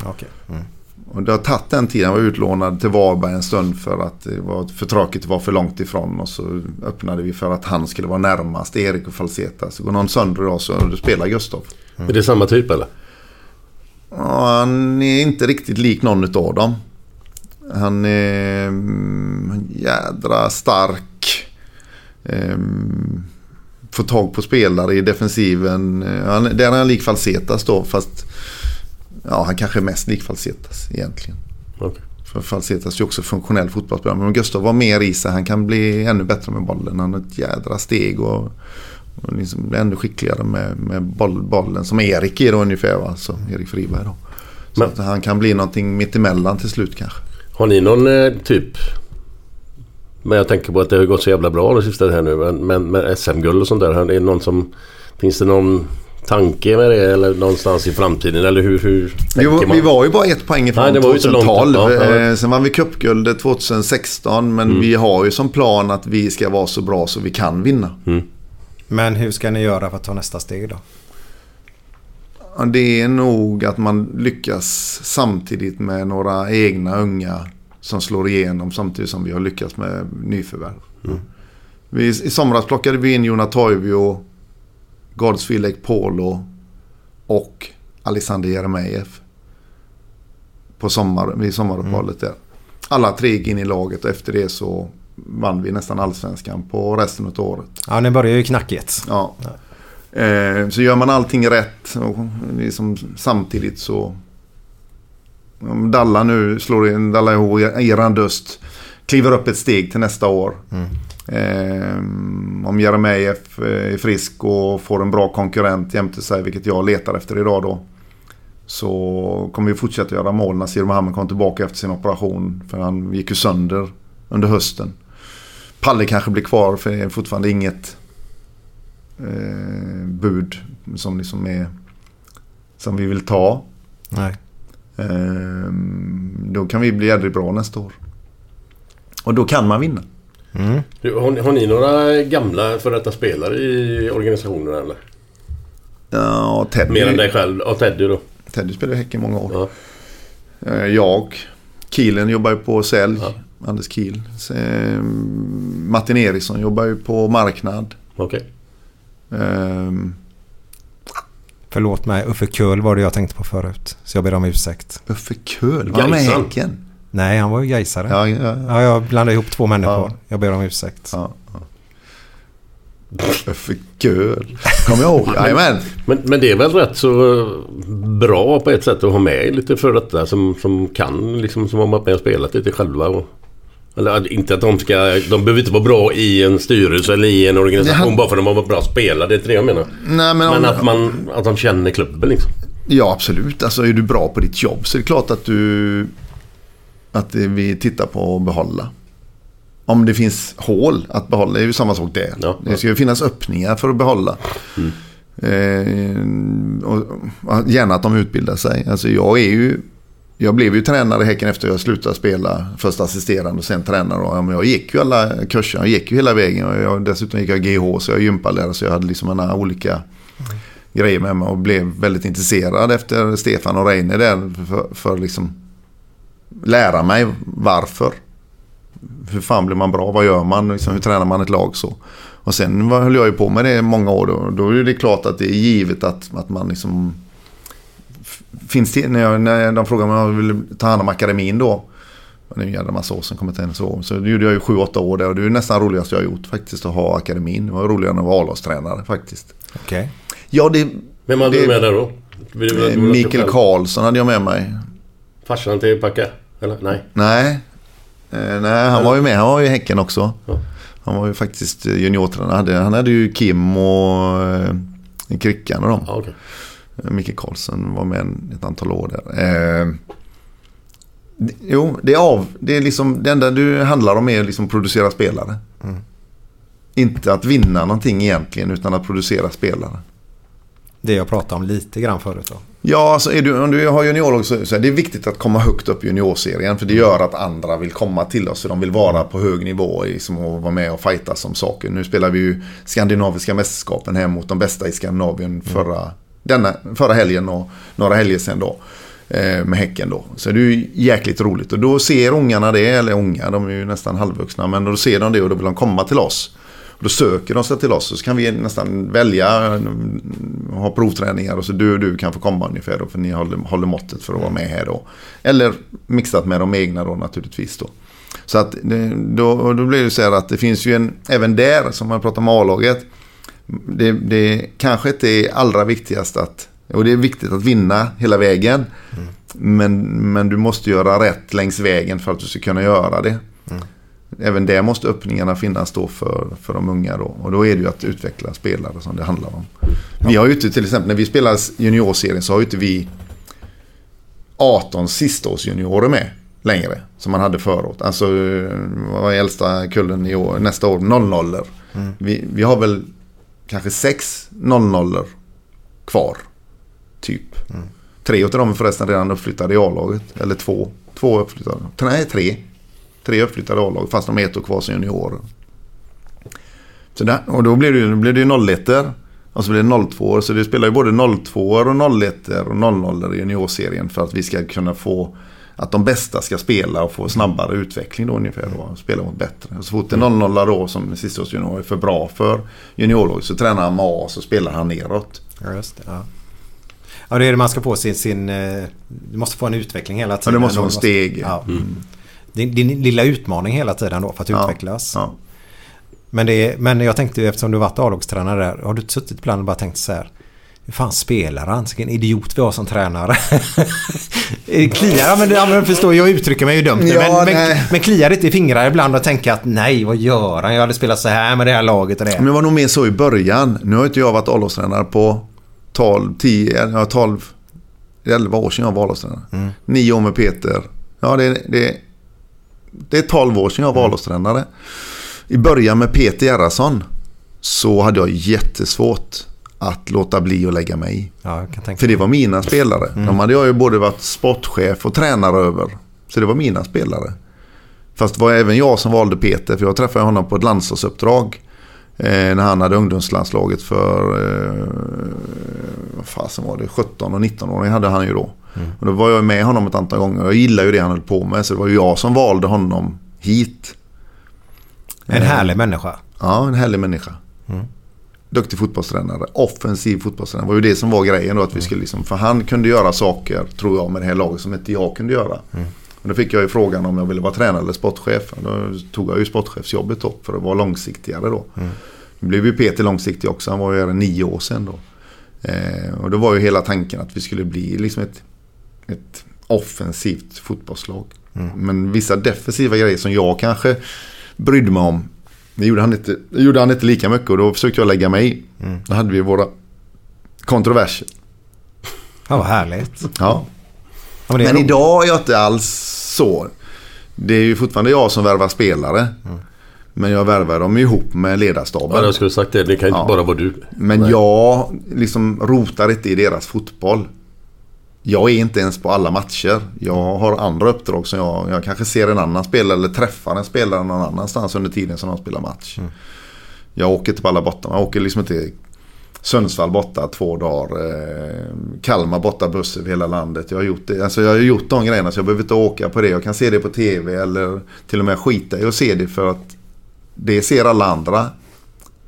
Okej. Mm. Och det har tagit den tiden. Han var utlånad till Varberg en stund för att det var för tråkigt att vara för långt ifrån. Och så öppnade vi för att han skulle vara närmast Erik och Falsetas. Så går någon sönder idag så spelar Gustav. Är det samma typ eller? Ja, han är inte riktigt lik någon av dem. Han är mm, jädra stark. Ehm, får tag på spelare i defensiven. Eh, Han, där är han lik Falsetas då fast ja, han kanske är mest lik Falsetas egentligen. Okej. För Falsetas är också funktionell fotbollsspelare. Men Gustav var mer i sig. Han kan bli ännu bättre med bollen. Han har ett jädra steg och, och liksom blir ännu skickligare med, med boll, bollen. Som Erik är då ungefär. Va? Så Erik Friberg då. Så Men- att han kan bli någonting mittemellan till slut kanske. Har ni någon eh, typ... Men jag tänker på att det har gått så jävla bra det sista här nu. Men, men med SM-guld och sånt där. Är det någon som... Finns det någon tanke med det eller någonstans i framtiden? Eller hur, hur var, man? vi var ju bara ett poäng ifrån Nej, det var ju inte långt 2012. upp, ja. Eh, Sen vann vi cupguldet 2016. Men vi har ju som plan att vi ska vara så bra så vi kan vinna. Men hur ska ni göra för att ta nästa steg då? Det är nog att man lyckas samtidigt med några egna unga som slår igenom samtidigt som vi har lyckats med nyförvärv. Vi, I somras plockade vi in Jona Toivio, Godsvillek Polo och Alexander Jeremejeff. På sommar, vid sommaruppehållet där. Alla tre gick in i laget och efter det så vann vi nästan allsvenskan på resten av året. Ja, ni börjar ju knackigt. Ja. Eh, så gör man allting rätt och liksom samtidigt så... Om Dalla nu slår in, Dalla Eran Dust kliver upp ett steg till nästa år. Eh, om Jeremejeff är frisk och får en bra konkurrent jämte sig, vilket jag letar efter idag då. Så kommer vi fortsätta göra mål när Sir Mohammed kom tillbaka efter sin operation. För han gick ju sönder under hösten. Palle kanske blir kvar för det är fortfarande inget eh, bud som liksom är som vi vill ta. Nej. Eh, då kan vi bli jädrigt bra nästa år. Och då kan man vinna. Mm. Har, ni- har ni några gamla för detta spelare i organisationen eller? Ja, Teddy, Mer än dig själv? Ja, Teddy då. Teddy spelade i Häcken många år. Ja. Eh, Jag. Kielen jobbar ju på sälj. Ja. Anders Kiel. Martin Eriksson jobbar ju på marknad. Okej. Ehm, Förlåt mig, Uffe Köhl var det jag tänkte på förut. Så jag ber om ursäkt. Uffe Köhl, var han med i. Häcken? Nej, han var ju gaisare. Ja. Ja, ja, ja. jag blandade ihop två människor. Ja. Jag ber om ursäkt. ja, ja. Uffe Köhl. Kommer jag ihåg? Jajamän. Men, men det är väl rätt så eh, bra på ett sätt att ha med lite för detta som, som kan liksom som har varit med och spelat lite själva. Och, eller inte att de ska... De behöver inte vara bra i en styrelse eller i en organisation Ja. bara för att de har varit bra spelare. Det är inte det jag menar. Nej, men, om, Men att, man, att de känner klubben liksom. Ja, absolut. Alltså är du bra på ditt jobb så är det klart att du... Att vi tittar på att behålla. Om det finns hål att behålla, det är ju samma sak där. Ja, det ska ju finnas öppningar för att behålla. Eh, och, och gärna att de utbildar sig. Alltså jag är ju... Jag blev ju tränare i Häcken efter jag slutade spela. Först assisterande och sen tränare. Och, ja, men jag gick ju alla kurser, jag gick ju hela vägen. Och jag, dessutom gick jag GH så jag är gympalärare. Så jag hade liksom alla olika grejer med mig. Och blev väldigt intresserad efter Stefan och Reine där. För, för liksom lära mig varför. Hur fan blir man bra? Vad gör man? Liksom, hur tränar man ett lag så? Och sen höll jag ju på med det i många år. Då, då är det klart att det är givet att, att man liksom... Finns det, när, jag, när de frågade om jag ville ta hand om akademin då. Det är en jävla massa år sedan kom jag till så. Så det gjorde jag ju sju, åtta år där. Och det är nästan roligast jag har gjort faktiskt att ha akademin. Det var roligare än att vara A-lagstränare faktiskt. Okej. Ja, det... Vem hade Det- du med där då? Vill du- eh, vill du- Mikael Karlsson hade jag med mig. Farsan till Packa? Eller? Nej. Nej. Eh, nej, han var ju med. Han var ju i Häcken också. Ja. Han var ju faktiskt juniortränare. Han hade, ju Kim och eh, Krickan och dem. Ja, okej. Micke Karlsson var med en, ett antal år där. Eh, jo, det är av. Det är liksom det enda du handlar om är liksom producera spelare. Inte att vinna någonting egentligen utan att producera spelare. Det jag pratade om lite grann förut då. Ja, alltså är du, om du har juniorlag så, så är det viktigt att komma högt upp i juniorserien. För det gör att andra vill komma till oss. För de vill vara på hög nivå liksom, och vara med och fightas om saker. Nu spelar vi ju skandinaviska mästerskapen här mot de bästa i Skandinavien förra, denna, förra helgen och några helger sedan då. Eh, med Häcken då. Så det är ju jäkligt roligt. Och då ser ungarna det, eller unga, de är ju nästan halvvuxna. Men då ser de det och då vill de komma till oss. Och då söker de sig till oss och så kan vi nästan välja mm, ha provträningar och så du och du kan få komma ungefär då för ni håller, håller måttet för att vara med här då. Eller mixat med de egna då naturligtvis då. Så att då, då blir det så här att det finns ju en, även där som man pratar om A-laget. Det, det kanske inte är allra viktigast att, och det är viktigt att vinna hela vägen. Men, men du måste göra rätt längs vägen för att du ska kunna göra det. Även där måste öppningarna finnas då för, för de unga då. Och då är det ju att utveckla spelare som det handlar om. Vi har ju inte till exempel när vi spelar juniorserien så har ju inte vi 18 sistaårsjuniorer med längre. Som man hade förut. Alltså vad var äldsta kullen i år, nästa år? 00 vi, vi har väl kanske 6 00 kvar. Typ. Tre av dem är förresten redan uppflyttade i A-laget. Eller två. Två uppflyttade. Nej, tre. Tre uppflyttade A-lag fast de är ett år kvar som juniorer. Så där, och då blir det, då blir det ju 01 och så blir det 02 Så det spelar ju både 02 och 01 och 00 i juniorserien för att vi ska kunna få att de bästa ska spela och få snabbare utveckling då ungefär då. Och spela mot bättre. Och så fort är 00 då som sistaårsjunior är för bra för juniorlag så tränar han med A så spelar han neråt. Ja, just det. Ja. ja, det är det man ska få sin... sin eh, du måste få en utveckling hela Ja, tiden. det måste vara en Du steg. Ja. Din, din lilla utmaning hela tiden då för att Ja, utvecklas. Ja. Men, det men jag tänkte eftersom du varit A-lagstränare där. Har du suttit ibland och bara tänkt så här. Hur fan spelar han? Vilken idiot vi har som tränare. Eh, Kliar, men, ja, men förstår, jag uttrycker mig ju dumt nu, Ja, men, men, men kliar inte i fingrar ibland och tänker att nej, vad gör han? Jag hade spelat så här med det här laget och det. Men det var nog mer så i början. Nu har inte jag varit A-lagstränare på 12, 10, ja 12, 11 år sedan jag var A-lagstränare. Mm. Nio år med Peter. Ja, det, det, det är 12 år sedan jag Mm. var A-lagstränare. I början med Peter Gerhardsson så hade jag jättesvårt att låta bli att lägga mig i. Ja, För det var mina spelare. Mm. De hade jag ju både varit sportchef och tränare över. Så det var mina spelare. Fast det var även jag som valde Peter. För jag träffade honom på ett landslagsuppdrag. Eh, när han hade ungdomslandslaget för... Eh, vad fasen var det? 17 och 19 år hade han ju då. Och då var jag med honom ett antal gånger. Jag gillar ju det han höll på med. Så det var ju jag som valde honom hit. En härlig människa. Ja, en härlig människa. Duktig fotbollstränare. Offensiv fotbollstränare. Det var ju det som var grejen då. Att vi skulle liksom, för han kunde göra saker, tror jag, med det här laget som inte jag kunde göra. Och då fick jag ju frågan om jag ville vara tränare eller sportchef. Och Då tog jag ju sportchefsjobbet då för att vara långsiktigare då. Nu blev ju Peter långsiktig också. Han var ju här nio år sedan då. Eh, och då var ju hela tanken att vi skulle bli liksom ett, ett offensivt fotbollslag. Men vissa defensiva grejer som jag kanske brydde mig om. Det gjorde han inte, det gjorde han inte lika mycket och då försökte jag lägga mig i. Då hade vi våra kontroverser. Ja, vad härligt. Ja. Ja, men Men idag är jag inte alls så. Det är ju fortfarande jag som värvar spelare. Men jag värvar dem ihop med ledarstaben. Ja, jag skulle sagt det. Det kan inte Ja. bara vara du. Men jag liksom rotar inte i deras fotboll. Jag är inte ens på alla matcher. Jag har andra uppdrag som jag, jag kanske ser en annan spelare eller träffar en spelare någon annanstans under tiden som de spelar match. Jag åker inte på alla borta. Jag åker liksom inte Sundsvall borta två dagar. Eh, Kalmar borta buss över hela landet. Jag har, gjort det. Alltså jag har gjort de grejerna så jag behöver inte åka på det. Jag kan se det på tv eller till och med skita i att se det för att det ser alla andra.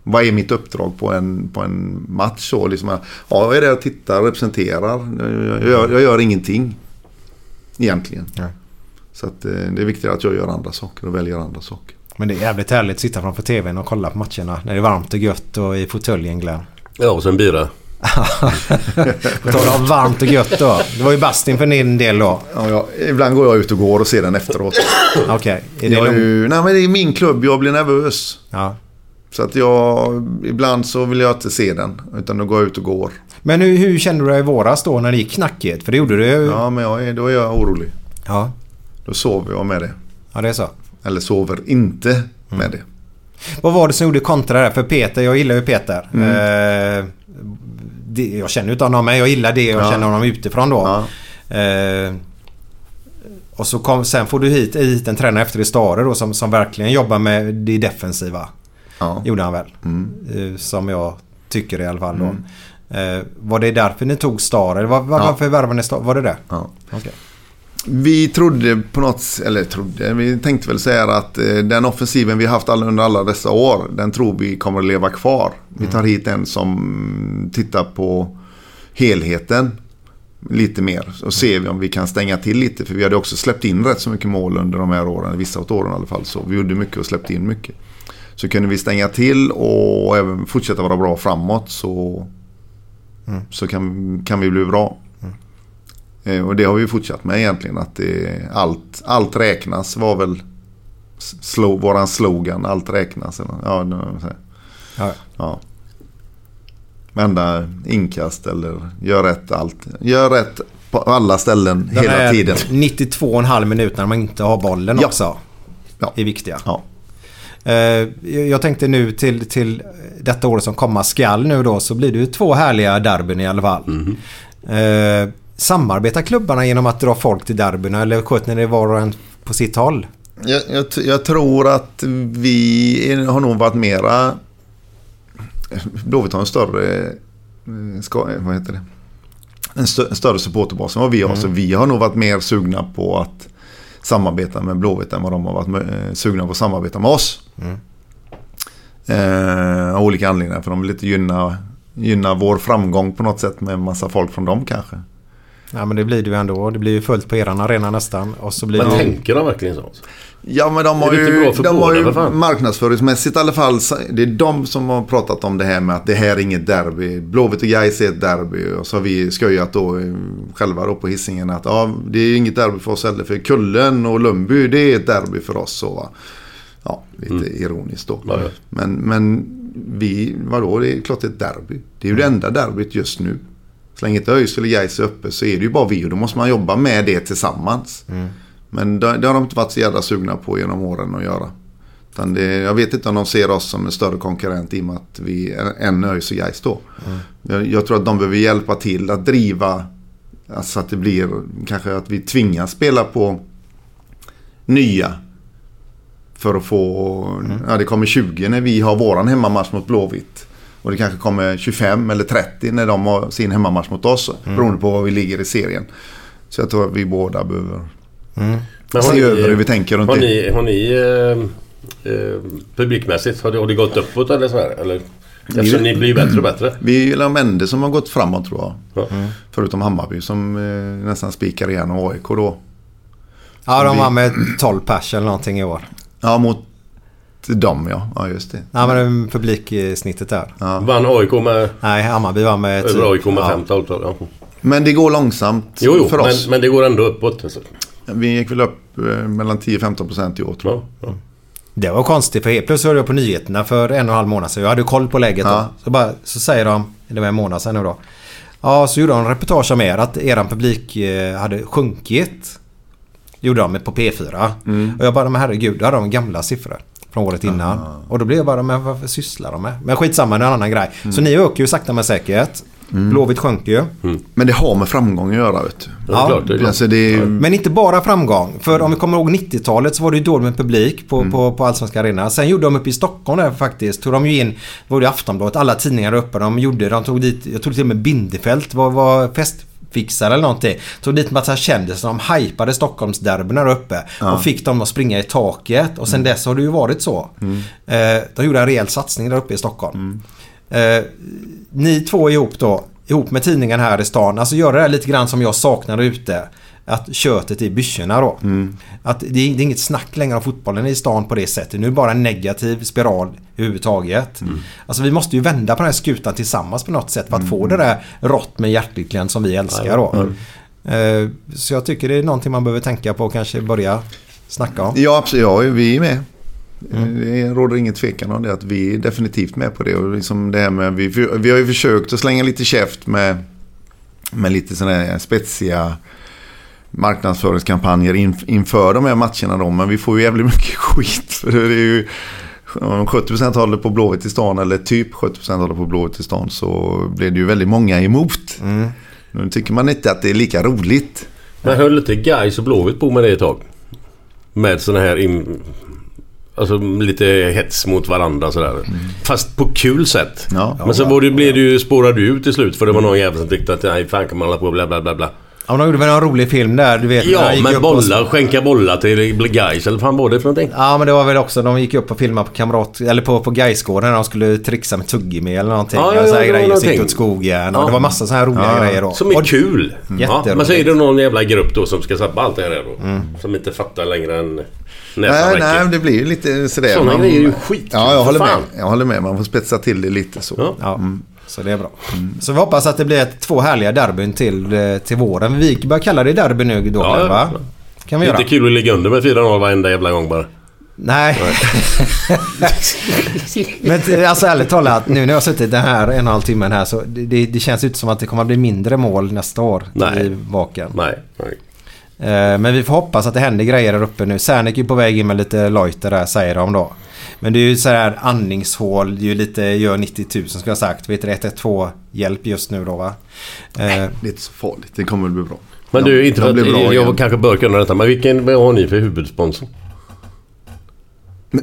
Vad är mitt uppdrag på en, på en match? Så liksom, ja, jag är där och tittar och representerar. Jag, jag, gör, jag gör ingenting. Egentligen. Nej. Så att, eh, det är viktigare att jag gör andra saker och väljer andra saker. Men det är jävligt härligt att sitta framför tvn och kolla på matcherna. När det är varmt och gött och i fåtöljen Glenn. Ja, och sen bira. På tal om varmt och gött då. Det var ju Bastin för din del då. Ja, jag, ibland går jag ut och går och ser den efteråt. Okej. Är det Jag är ju, nej men det är min klubb, jag blir nervös. Ja. Så att jag, ibland så vill jag inte se den. Utan då går jag ut och går. Men hur, hur kände du dig i våras då när det gick knackigt? För det gjorde du ju. Ja men jag då är jag orolig. Ja. Då sover jag med det. Ja, det är så. Eller sover inte med det. Vad var det som gjorde kontra där? För Peter, jag gillar ju Peter. Mm. Eh, det, jag känner ju inte honom men jag gillar det och Ja. känner honom utifrån då. Ja. Eh, och så kom, sen får du hit, hit en tränare efter i Stare då som, som verkligen jobbar med det defensiva. Ja. Gjorde han väl. Mm. Eh, som jag tycker i alla fall då. Eh, var det därför ni tog Stare? Var, var, Ja. Varför värvade ni Stare? Var det det? Ja. Okej. Vi trodde på något eller trodde, vi tänkte väl säga att eh, den offensiven vi haft under alla dessa år, den tror vi kommer att leva kvar. Vi tar hit en som tittar på helheten lite mer. Så ser vi om vi kan stänga till lite. För vi hade också släppt in rätt så mycket mål under de här åren. Vissa av åren i alla fall. Så vi gjorde mycket och släppte in mycket. Så kunde vi stänga till och även fortsätta vara bra framåt så, så kan, kan vi bli bra. Eh, Och det har vi fortsatt med egentligen. Att det, allt, allt räknas var väl slo, våran slogan. Allt räknas. Eller, ja, nu. Ja. ja. Vända inkast eller gör rätt allt. Gör rätt på alla ställen Den hela tiden. 92,5 minuter när man inte har bollen Ja. också. Ja. Är viktiga. Ja. Eh, jag tänkte nu till, till detta år som komma skall nu då så blir det ju två härliga derbyn i alla fall. Eh, samarbetar klubbarna genom att dra folk till derbyna eller sköter ni det var och en på sitt håll? Jag, jag, jag tror att vi har nog varit mera... Blåvitt har en större... eh, Ska, vad heter det? En, stö, en större supporterbas än vad vi har. Så vi har nog varit mer sugna på att samarbeta med Blåvitt än vad de har varit eh, sugna på att samarbeta med oss. Eh, av olika anledningar. För de vill inte gynna, gynna vår framgång på något sätt med en massa folk från dem kanske. Ja men det blir det ju ändå. Det blir ju fullt på eran arena nästan. Och så blir Men det... tänker de verkligen så? Ja men de har ju, de har ju marknadsföringsmässigt i alla fall. Det är de som har pratat om det här med att det här är inget derby. Blåvitt och Gais är ett derby. Och så har vi skojat då eh, själva då på hissingen att ja, det är inget derby för oss heller. För Kullen och Lundby det är ett derby för oss. Så, va. Ja, lite ironiskt då. Mm. Ja, ja. Men, men vi, vadå, det är klart det är ett derby. Det är ju det enda derbyt just nu. Så länge inte ÖIS eller Gais är uppe så är det ju bara vi och då måste man jobba med det tillsammans. Men det, det har de inte varit så jävla sugna på genom åren att göra. Det, jag vet inte om de ser oss som en större konkurrent i och med att vi är en ÖIS och Gais då. Jag, jag tror att de behöver hjälpa till att driva alltså att det blir kanske att vi tvingas spela på nya. För att få, ja det kommer 20 när vi har våran hemmamatch mot Blåvitt. Och det kanske kommer 25 eller 30 när de har sin hemmamatch mot oss. Beroende på var vi ligger i serien. Så jag tror att vi båda behöver Men har se ni- över hur vi tänker runt Har det. ni, har ni eh, eh, publikmässigt, har det, har det gått uppåt eller så här? Eller? Eftersom ni blir bättre och bättre. Vi är de enda som har gått framåt tror jag. Ja. Förutom Hammarby som eh, nästan spikar igen och AIK då. Ja de var med 12 pers eller någonting i år. Ja mot dem ja. Ja just det. Ja men publiksnittet där. Vann AIK med, Nej Hammarby var med... typ- över AIK med ja. 5 12 ja. Men det går långsamt Jo, jo för men, oss. men det går ändå uppåt. Alltså. Vi gick väl upp eh, mellan 10-15 procent i år tror jag. Ja, ja. Det var konstigt för helt plötsligt hörde jag på nyheterna för en och en halv månad sedan. Jag hade koll på läget Ja. då. Så, bara, så säger de, det var en månad sedan nu då. Ja, så gjorde de en reportage om er att eran publik eh, hade sjunkit. Gjorde de på P4. Mm. Och jag bara, men herregud, då hade de gamla siffror. Från året innan. Och då blev jag bara, men vad sysslar de med? Men skitsamma, det är en annan grej. Mm. Så ni ökar ju sakta men säkert. Blåvitt sjönk ju. Men det har med framgång att göra vet du. Ja, klart. Det är klart. Alltså det är, Men inte bara framgång. För om vi kommer ihåg 90-talet så var det ju dåligt med publik på, på, på Allsvenska Arena. Sen gjorde de uppe i Stockholm där faktiskt. Tog de ju in, var det Aftonbladet, alla tidningar uppe. De gjorde, de tog dit, jag tror till och med Bindefält var, var festfixare eller någonting. Tog dit massa kändisar. De hypade Stockholmsderbyn där uppe. Och fick dem att springa i taket. Och sen dess har det ju varit så. Eh, de gjorde en rejäl satsning där uppe i Stockholm. Eh, ni två ihop då, ihop med tidningen här i stan. Alltså gör det där lite grann som jag saknar ute. Att köttet i byxorna då. Att det är, det är inget snack längre om fotbollen i stan på det sättet. Nu är det bara en negativ spiral överhuvudtaget. Alltså vi måste ju vända på den här skutan tillsammans på något sätt för att få det där rått med hjärtlycklen som vi älskar då. Eh, Så jag tycker det är någonting man behöver tänka på och kanske börja snacka om. ja, absolut, ja, vi är med. Det råder ingen tvekan om det. Att vi är definitivt med på det. Och liksom det här med, vi, vi har ju försökt att slänga lite käft med, med lite sådana här spetsiga marknadsföringskampanjer in, inför de här matcherna. Då. Men vi får ju jävligt mycket skit. För det är ju, om 70% håller på Blåvitt i stan eller typ 70% håller på Blåvitt i stan så blir det ju väldigt många emot. Nu tycker man inte att det är lika roligt. Men höll inte Gais och Blåvitt på med det ett tag? Med såna här... In, alltså lite hets mot varandra sådär. Fast på kul sätt. Ja. Men så var det, blev det ju, spårade du ut till slut för det var någon jävel som tyckte att nej fan kan man hålla på bla bla bla bla. Ja, de gjorde väl en rolig film där, du vet. Ja gick men upp och- bollar, skänka bollar till Gais eller vad fan var det för någonting? Ja men det var väl också, de gick upp och filmade på kamrat, eller på, på Gaisgården när de skulle trixa med tuggummi eller någonting. Ja, ja, och ja, det var grejer, någonting. sitta åt skogen och Ja. det var massa sådana här roliga Ja, grejer då. Som är och, kul. Ja, Jätteroligt. men så är det någon jävla grupp då som ska sabba allt det här då. Som inte fattar längre än näsan Nej, nej, det blir ju lite sådär. Sådana Man- grejer är ju skitkul, Ja, jag håller, fan. med. jag håller med. Man får spetsa till det lite så. Ja. Ja, så det är bra. Så vi hoppas att det blir ett, två härliga derbyn till, eh, till våren. Vi börjar kalla det derby nu då, Ja, va? Kan vi Inte göra? kul att ligga under med 4-0 varenda jävla gång bara. Nej. Men t- alltså ärligt talat, nu när jag har suttit den här en och en halv timmen här så det, det, känns inte som att det kommer att bli mindre mål nästa år Nej. i Vaken. Nej, nej. Eh, Men vi får hoppas att det händer grejer där uppe nu. Särnek är på väg in med lite lojter där säger de då. Men det är ju så här andningshål, det är ju lite gör 90 000 ska jag ha sagt. Vet du, 112 hjälp just nu då va? Eh, Det är inte så farligt. Det kommer att bli bra. Men De- du, inte de för att jag igen. kanske bör kunna detta. Men vilken vad har ni för huvudsponsor?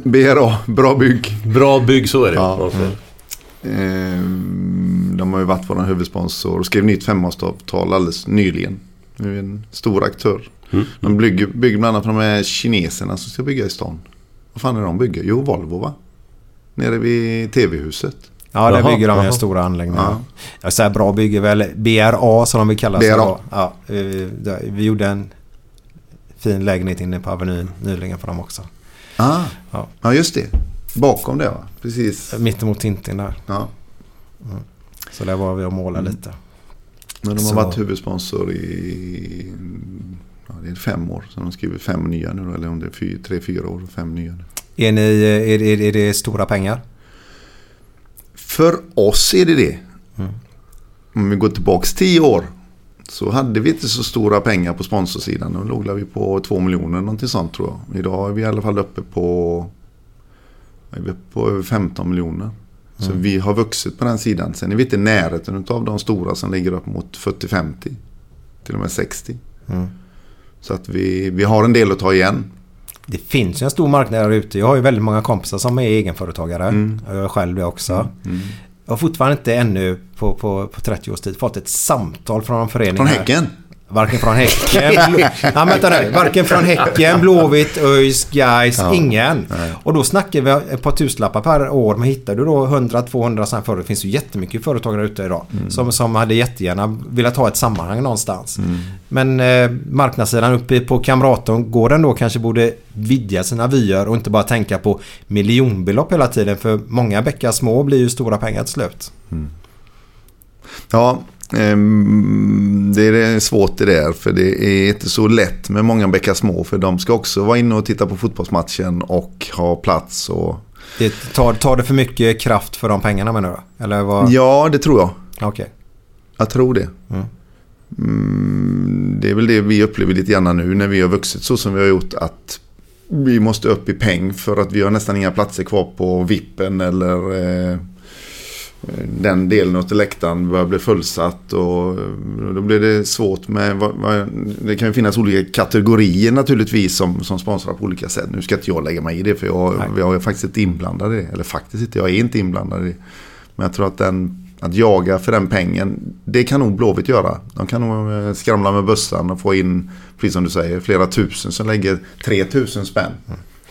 BRA, bra bygg. Bra bygg, så är det. Ja. Alltså. Ehm, De har ju varit vår huvudsponsor och skrev nytt femårsavtal alldeles nyligen. Nu är en stor aktör. Mm. De bygger, bygger bland annat för de här kineserna som ska bygga i stan. Vad fan är de bygger? Jo, Volvo va? Nere vid TV-huset. Ja, där bygger de jaha. stora anläggningar. Ja. Så här bra bygger väl BRA som de vill kalla sig BRA. Ja, eh, vi gjorde en fin lägenhet inne på Avenyn nyligen för dem också. Ah. Ja. Ja, just det. Bakom det va? Precis. Mittemot Tintin där. Ja. Så där var vi och målade Mm. lite. Men de har Så- varit huvudsponsor i ja, det är fem år. Så de har skrivit fem nya nu Eller om det är fy, tre, fyra år och fem nya nu. Är, ni, är, är, är det stora pengar? För oss är det det. Mm. Om vi går tillbaks tio år. Så hade vi inte så stora pengar på sponsorsidan. Då låg vi på två miljoner någonting sånt tror jag. Idag är vi i alla fall uppe på, uppe på över 15 miljoner. Så Mm. vi har vuxit på den sidan. Sen är vi inte i närheten av de stora som ligger upp mot 40-50. Till och med 60. Mm. Så att vi, vi har en del att ta igen. Det finns ju en stor marknad där ute. Jag har ju väldigt många kompisar som är egenföretagare. Mm. Jag är själv det också. Jag har fortfarande inte ännu på, på, på 30 års tid fått ett samtal från en förening. Från här. Varken från Häcken, ja, vänta nu. Varken från Häcken, Blåvitt, ÖIS, Gais, ingen. Och då snackar vi ett par tusenlappar per år. Men hittar du då 100-200 sådana företag. Det finns ju jättemycket företagare där ute idag. Som, som hade jättegärna velat ha ett sammanhang någonstans. Men eh, marknadssidan uppe på Kamratorn, går den då kanske borde vidga sina vyer och inte bara tänka på miljonbelopp hela tiden. För många bäckar små blir ju stora pengar till slut. Ja, ehm, det är svårt det där. För det är inte så lätt med många bäckar små. För de ska också vara inne och titta på fotbollsmatchen och ha plats. Och... Det tar, tar det för mycket kraft för de pengarna menar du? Eller vad? Ja, det tror jag. Okej. Jag tror det. Mm. Mm, det är väl det vi upplever lite grann nu när vi har vuxit så som vi har gjort. Att vi måste upp i peng för att vi har nästan inga platser kvar på vippen eller eh, den delen av läktaren börjar bli fullsatt. Och då blir det svårt med, det kan ju finnas olika kategorier naturligtvis som, som sponsrar på olika sätt. Nu ska inte jag lägga mig i det för jag, Nej. jag är faktiskt inte inblandad i det. Eller faktiskt inte, jag är inte inblandad i det. Men jag tror att den, att jaga för den pengen, det kan nog Blåvitt göra. De kan nog eh, skramla med bössan och få in, precis som du säger, flera tusen som lägger 3000 spänn.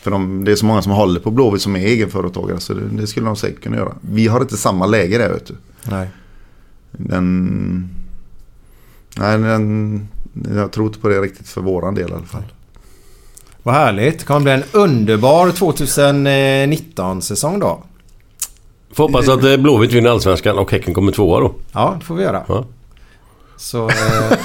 För de, det är så många som håller på Blåvitt som är egenföretagare så det, det skulle de säkert kunna göra. Vi har inte samma läge där vet du. Nej. Den, nej, den, jag tror inte på det riktigt för våran del i alla fall. Vad härligt. Det kommer bli en underbar 2019-säsong då. Får hoppas att eh, Blåvitt vinner Allsvenskan och Häcken kommer tvåa då. Ja, det får vi göra. Ja. Så... Eh,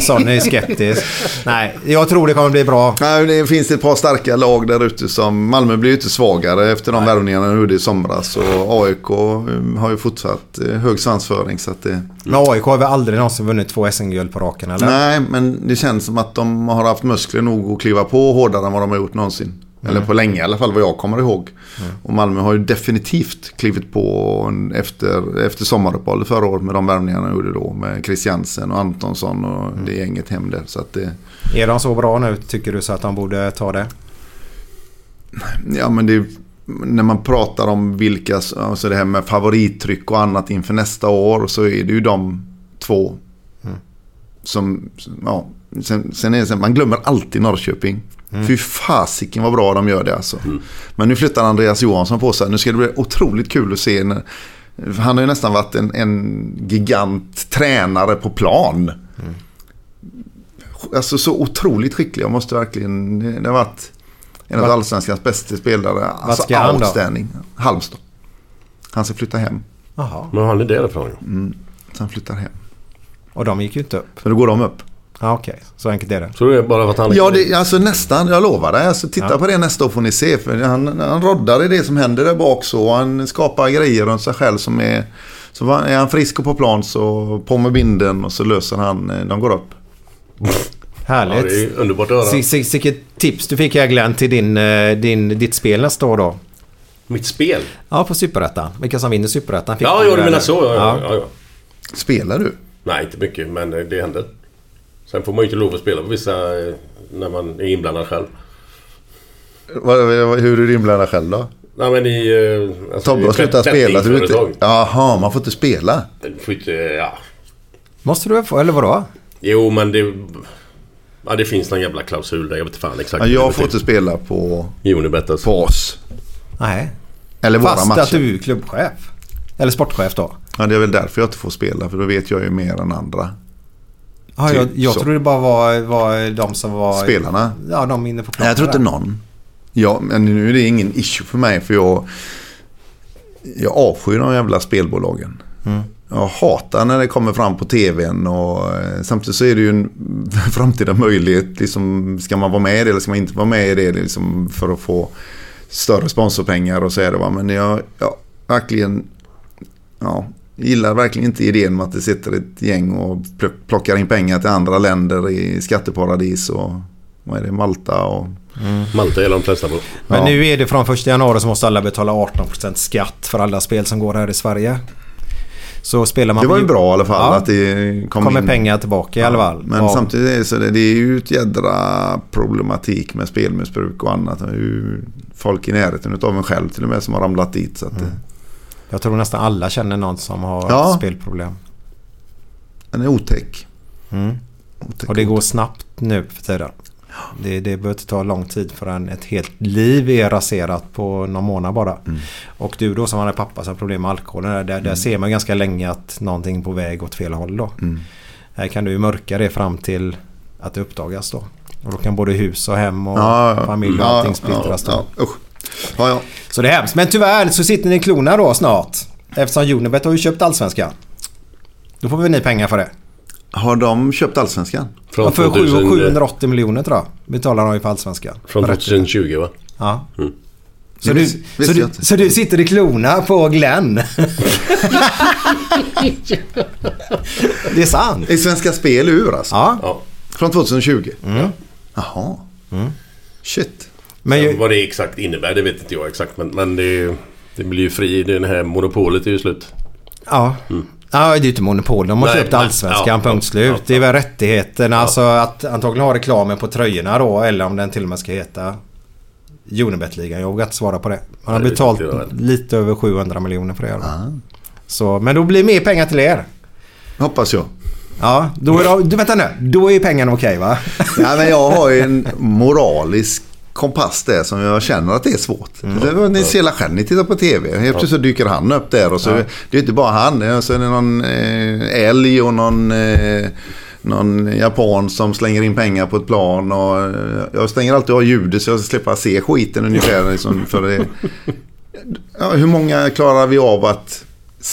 Sonny är skeptisk. Nej, jag tror det kommer bli bra. Nej, det finns ett par starka lag där ute som Malmö blir ju inte svagare efter de värvningarna de gjorde i somras. Och AIK eh, har ju fortsatt eh, hög svansföring. Så att det, Men AIK har väl aldrig någonsin vunnit två SM-guld på raken eller? nej, men det känns som att de har haft muskler nog att kliva på hårdare än vad de har gjort någonsin. Eller på länge i alla fall vad jag kommer ihåg. Och Malmö har ju definitivt klivit på efter, efter sommaruppehållet förra året med de värvningarna de gjorde då. Med Christiansen och Antonsson och det gänget hem där. Så att det, Är de så bra nu tycker du så att de borde ta det? Ja men det när man pratar om vilka, alltså det här med favorittryck och annat inför nästa år så är det ju de två. Som, ja, sen, sen är det man glömmer alltid Norrköping. Fy fasiken vad bra de gör det alltså. Men nu flyttar Andreas Johansson på sig. Nu ska det bli otroligt kul att se. När, han har ju nästan varit en, en gigant tränare på plan. Alltså så otroligt skicklig. Jag måste verkligen, det har varit en av allsvenskans bästa spelare. Alltså ska han då? outstanding. Halmstad. Han ska flytta hem. Jaha. Men han är därifrån ju. Så han flyttar hem. Och de gick ju inte upp. Så då går de upp. Ja, Okej, så enkelt är det. Så det är bara för att han... Ja, det, alltså nästan. Jag lovar dig. Alltså, titta Ja. på det nästa år får ni se. För han, han roddar i det som händer där bak så. Han skapar grejer runt sig själv som är... Så är han frisk och på plan så på med binden och så löser han. eh, De går upp. Ja, Härligt. det är underbart att höra. Vilket tips du fick här Glenn till din, eh, din, ditt spel nästa år då? Mitt spel? Ja, på Superettan. Vilka som vinner Superettan Ja, ja, du menar så. Ja, ja. Ja, ja. Spelar du? Nej, inte mycket, men det det händer. Sen får man ju inte lov att spela på vissa eh, när man är inblandad själv. Hur är du inblandad själv då? Nej, men i... eh, Alltså, Tobbe har slutat spela. Du inte... Jaha, man får inte spela. Får inte, ja. Måste du få, eller vadå? Jo, men det... Ja, det finns någon jävla klausul där. Jag vet inte fan exakt. Ja, jag får inte spela på, Unibet alltså. på oss. Nej. Eller våra Fast matcher. att du är klubbchef. Eller sportchef då. Ja, det är väl därför jag inte får spela. För då vet jag ju mer än andra. Ja, jag, Typ jag tror det bara var, var de som var... Spelarna? Ja, de inne på planen. Nej, jag tror inte någon. Ja, men nu är det ingen issue för mig. För jag, jag avskyr de jävla spelbolagen. Mm. Jag hatar när det kommer fram på tvn. Och, eh, samtidigt så är det ju en framtida möjlighet. Liksom, ska man vara med i det eller ska man inte vara med i det? Liksom, för att få större sponsorpengar och så är det. Va? Men jag, jag verkligen ja, gillar verkligen inte idén med att det sitter ett gäng och pl- plockar in pengar till andra länder i skatteparadis och vad är det, Malta och... Malta är de flesta på. Men Ja. nu är det från 1 januari så måste alla betala 18% skatt för alla spel som går här i Sverige. Så spelar man... Det var ju bra i alla fall Ja. att det kom kommer in. pengar tillbaka i alla fall. Men Ja. samtidigt är det, så det, det är ju ett jädra problematik med spelmissbruk och annat. Det är ju folk i närheten av en själv till och med som har ramlat dit. Så att Mm. det, Jag tror nästan alla känner någon som har Ja. spelproblem. den är otäck. Mm. otäck. Och det går snabbt nu för tiden. Det, det behöver inte ta lång tid förrän ett helt liv är raserat på någon månad bara. Mm. Och du då som har pappa som har problem med alkoholen. Där, där, där ser man ganska länge att någonting är på väg åt fel håll då. Mm. Här kan du mörka det fram till att det uppdagas då. Och då kan både hus och hem och Ja, ja. familj och Ja, allting ja, splittras ja, usch. Ja, ja. Så det är hemskt. Men tyvärr så sitter ni i klorna då snart. Eftersom Unibet har ju köpt Allsvenskan. Då får väl ni pengar för det. Har de köpt Allsvenskan? Från, Ja, för 2000, 780 miljoner tror jag. Betalar de ju för Allsvenskan. från För rättigheter. 2020 va? Ja. Mm. Så, du, så, du, så du sitter i klorna på Glenn? det är sant. Är Svenska Spel ur alltså? Ja. Från 2020? Mm. Jaha. Shit. Men ju, Vad det exakt innebär det vet inte jag exakt. Men, men det, det blir ju fri. Det här monopolet är ju slut. ja. Ja, det är ju inte monopol. De har Nej, köpt. Allsvenskan, Ja, punkt ja, slut. ja, det är väl rättigheterna. Alltså att antagligen ha reklamen på tröjorna då. Eller om den till och med ska heta Unibet-ligan. Jag vågar inte svara på det. Man har Nej, betalt lite över 700 miljoner för det. Då. Så, men då blir det mer pengar till er. Hoppas jag. Ja, då är du, vänta nu. Då är ju pengarna okej va? Ja, men jag har ju en moralisk kompass där som jag känner att det är svårt. Mm. Det var, ni ser hela själv, ni tittar på tv. Helt plötsligt så dyker han upp där och så det är inte bara han. Så är det någon eh, älg och någon, eh, någon japan som slänger in pengar på ett plan. Och, eh, jag stänger alltid av ljudet så jag slippa se skiten ungefär. Liksom, för det, ja, hur många klarar vi av att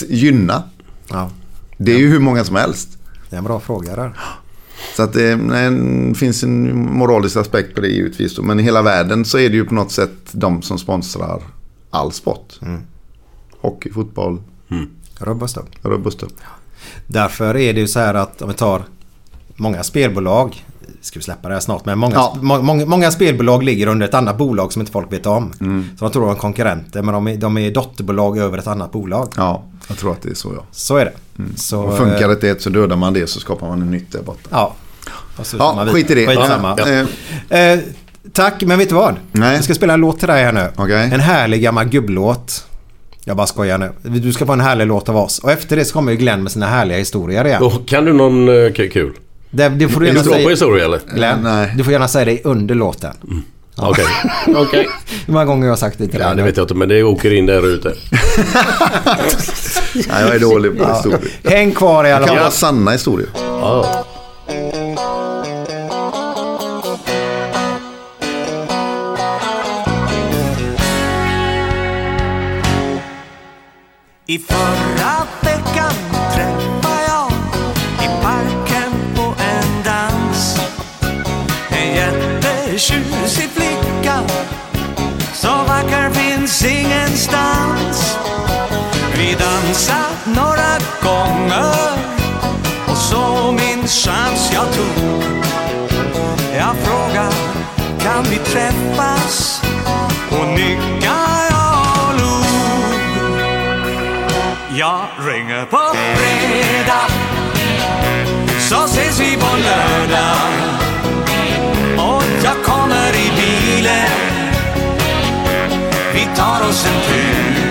gynna? Ja, Det är ju hur många som helst. det är en bra fråga där. Så att det nej, det finns en moralisk aspekt på det givetvis. då. Men i hela världen så är det ju på något sätt de som sponsrar all sport. Hockey, fotboll, rubb och stubb. Därför är det ju så här att om vi tar många spelbolag. Ska vi släppa det här snart men många, Ja. må, många, många spelbolag ligger under ett annat bolag som inte folk vet om. Mm. Så de tror de är konkurrenter men de är, de är dotterbolag över ett annat bolag. Ja, jag tror att det är så ja. Så är det. Så, Och funkar eh, inte ett så dödar man det så skapar man en nytt där borta. Ja. Ja, skit i det. Skitsamma. Ja. Eh, Eh, tack, men vet du vad? Nej. Jag ska spela en låt till dig här nu. Okej. En härlig gammal gubblåt. Jag bara skojar nu. Du ska få en härlig låt av oss. Och efter det så kommer ju Glenn med sina härliga historier igen. Och kan du någon eh, k- kul? Det, det får du Är gärna du bra på säga. historia eller? Glenn, Nej. du får gärna säga det under låten. Okej. Okej. Hur många gånger har jag sagt det till dig? Ja, det vet jag inte men det åker in där ute. nej, jag är dålig på historier. Häng kvar i Det alla kan vara fall. sanna historier. Ja. I förra veckan träffade jag i parken på en dans En jättetjusig flicka så vacker finns ingenstans. Vi dansat några gånger. Och så min chans jag tog. Jag frågar kan vi träffas? Och nickar jag och log. Jag ringer på fredag. Så ses vi på lördag. Och jag kommer i bilen. Vi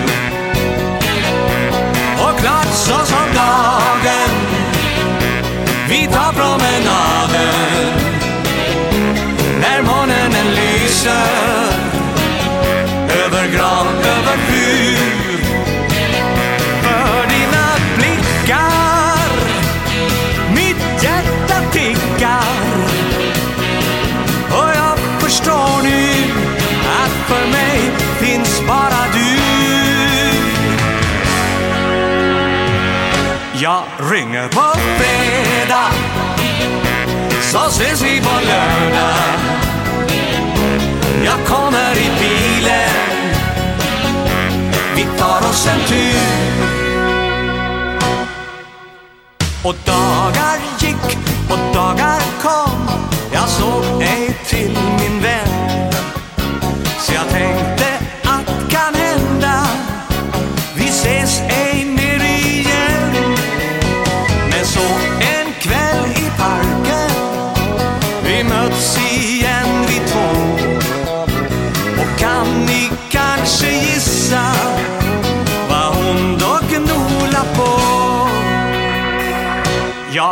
ringer på fredag. Så ses vi på lördag. Jag kommer i bilen. Vi tar oss en tur. Och dagar gick och dagar kom. Jag såg ej till min vän. Så jag tänkte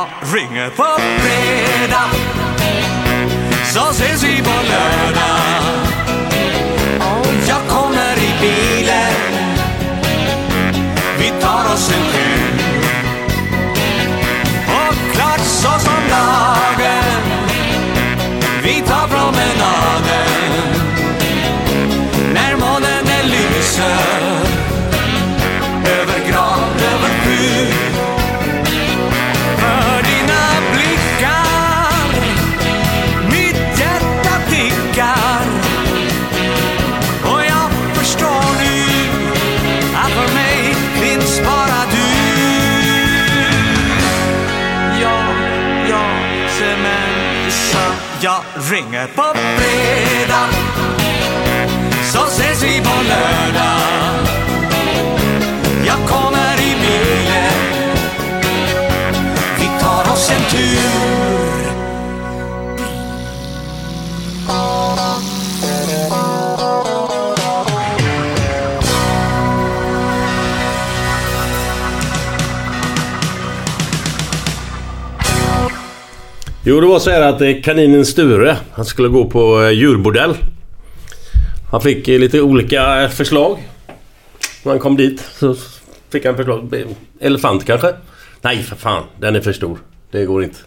jag ringer på fredag. Så ses vi på lördag. Och jag kommer i bilen. Vi tar oss en ringer på fredag. Så ses vi på lördag. Jo, det var så här att eh, kaninen Sture, han skulle gå på eh, djurbordell. Han fick eh, lite olika förslag. När han kom dit så fick han förslag. Elefant kanske? Nej, för fan. Den är för stor. Det går inte.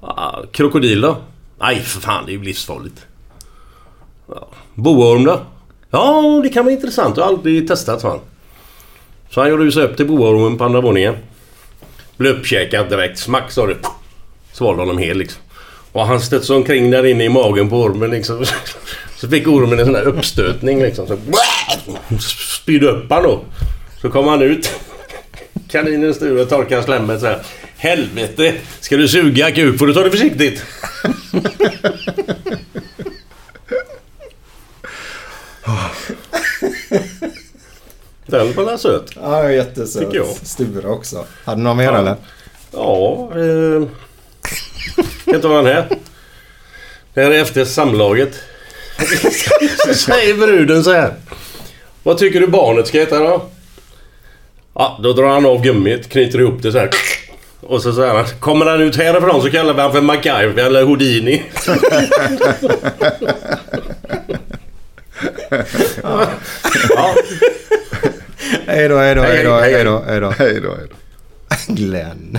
Ah, krokodil då? Nej, för fan. Det är ju livsfarligt. Ja. Boorm då? Ja, det kan vara intressant. Jag har aldrig testat, sa han. Så han gjorde sig upp till boormen på andra våningen. Blev uppkäkad direkt. Smack sa det. Svalde honom hel liksom. Och han studsade omkring där inne i magen på ormen liksom. Så fick ormen en sån där uppstötning liksom. Så spydde upp han då. Så kom han ut. Kaninen Sture torkar slemmet så här. Helvete! Ska du suga kuk får du ta det försiktigt. Den var väl söt? Ja, jättesöt. Tycker jag. Sture också. Hade du någon mer Ja. eller? Ja, eh, kan inte vara den här. Det här är efter samlaget. Så säger bruden så här. Vad tycker du barnet ska heta då? Ja, då drar han av gummit, knyter ihop det så här. Och så säger han, kommer han ut härifrån så kallar vi han för MacGyver eller Houdini. ja. Då, hej då, hej då, hej då. Hej då, hej då. Glenn.